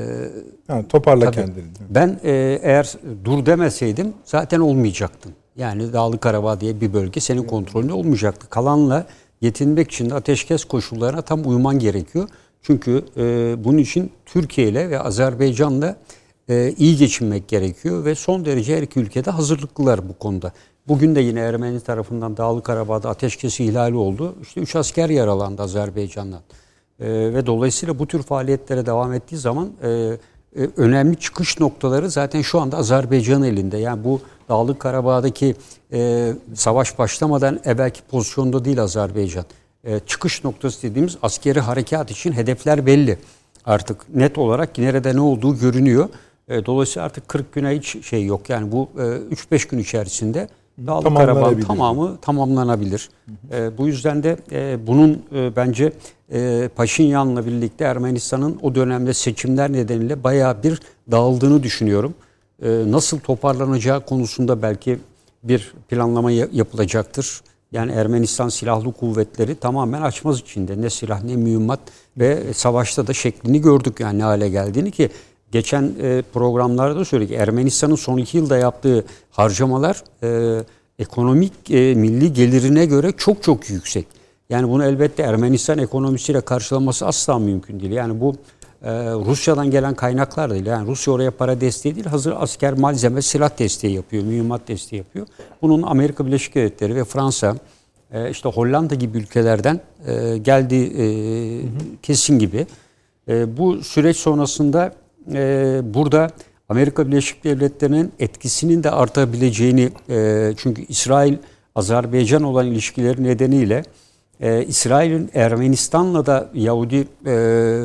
ha, toparla kendini. Ben e, eğer dur demeseydim zaten olmayacaktın. Yani Dağlık Karabağ diye bir bölge senin kontrolünde olmayacaktı. Kalanla yetinmek için de ateşkes koşullarına tam uyman gerekiyor. Çünkü e, bunun için Türkiye ile ve Azerbaycan'la e, iyi geçinmek gerekiyor ve son derece her iki ülkede hazırlıklılar bu konuda. Bugün de yine Ermeni tarafından Dağlı Karabağ'da ateşkesi ihlali oldu. İşte üç asker yaralandı Azerbaycan'dan. E, ve dolayısıyla bu tür faaliyetlere devam ettiği zaman e, e, önemli çıkış noktaları zaten şu anda Azerbaycan elinde. Yani bu Dağlık Karabağ'daki e, savaş başlamadan evvelki pozisyonda değil Azerbaycan. E, çıkış noktası dediğimiz askeri harekat için hedefler belli. Artık net olarak nerede ne olduğu görünüyor. E, dolayısıyla artık 40 güne hiç şey yok. Yani bu e, 3-5 gün içerisinde Dağlık Karabağ tamamı tamamlanabilir. E, bu yüzden de e, bunun e, bence e, Paşinyan'la birlikte Ermenistan'ın o dönemde seçimler nedeniyle bayağı bir dağıldığını düşünüyorum. E, nasıl toparlanacağı konusunda belki bir planlama yapılacaktır. Yani Ermenistan silahlı kuvvetleri tamamen açmaz içinde. Ne silah ne mühimmat ve savaşta da şeklini gördük yani ne hale geldiğini ki geçen e, programlarda da söyledik. Ermenistan'ın son iki yılda yaptığı harcamalar e, ekonomik e, milli gelirine göre çok çok yüksek. Yani bunu elbette Ermenistan ekonomisiyle karşılaması asla mümkün değil. Yani bu e, Rusya'dan gelen kaynaklar değil. Yani Rusya oraya para desteği değil, hazır asker malzeme, silah desteği yapıyor, mühimmat desteği yapıyor. Bunun Amerika Birleşik Devletleri ve Fransa, e, işte Hollanda gibi ülkelerden e, e, kesin gibi. E, bu süreç sonrasında burada Amerika Birleşik Devletleri'nin etkisinin de artabileceğini çünkü İsrail Azerbaycan olan ilişkileri nedeniyle e, İsrail'in Ermenistan'la da Yahudi e,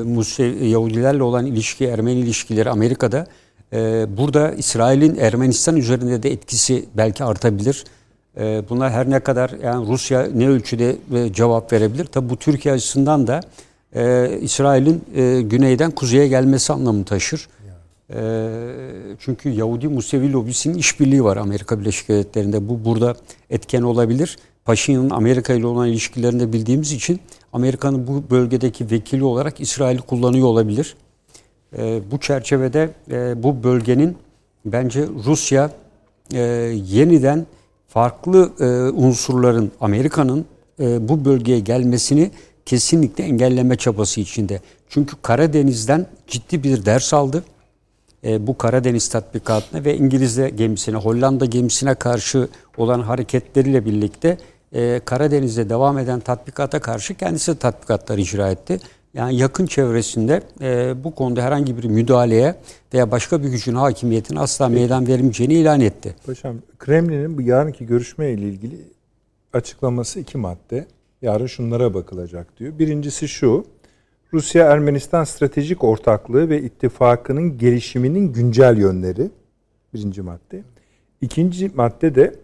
Muse, Yahudilerle olan ilişki Ermeni ilişkileri Amerika'da e, burada İsrail'in Ermenistan üzerinde de etkisi belki artabilir. E, buna her ne kadar yani Rusya ne ölçüde e, cevap verebilir? Tabi bu Türkiye açısından da e, İsrail'in e, güneyden kuzeye gelmesi anlamı taşır. E, çünkü Yahudi Musevi lobisinin işbirliği var Amerika Birleşik Devletleri'nde. Bu burada etken olabilir. Paşinyan'ın Amerika ile olan ilişkilerini de bildiğimiz için Amerika'nın bu bölgedeki vekili olarak İsrail'i kullanıyor olabilir. E, bu çerçevede e, bu bölgenin bence Rusya e, yeniden farklı e, unsurların Amerika'nın e, bu bölgeye gelmesini kesinlikle engelleme çabası içinde. Çünkü Karadeniz'den ciddi bir ders aldı. E, bu Karadeniz tatbikatına ve İngiliz gemisine, Hollanda gemisine karşı olan hareketleriyle birlikte e, Karadeniz'de devam eden tatbikata karşı kendisi tatbikatlar icra etti. yani yakın çevresinde e, bu konuda herhangi bir müdahaleye veya başka bir gücün hakimiyetine asla meydan verilmeyeceğini ilan etti. Paşam Kremlin'in bu yarınki görüşme ile ilgili açıklaması iki madde. Yarın şunlara bakılacak diyor. Birincisi şu. Rusya-Ermenistan stratejik ortaklığı ve ittifakının gelişiminin güncel yönleri. Birinci madde. İkinci madde de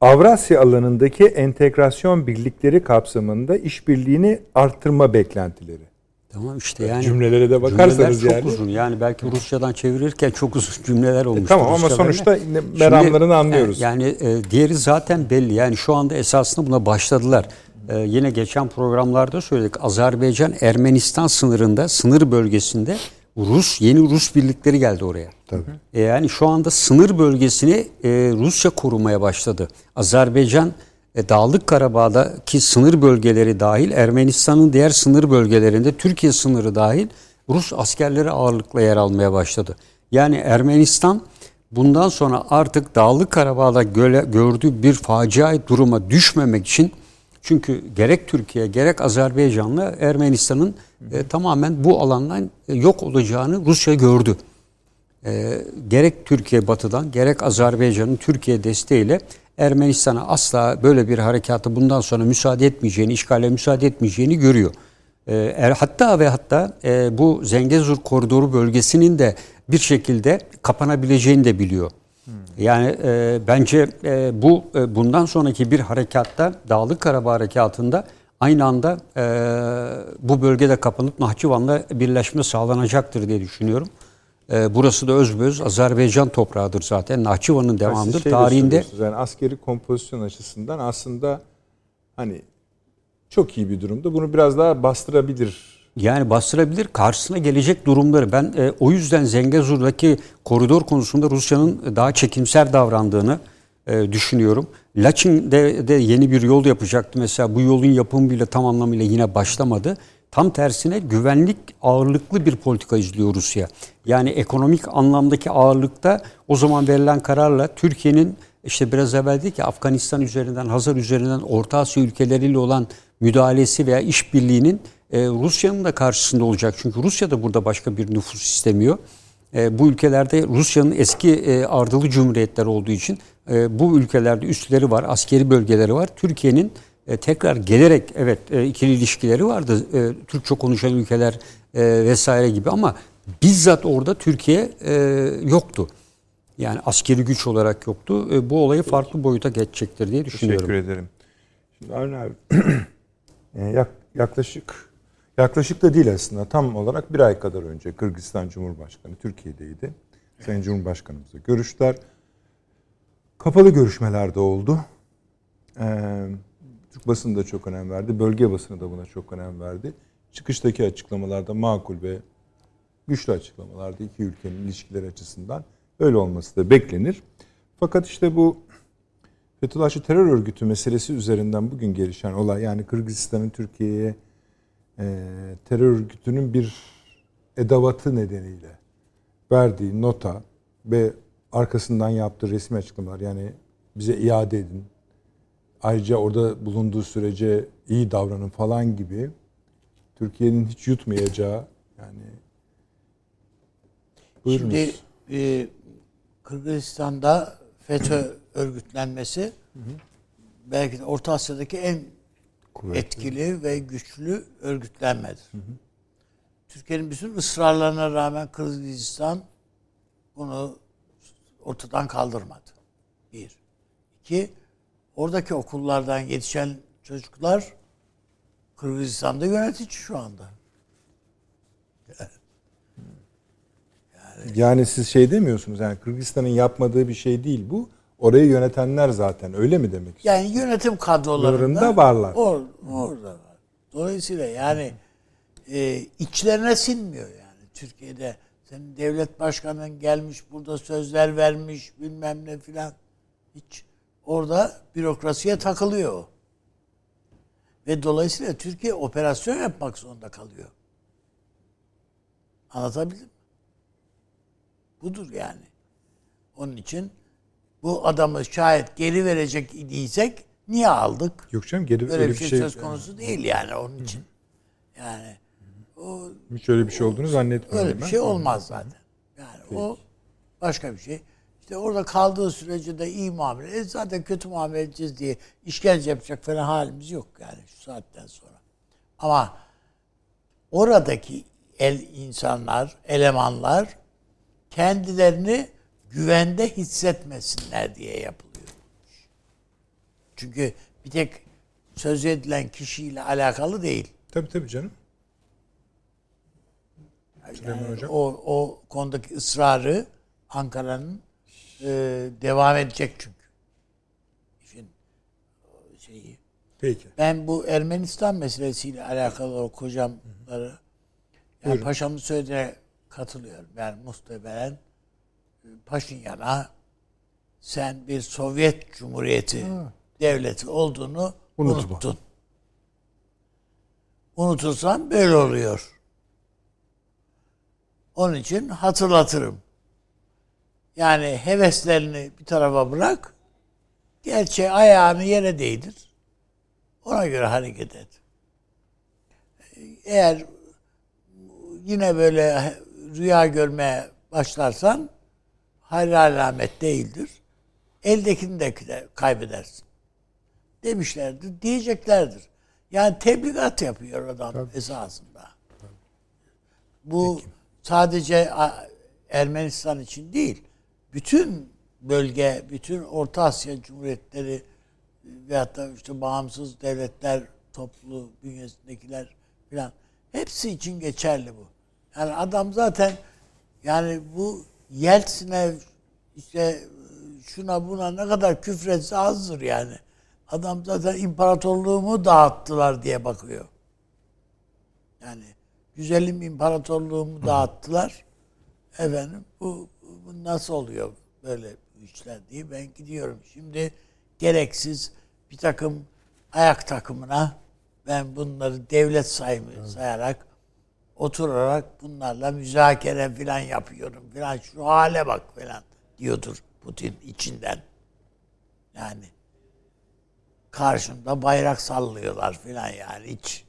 Avrasya alanındaki entegrasyon birlikleri kapsamında işbirliğini artırma beklentileri. Tamam işte yani cümlelere de bakarsanız cümleler yani. çok uzun. Yani belki Rusçadan çevirirken çok uzun cümleler olmuş. E, tamam ama sonuçta meramlarını anlıyoruz. Yani e, diğeri zaten belli. Yani şu anda esasında buna başladılar. E, yine geçen programlarda söyledik. Azerbaycan Ermenistan sınırında, sınır bölgesinde Rus yeni Rus birlikleri geldi oraya. Tabii. E, yani şu anda sınır bölgesini e, Rusya korumaya başladı. Azerbaycan e, Dağlık Karabağ'daki sınır bölgeleri dahil Ermenistan'ın diğer sınır bölgelerinde Türkiye sınırı dahil Rus askerleri ağırlıkla yer almaya başladı. Yani Ermenistan bundan sonra artık Dağlık Karabağ'da göle, gördüğü bir facia duruma düşmemek için çünkü gerek Türkiye gerek Azerbaycan'la Ermenistan'ın e, tamamen bu alandan e, yok olacağını Rusya gördü. E, gerek Türkiye batıdan gerek Azerbaycan'ın Türkiye desteğiyle Ermenistan'a asla böyle bir harekatı bundan sonra müsaade etmeyeceğini, işgale müsaade etmeyeceğini görüyor. E, er, hatta ve hatta e, bu Zengezur koridoru bölgesinin de bir şekilde kapanabileceğini de biliyor. Yani e, bence e, bu e, bundan sonraki bir harekatta Dağlık Karabağ harekatında aynı anda e, bu bölgede kapanıp Nahçıvan'la birleşme sağlanacaktır diye düşünüyorum. E, burası da özböz Azerbaycan toprağıdır zaten. Nahçıvan'ın devamıdır. şey de Tarihinde yani askeri kompozisyon açısından aslında hani çok iyi bir durumda. Bunu biraz daha bastırabilir. Yani bastırabilir karşısına gelecek durumları. Ben e, o yüzden Zengezur'daki koridor konusunda Rusya'nın daha çekimser davrandığını e, düşünüyorum. Laçin'de de yeni bir yol yapacaktı. Mesela bu yolun yapımı bile tam anlamıyla yine başlamadı. Tam tersine güvenlik ağırlıklı bir politika izliyor Rusya. Yani ekonomik anlamdaki ağırlıkta o zaman verilen kararla Türkiye'nin işte biraz evvel dedik ki Afganistan üzerinden, Hazar üzerinden Orta Asya ülkeleriyle olan müdahalesi veya işbirliğinin e, Rusya'nın da karşısında olacak. Çünkü Rusya da burada başka bir nüfus istemiyor. E, bu ülkelerde Rusya'nın eski e, ardılı cumhuriyetler olduğu için e, bu ülkelerde üsleri var, askeri bölgeleri var. Türkiye'nin e, tekrar gelerek evet e, ikili ilişkileri vardı. E, Türkçe konuşan ülkeler e, vesaire gibi ama bizzat orada Türkiye e, yoktu. Yani askeri güç olarak yoktu. E, bu olayı farklı boyuta geçecektir diye düşünüyorum. Teşekkür ederim. Şimdi Avni abi e, yak, yaklaşık yaklaşık da değil aslında tam olarak bir ay kadar önce Kırgızistan Cumhurbaşkanı Türkiye'deydi. Sayın Cumhurbaşkanımızla görüştüler. Kapalı görüşmeler de oldu. Ee, Türk basını da çok önem verdi. Bölge basını da buna çok önem verdi. Çıkıştaki açıklamalarda makul ve güçlü açıklamalardı iki ülkenin ilişkileri açısından. Öyle olması da beklenir. Fakat işte bu Fethullahçı terör örgütü meselesi üzerinden bugün gelişen olay yani Kırgızistan'ın Türkiye'ye e, terör örgütünün bir edavatı nedeniyle verdiği nota ve arkasından yaptığı resmi açıklamalar yani bize iade edin. Ayrıca orada bulunduğu sürece iyi davranın falan gibi Türkiye'nin hiç yutmayacağı yani buyurunuz. Şimdi e, Kırgızistan'da FETÖ örgütlenmesi hı hı. belki de Orta Asya'daki en Kuvvetli. etkili ve güçlü örgütlenmedir. Hı hı. Türkiye'nin bütün ısrarlarına rağmen Kırgızistan bunu ortadan kaldırmadı. Bir. İki, oradaki okullardan yetişen çocuklar Kırgızistan'da yönetici şu anda. Yani, yani siz şey demiyorsunuz yani Kırgızistan'ın yapmadığı bir şey değil bu. Orayı yönetenler zaten öyle mi demek istiyorsunuz? Yani yönetim kadrolarında varlar. Or, orada var. Dolayısıyla yani e, içlerine sinmiyor yani Türkiye'de. Senin devlet başkanın gelmiş burada sözler vermiş bilmem ne filan. Hiç orada bürokrasiye takılıyor. Ve dolayısıyla Türkiye operasyon yapmak zorunda kalıyor. Anlatabildim mi? Budur yani. Onun için bu adamı şayet geri verecek idiysek niye aldık? Yok canım geri Böyle bir şey, şey söz konusu değil yani onun için. Yani o Hiç öyle bir şey olduğunu zannetmiyorum öyle bir ben. şey olmaz zaten. Yani o başka bir şey. İşte orada kaldığı sürece de iyi muamele. E zaten kötü muamele edeceğiz diye işkence yapacak falan halimiz yok yani şu saatten sonra. Ama oradaki el insanlar, elemanlar kendilerini güvende hissetmesinler diye yapılıyor. Çünkü bir tek söz edilen kişiyle alakalı değil. Tabii tabii canım. Yani Hocam. o, o konudaki ısrarı Ankara'nın e, devam edecek çünkü. İşin o şeyi. Peki. Ben bu Ermenistan meselesiyle alakalı o kocamları yani paşamın söylediğine katılıyorum. Yani muhtemelen e, Paşinyan'a sen bir Sovyet Cumhuriyeti devleti olduğunu Unutma. unuttun. Unutursan böyle oluyor. Onun için hatırlatırım. Yani heveslerini bir tarafa bırak. Gerçeği ayağını yere değdir. Ona göre hareket et. Eğer yine böyle rüya görmeye başlarsan hayır alamet değildir. Eldekini de kaybedersin. Demişlerdir, diyeceklerdir. Yani tebligat yapıyor adam esasında. Bu sadece A- Ermenistan için değil, bütün bölge, bütün Orta Asya Cumhuriyetleri veyahut da işte bağımsız devletler toplu bünyesindekiler filan hepsi için geçerli bu. Yani adam zaten yani bu Yeltsin'e işte şuna buna ne kadar küfretse azdır yani. Adam zaten imparatorluğumu dağıttılar diye bakıyor. Yani güzelim imparatorluğumu dağıttılar. Efendim bu, bu nasıl oluyor böyle işler diye ben gidiyorum. Şimdi gereksiz bir takım ayak takımına ben bunları devlet saymı sayarak oturarak bunlarla müzakere falan yapıyorum falan şu hale bak falan diyordur Putin içinden. Yani karşımda bayrak sallıyorlar falan yani hiç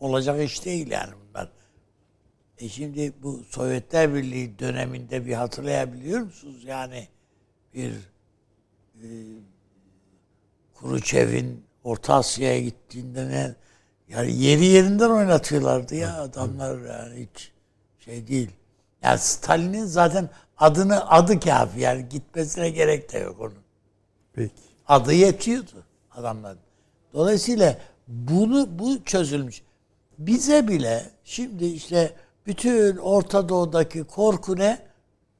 olacak iş değil yani bunlar. E şimdi bu Sovyetler Birliği döneminde bir hatırlayabiliyor musunuz? Yani bir e, Kuruçev'in Orta Asya'ya gittiğinde ne yani yeri yerinden oynatıyorlardı ya adamlar yani hiç şey değil. Yani Stalin'in zaten adını adı kafi yani gitmesine gerek de yok onun. Peki. Adı yetiyordu adamların. Dolayısıyla bunu bu çözülmüş. Bize bile şimdi işte bütün Orta Doğu'daki korku ne?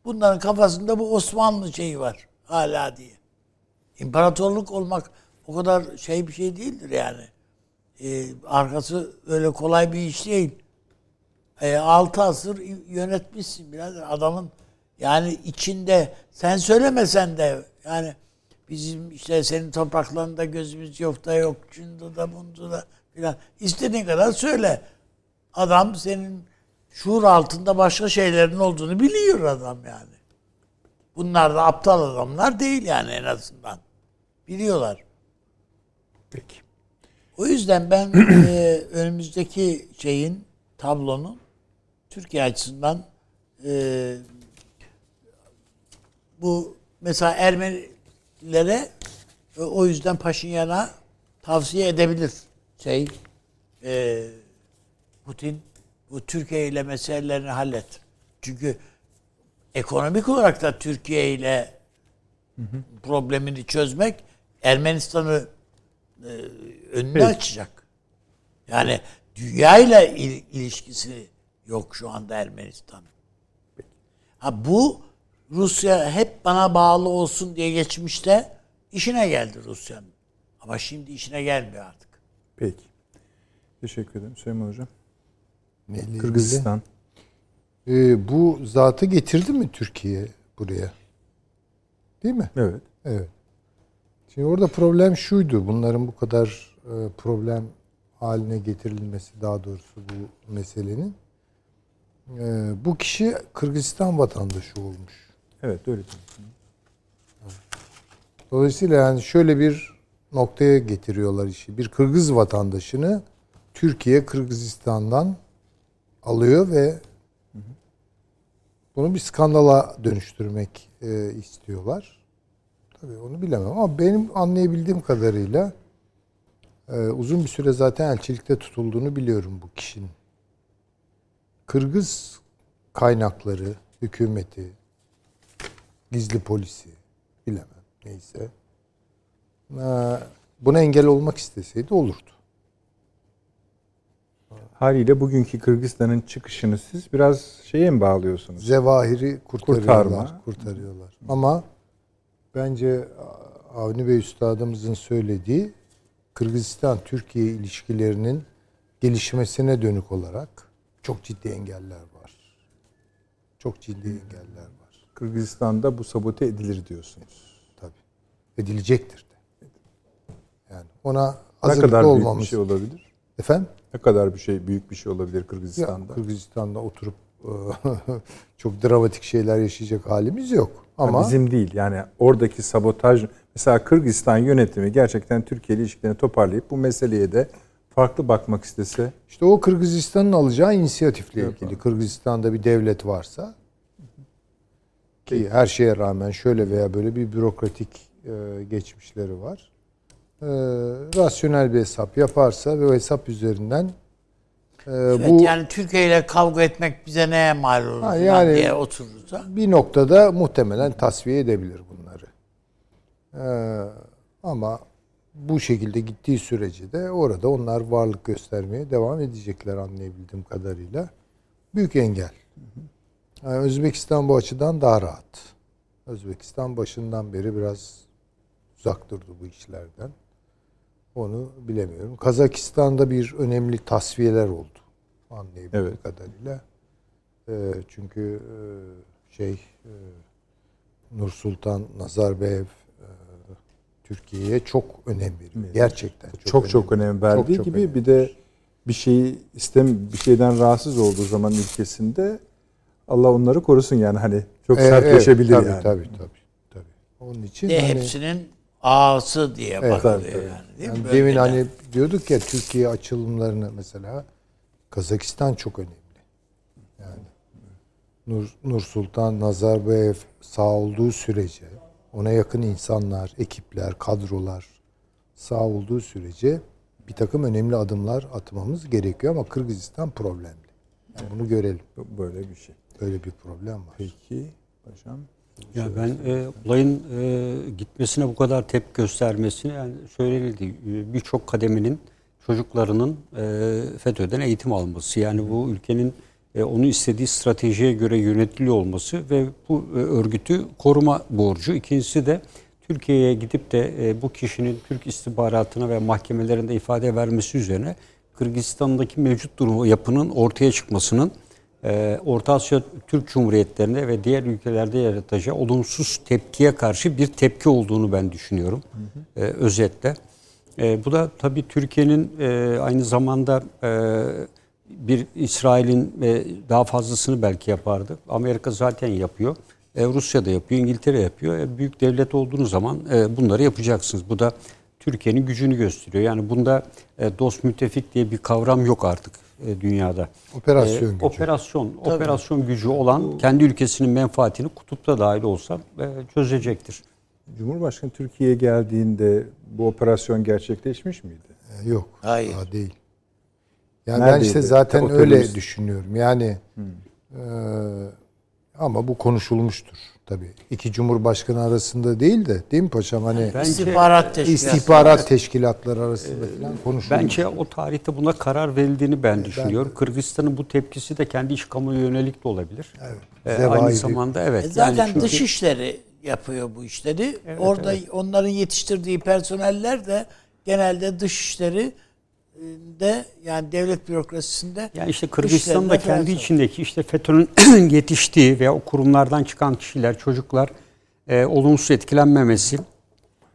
Bunların kafasında bu Osmanlı şeyi var hala diye. İmparatorluk olmak o kadar şey bir şey değildir yani. Ee, arkası öyle kolay bir iş değil. E, altı asır yönetmişsin birader. Adamın yani içinde sen söylemesen de yani bizim işte senin topraklarında gözümüz yok da yok. Şunda da bunda da filan. İstediğin kadar söyle. Adam senin şuur altında başka şeylerin olduğunu biliyor adam yani. Bunlar da aptal adamlar değil yani en azından. Biliyorlar. Peki. O yüzden ben e, önümüzdeki şeyin, tablonun Türkiye açısından e, bu mesela Ermenilere e, o yüzden Paşinyan'a tavsiye edebilir şey e, Putin bu Türkiye ile meselelerini hallet. Çünkü ekonomik olarak da Türkiye ile problemini çözmek Ermenistan'ı e, önünü Peki. açacak. Yani dünya ile il- ilişkisi yok şu anda Ermenistan. Ha bu Rusya hep bana bağlı olsun diye geçmişte işine geldi Rusya'nın. Ama şimdi işine gelmiyor artık. Peki. Teşekkür ederim Süleyman Hocam. Neyle ilgili? Kırgızistan. Ee, bu zatı getirdi mi Türkiye buraya? Değil mi? Evet. Evet. Şimdi orada problem şuydu. Bunların bu kadar e, problem haline getirilmesi daha doğrusu bu meselenin. E, bu kişi Kırgızistan vatandaşı olmuş. Evet öyle. Dolayısıyla yani şöyle bir noktaya getiriyorlar işi. Bir Kırgız vatandaşını Türkiye Kırgızistan'dan alıyor ve bunu bir skandala dönüştürmek e, istiyorlar. Tabii onu bilemem ama benim anlayabildiğim kadarıyla e, uzun bir süre zaten elçilikte tutulduğunu biliyorum bu kişinin. Kırgız kaynakları, hükümeti, gizli polisi, bilemem neyse. E, buna engel olmak isteseydi olurdu. Haliyle bugünkü Kırgızistan'ın çıkışını siz biraz şeye mi bağlıyorsunuz? Zevahiri kurtarıyorlar. Kurtarma. Kurtarıyorlar. Ama bence Avni Bey Üstadımızın söylediği Kırgızistan Türkiye ilişkilerinin gelişmesine dönük olarak çok ciddi engeller var. Çok ciddi engeller var. Kırgızistan'da bu sabote edilir diyorsunuz. Tabii. Edilecektir de. Yani ona Ne hazırlıklı kadar büyük olmamız. bir şey olabilir? Efendim? Ne kadar bir şey büyük bir şey olabilir Ya, Kırgızistan'da? Kırgızistan'da oturup çok dramatik şeyler yaşayacak halimiz yok. Ama bizim değil. Yani oradaki sabotaj mesela Kırgızistan yönetimi gerçekten Türkiye ile ilişkilerini toparlayıp bu meseleye de farklı bakmak istese İşte o Kırgızistan'ın alacağı inisiyatifle Yok, ilgili. abi. Kırgızistan'da bir devlet varsa ki her şeye rağmen şöyle veya böyle bir bürokratik e, geçmişleri var. E, rasyonel bir hesap yaparsa ve o hesap üzerinden e, Evet, bu yani Türkiye ile kavga etmek bize neye mal olur Ha, yani- diye oturursa. bir noktada muhtemelen tasfiye edebilir bunları. E, ama bu şekilde gittiği sürece de orada onlar varlık göstermeye devam edecekler anlayabildiğim kadarıyla. Büyük engel. Yani Özbekistan bu açıdan daha rahat. Özbekistan başından beri biraz uzak durdu bu işlerden. Onu bilemiyorum. Kazakistan'da bir önemli tasfiyeler oldu. Anlayabildiğim Evet. kadarıyla. Ee, çünkü e, şey e, Nursultan Nazarbayev e, Türkiye'ye çok önem veriyor. Gerçekten çok, çok çok önem verdiği Çok çok gibi önemli. bir de bir şeyi istem bir şeyden rahatsız olduğu zaman ülkesinde Allah onları korusun yani hani çok Ee, sertleşebilir evet, tabii, yani. Tabii tabii tabii. Onun için De hani- hepsinin ağası diye Evet, bakılıyor tabii, tabii. yani. Değil Yani mi? demin hani diyorduk ya Türkiye açılımlarını mesela Kazakistan çok önemli. Yani Nur, Nur Sultan Nazarbayev sağ olduğu sürece ona yakın insanlar, ekipler, kadrolar sağ olduğu sürece bir takım önemli adımlar atmamız gerekiyor ama Kırgızistan problemli. Yani bunu görelim. Böyle bir şey. Böyle bir problem var. Peki paşam. Ya ben e, olayın e, gitmesine bu kadar tepki göstermesine yani söylenildi. Birçok kademenin çocuklarının e, FETÖ'den eğitim alması. Yani bu ülkenin e, onu istediği stratejiye göre yönetiliyor olması ve bu e, örgütü koruma borcu. İkincisi de Türkiye'ye gidip de e, bu kişinin Türk istihbaratına ve mahkemelerinde ifade vermesi üzerine Kırgızistan'daki mevcut durumu yapının ortaya çıkmasının Orta Asya Türk Cumhuriyetlerinde ve diğer ülkelerde yaratacağı olumsuz tepkiye karşı bir tepki olduğunu ben düşünüyorum e, özetle. E, bu da tabii Türkiye'nin e, aynı zamanda bir İsrail'in daha fazlasını belki yapardı. Amerika zaten yapıyor. Rusya da yapıyor, İngiltere yapıyor. Büyük devlet olduğunuz zaman bunları yapacaksınız. Bu da Türkiye'nin gücünü gösteriyor. Yani bunda dost müttefik diye bir kavram yok artık dünyada. Operasyon E, gücü. Operasyon, operasyon gücü olan kendi ülkesinin menfaatini kutupta dahil olsa e, çözecektir. Cumhurbaşkanı Türkiye'ye geldiğinde bu operasyon gerçekleşmiş miydi? Yok. Hayır. Daha değil. Yani ben Neredeydi? işte zaten Otelimiz- öyle düşünüyorum. Yani e, ama bu konuşulmuştur tabii. İki cumhurbaşkanı arasında değil de değil mi paşam? Hani Bence- İstihbarat teşkilatı. istihbarat teşkilatları arasında falan konuşulmuş. Bence o tarihte buna karar verildiğini ben düşünüyorum. Kırgızistan'ın bu tepkisi de kendi iç kamuoyu yönelik de olabilir. Evet. Zevahiri. aynı zamanda evet. E zaten yani çünkü- dış işleri yapıyor bu işleri. Orada onların yetiştirdiği personeller de genelde dış işleri e, de yani devlet bürokrasisinde Yani işte Kırgızistan'da kendi içindeki işte FETÖ'nün yetiştiği veya o kurumlardan çıkan kişiler, çocuklar e, olumsuz etkilenmemesi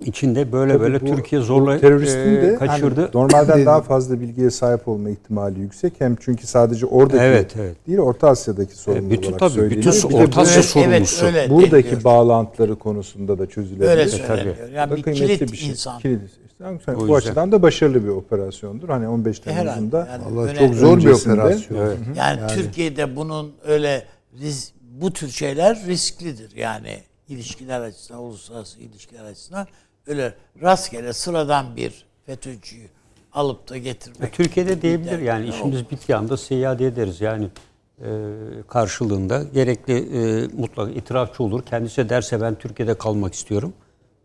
içinde böyle Tabii böyle bu- Türkiye zorla teröristin e, de kaçırdı. hani normalden daha fazla bilgiye sahip olma ihtimali yüksek. Hem çünkü sadece oradaki Evet, evet. değil Orta Asya'daki sorumlu bütün olarak tabii, söyleniyor. bütün Orta Asya sorumlusu. evet, öyle buradaki bağlantıları konusunda da çözülebilir. Öyle E, söyleniyor. tabii. Yani bir kilit bir şey. insan. Kilit. O bu yüzden. açıdan da başarılı bir operasyondur. Hani 15 Herhalde. Temmuz'unda Yani önemli. çok zor bir operasyon. Evet. Yani, Türkiye'de bunun öyle risk, bu tür şeyler risklidir. Yani ilişkiler açısından, uluslararası ilişkiler açısından öyle rastgele sıradan bir FETÖ'cüyü alıp da getirmek. E, Türkiye'de diyebilir yani işimiz bittiği anda seyahat ederiz yani e, karşılığında gerekli e, mutlaka itirafçı olur. Kendisi derse ben Türkiye'de kalmak istiyorum.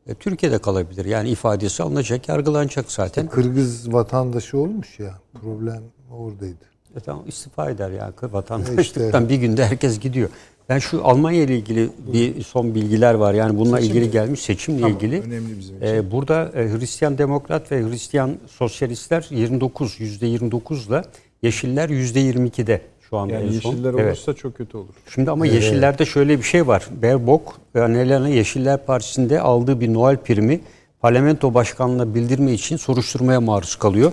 E, Türkiye'de kalabilir. Yani ifadesi alınacak, yargılanacak zaten. Kırgız vatandaşı olmuş ya. Problem oradaydı. E, tamam istifa eder yani vatandaşlıktan İşte. bir günde herkes gidiyor. Ben şu Almanya ile ilgili bir son bilgiler var. Yani bununla ilgili gelmiş seçimle Tamam, ilgili. önemli bizim için. Ee, burada e, Hristiyan Demokrat ve Hristiyan Sosyalistler 29 %29'la Yeşiller %22'de şu anda yani en son. yeşiller Evet. olursa çok kötü olur. Şimdi ama Yeşiller'de şöyle bir şey var. Berbok, Annalena Yeşiller Partisi'nde aldığı bir Noel primi parlamento başkanlığına bildirme için soruşturmaya maruz kalıyor.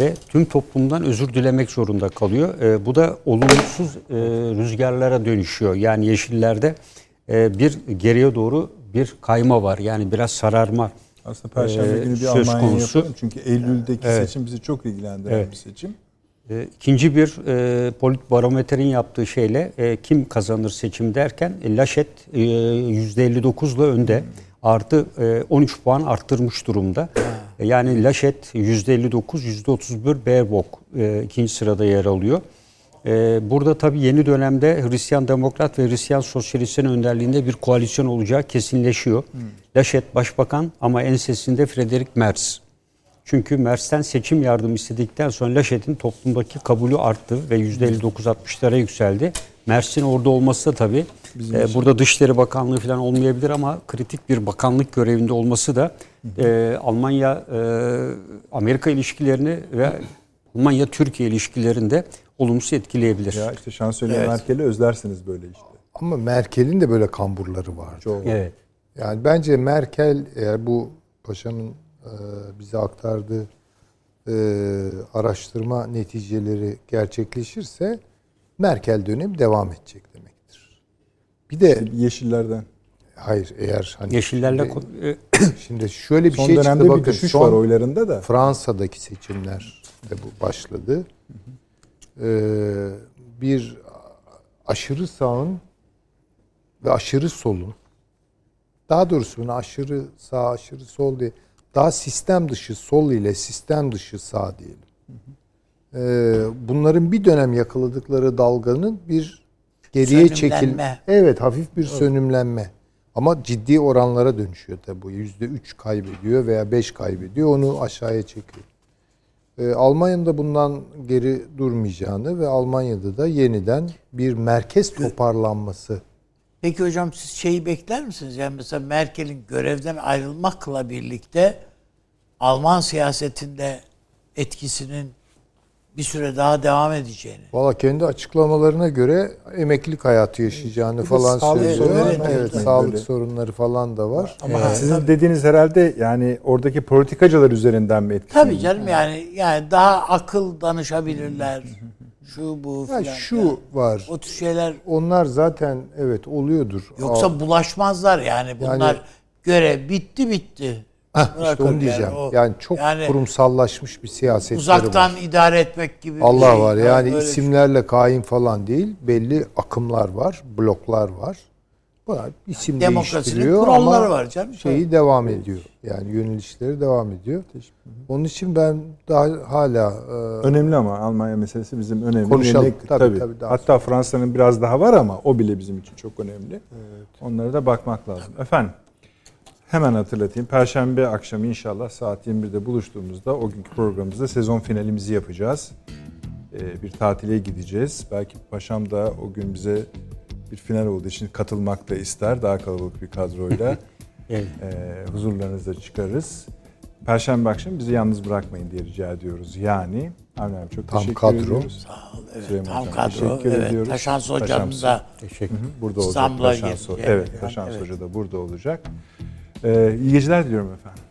Ve tüm toplumdan özür dilemek zorunda kalıyor. Ee, bu da olumsuz e, rüzgarlara dönüşüyor. Yani Yeşiller'de e, bir geriye doğru bir kayma var. Yani biraz sararma Aslında Perşembe Ee, günü bir söz Almanya konusu. yapalım. Çünkü Eylül'deki Evet. seçim bizi çok ilgilendiren Evet. bir seçim. E, İkinci bir e, politbarometrenin yaptığı şeyle e, kim kazanır seçim derken e, Laşet e, %59'la önde. Artı e, 13 puan arttırmış durumda. E, yani Laşet %59, %31 Baerbock e, ikinci sırada yer alıyor. E, burada tabii yeni dönemde Hristiyan Demokrat ve Hristiyan Sosyalistlerin önderliğinde bir koalisyon olacağı kesinleşiyor. Laşet başbakan ama ensesinde Friedrich Merz. Çünkü Mers'ten seçim yardım istedikten sonra Laşet'in toplumdaki kabulü arttı ve %59-60'lara yükseldi. Mers'in orada olması da tabii e, burada Dışişleri Bakanlığı falan olmayabilir ama kritik bir bakanlık görevinde olması da e, Almanya e, Amerika ilişkilerini ve Almanya Türkiye ilişkilerini de olumsuz etkileyebilir. Ya işte şansölye Evet. Merkel'i özlersiniz böyle işte. Ama Merkel'in de böyle kamburları vardı. Çok. Evet. Yani bence Merkel eğer bu paşanın bize aktardığı e, araştırma neticeleri gerçekleşirse Merkel dönemi devam edecek demektir. Bir de Yeşillerden. hayır eğer hani Yeşillerle şimdi, e, şimdi şöyle bir Son şey dönemde çıktı bir bakın düşüş son var oylarında da. Fransa'daki seçimler de bu başladı. Ee, bir aşırı sağın ve aşırı solun daha doğrusu bunu aşırı sağ aşırı sol diye daha sistem dışı sol ile sistem dışı sağ diyelim. Ee, bunların bir dönem yakaladıkları dalganın bir geriye çekil. Evet hafif bir sönümlenme. Ama ciddi oranlara dönüşüyor tabi bu. Yüzde üç kaybediyor veya beş kaybediyor. Onu aşağıya çekiyor. Ee, Almanya'nın da bundan geri durmayacağını ve Almanya'da da yeniden bir merkez toparlanması Peki hocam siz şeyi bekler misiniz? Yani mesela Merkel'in görevden ayrılmakla birlikte Alman siyasetinde etkisinin bir süre daha devam edeceğini. Valla kendi açıklamalarına göre emeklilik hayatı yaşayacağını Bir falan sağlık söylüyor. sorunları Evet, evet unutmayın sağlık böyle. sorunları falan da var. Ama sizin dediğiniz herhalde yani oradaki politikacılar üzerinden mi etkisi? Tabii canım yani yani daha akıl danışabilirler. Şu bu Ya filan. şu Yani var. o tür şeyler Onlar zaten evet oluyordur. yoksa Aa, bulaşmazlar yani bunlar görev bitti bitti. heh, işte onu diyeceğim. o- Yani çok yani kurumsallaşmış bir siyasetleri uzaktan var. idare etmek gibi bir Allah şey. var. Yani Öyle- isimlerle kain falan değil. Belli akımlar var, bloklar var. Bunlar isim Demokrasinin değiştiriyor kuralları ama var canım. şeyi devam ediyor. Yani yönelişleri devam ediyor. Onun için ben daha hala e, Önemli ama Almanya meselesi bizim önemli. Konuşalım. Yenilik- Tabii, tabii, daha Hatta Fransa'nın biraz daha var ama o bile bizim için çok önemli. Onlara da bakmak lazım. Efendim hemen hatırlatayım. Perşembe akşamı inşallah saat 21'de buluştuğumuzda o günkü programımızda sezon finalimizi yapacağız. Ee, bir tatile gideceğiz. Belki Paşam da o gün bize bir final olduğu için katılmak da ister. Daha kalabalık bir kadroyla. evet. e, huzurlarınıza çıkarız. Perşembe akşamı bizi yalnız bırakmayın diye rica ediyoruz. Yani Avni abi çok Tam teşekkür kadro. ediyoruz. Evet, Süleyman tam Hocam, kadro. teşekkür Evet, ediyoruz. Taşans hocam da Teşekkür Burada olacak. İstanbul'a Taşans, evet, Yani, Taşans evet. Hoca da burada olacak. Ee, iyi geceler diliyorum efendim.